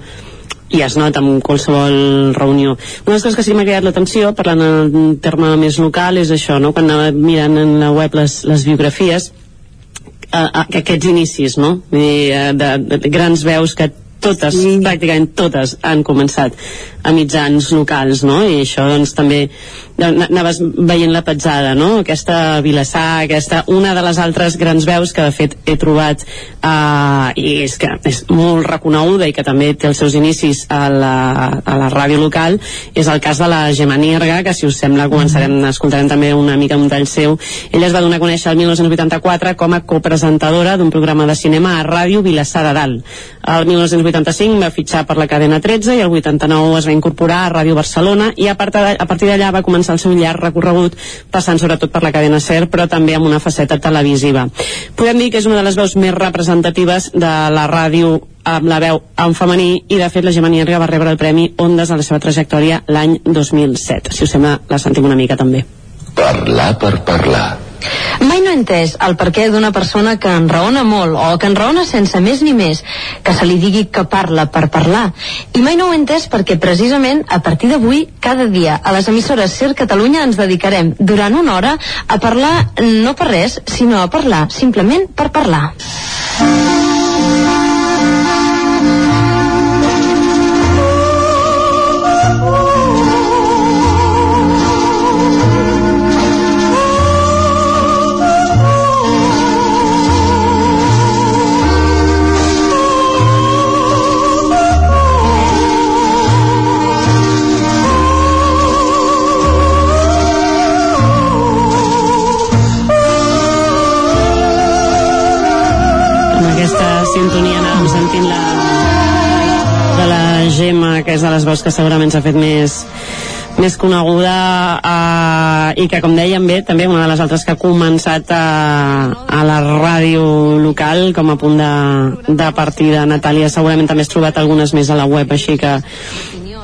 i es nota en qualsevol reunió. Una de les coses que sí m'ha quedat l'atenció, parlant en terme més local, és això, no? quan anava mirant en la web les, les biografies, eh, eh aquests inicis, no? De, de, de grans veus que totes, sí. pràcticament totes han començat a mitjans locals, no? I això doncs també anaves veient la petzada, no? Aquesta Vilassar, aquesta, una de les altres grans veus que de fet he trobat uh, i és que és molt reconeguda i que també té els seus inicis a la, a la ràdio local és el cas de la Gemma Nierga, que si us sembla començarem, mm escoltarem també una mica un tall seu. Ella es va donar a conèixer el 1984 com a copresentadora d'un programa de cinema a ràdio Vilassar de Dalt. El 1985 va fitxar per la cadena 13 i el 89 es va incorporar a Ràdio Barcelona i a partir d'allà va començar el seu llarg recorregut passant sobretot per la cadena SER però també amb una faceta televisiva. Podem dir que és una de les veus més representatives de la ràdio amb la veu en femení i de fet la Gemma Nierga va rebre el Premi Ondes a la seva trajectòria l'any 2007. Si us sembla, la sentim una mica també. Parlar per parlar Mai no he entès el perquè d'una persona que enraona molt o que enraona sense més ni més, que se li digui que parla per parlar. I mai no ho he entès perquè precisament a partir d'avui, cada dia, a les emissores Ser Catalunya ens dedicarem durant una hora a parlar no per res, sinó a parlar simplement per parlar. Gemma, que és de les veus que segurament s'ha fet més, més coneguda eh, i que com dèiem bé també una de les altres que ha començat a, a la ràdio local com a punt de, de partida Natàlia segurament també has trobat algunes més a la web així que,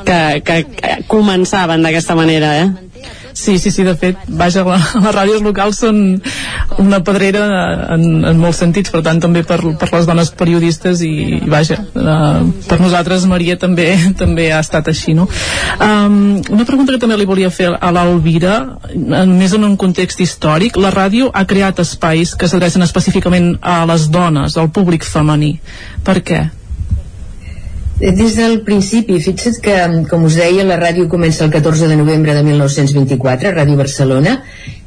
que, que, que començaven d'aquesta manera eh? Sí, sí, sí, de fet, vaja, la, les ràdios locals són una pedrera en, en molts sentits, per tant també per, per les dones periodistes i, i vaja, uh, per nosaltres Maria també (laughs) també ha estat així, no? Um, una pregunta que també li volia fer a l'Alvira, més en un context històric, la ràdio ha creat espais que s'adrecen específicament a les dones, al públic femení. Per què? Des del principi, fixa't que, com us deia, la ràdio comença el 14 de novembre de 1924, Ràdio Barcelona,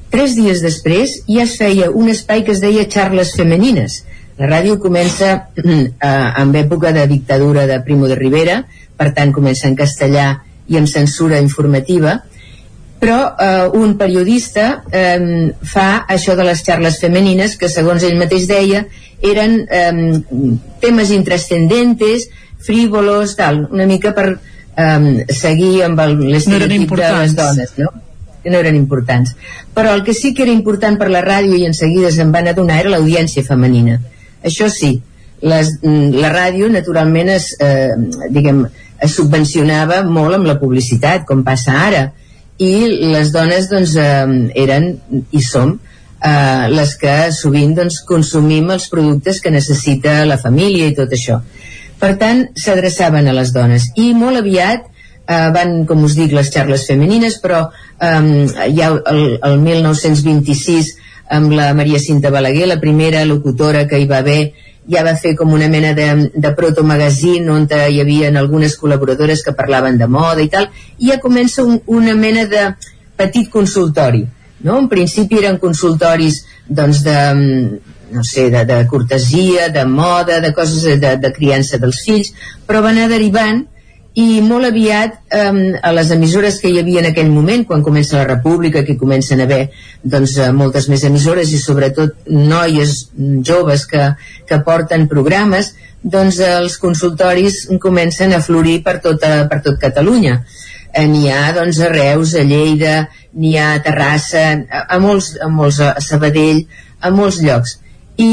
Tres dies després ja es feia un espai que es deia Charles Femenines. La ràdio comença eh, en època de dictadura de Primo de Rivera, per tant comença en castellà i amb censura informativa, però eh, un periodista eh, fa això de les xarles femenines que segons ell mateix deia eren eh, temes intrascendentes frívolos, tal, una mica per eh, seguir amb l'estereotip no de les dones no? que no eren importants. Però el que sí que era important per la ràdio i en seguida se'n van adonar era l'audiència femenina. Això sí, les, mm, la ràdio naturalment es, eh, diguem, es subvencionava molt amb la publicitat, com passa ara, i les dones doncs, eh, eren i som eh, les que sovint doncs, consumim els productes que necessita la família i tot això. Per tant, s'adreçaven a les dones i molt aviat eh, van, com us dic, les xarles femenines, però eh, ja el, el 1926 amb la Maria Cinta Balaguer, la primera locutora que hi va haver, ja va fer com una mena de, de proto-magazine on hi havia algunes col·laboradores que parlaven de moda i tal, i ja comença un, una mena de petit consultori. No? En principi eren consultoris doncs, de, no sé, de, de cortesia, de moda, de coses de, de criança dels fills, però va anar derivant i molt aviat eh, a les emissores que hi havia en aquell moment, quan comença la República, que comencen a haver doncs, eh, moltes més emissores i sobretot noies joves que, que porten programes, doncs eh, els consultoris comencen a florir per, tota, per tot Catalunya. Eh, n'hi ha doncs, a Reus, a Lleida, n'hi ha a Terrassa, a, a molts, a molts a Sabadell, a molts llocs i,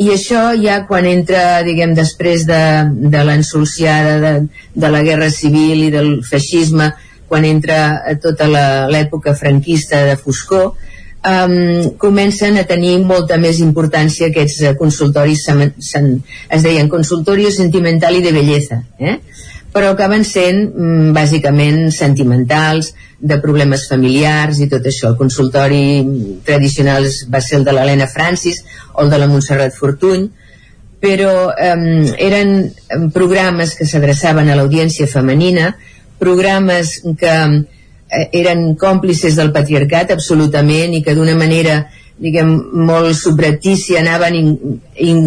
i això ja quan entra diguem després de, de l'ensolciada de, de la guerra civil i del feixisme quan entra tota l'època franquista de foscor um, comencen a tenir molta més importància aquests consultoris sen, sen, es deien consultorio sentimental i de bellesa eh? Però acaben sent mm, bàsicament sentimentals, de problemes familiars i tot això. El consultori tradicional va ser el de l'Helena Francis o el de la Montserrat Fortuny, però eh, eren programes que s'adreçaven a l'audiència femenina, programes que eh, eren còmplices del patriarcat absolutament i que d'una manera diguem, molt subretícia anaven in, in,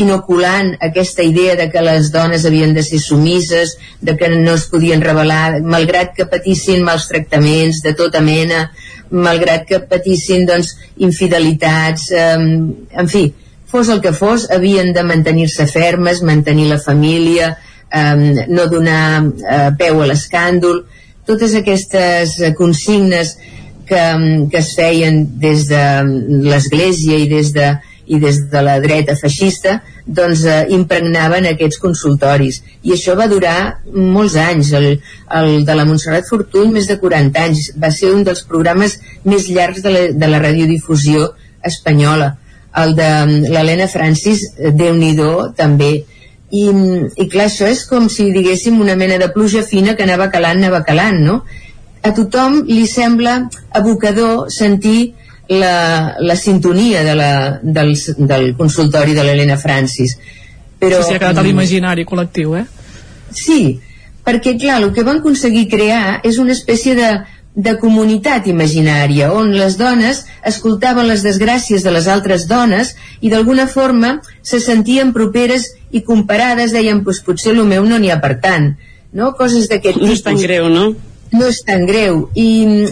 inoculant aquesta idea de que les dones havien de ser sumises, de que no es podien revelar, malgrat que patissin mals tractaments de tota mena, malgrat que patissin doncs, infidelitats, eh, en fi, fos el que fos, havien de mantenir-se fermes, mantenir la família, eh, no donar eh, peu a l'escàndol, totes aquestes consignes que, que es feien des de l'Església i des de i des de la dreta feixista doncs eh, impregnaven aquests consultoris. I això va durar molts anys. El, el de la Montserrat Fortuny més de 40 anys. Va ser un dels programes més llargs de la, de la radiodifusió espanyola. El de l'Helena Francis déu nhi també. I, i clar, això és com si diguéssim una mena de pluja fina que anava calant, anava calant, no? A tothom li sembla abocador sentir la, la sintonia de la, del, del consultori de l'Helena Francis. Però, sí, sí, ha quedat a l'imaginari col·lectiu, eh? Sí, perquè, clar, el que van aconseguir crear és una espècie de, de comunitat imaginària on les dones escoltaven les desgràcies de les altres dones i d'alguna forma se sentien properes i comparades deien, pues, potser el meu no n'hi ha per tant no? coses d'aquest tipus no és tan greu, no? No és tan greu i,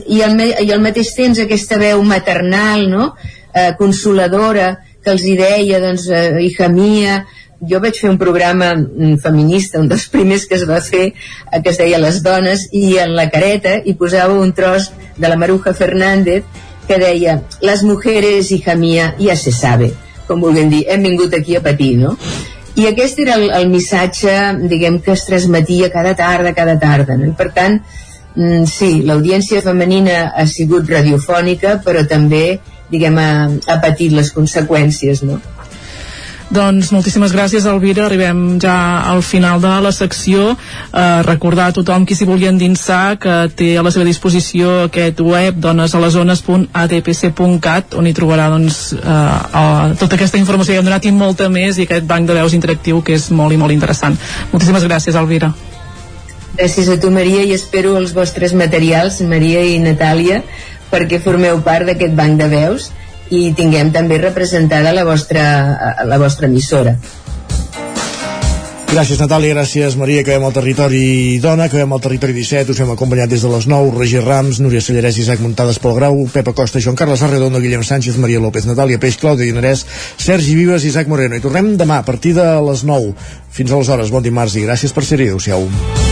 i, al, i al mateix temps aquesta veu maternal no? eh, consoladora que els hi deia doncs, eh, hija mia jo vaig fer un programa mm, feminista, un dels primers que es va fer, eh, que es deia Les dones, i en la careta hi posava un tros de la Maruja Fernández que deia, les mujeres, hija mia, ja se sabe, com vulguem dir, hem vingut aquí a patir, no? I aquest era el, el missatge, diguem, que es transmetia cada tarda, cada tarda, no? I per tant, Mm, sí, l'audiència femenina ha sigut radiofònica, però també diguem, ha, ha patit les conseqüències, no? Doncs moltíssimes gràcies, Elvira. Arribem ja al final de la secció. Eh, recordar a tothom qui s'hi vulgui endinsar que té a la seva disposició aquest web donesalesones.adpc.cat on hi trobarà doncs, eh, eh, tota aquesta informació que hem donat i molta més i aquest banc de veus interactiu que és molt i molt interessant. Moltíssimes gràcies, Elvira. Gràcies a tu, Maria, i espero els vostres materials, Maria i Natàlia, perquè formeu part d'aquest banc de veus i tinguem també representada la vostra, la vostra emissora. Gràcies, Natàlia, gràcies, Maria. Acabem al territori dona, acabem al territori 17. Us hem acompanyat des de les 9. Roger Rams, Núria Sallarès, Isaac Muntades pel Grau, Pepa Costa, Joan Carles Arredondo, Guillem Sánchez, Maria López, Natàlia Peix, Clàudia Dinarès, Sergi Vives, Isaac Moreno. I tornem demà a partir de les 9. Fins aleshores, bon dimarts i gràcies per ser-hi. Adéu-siau.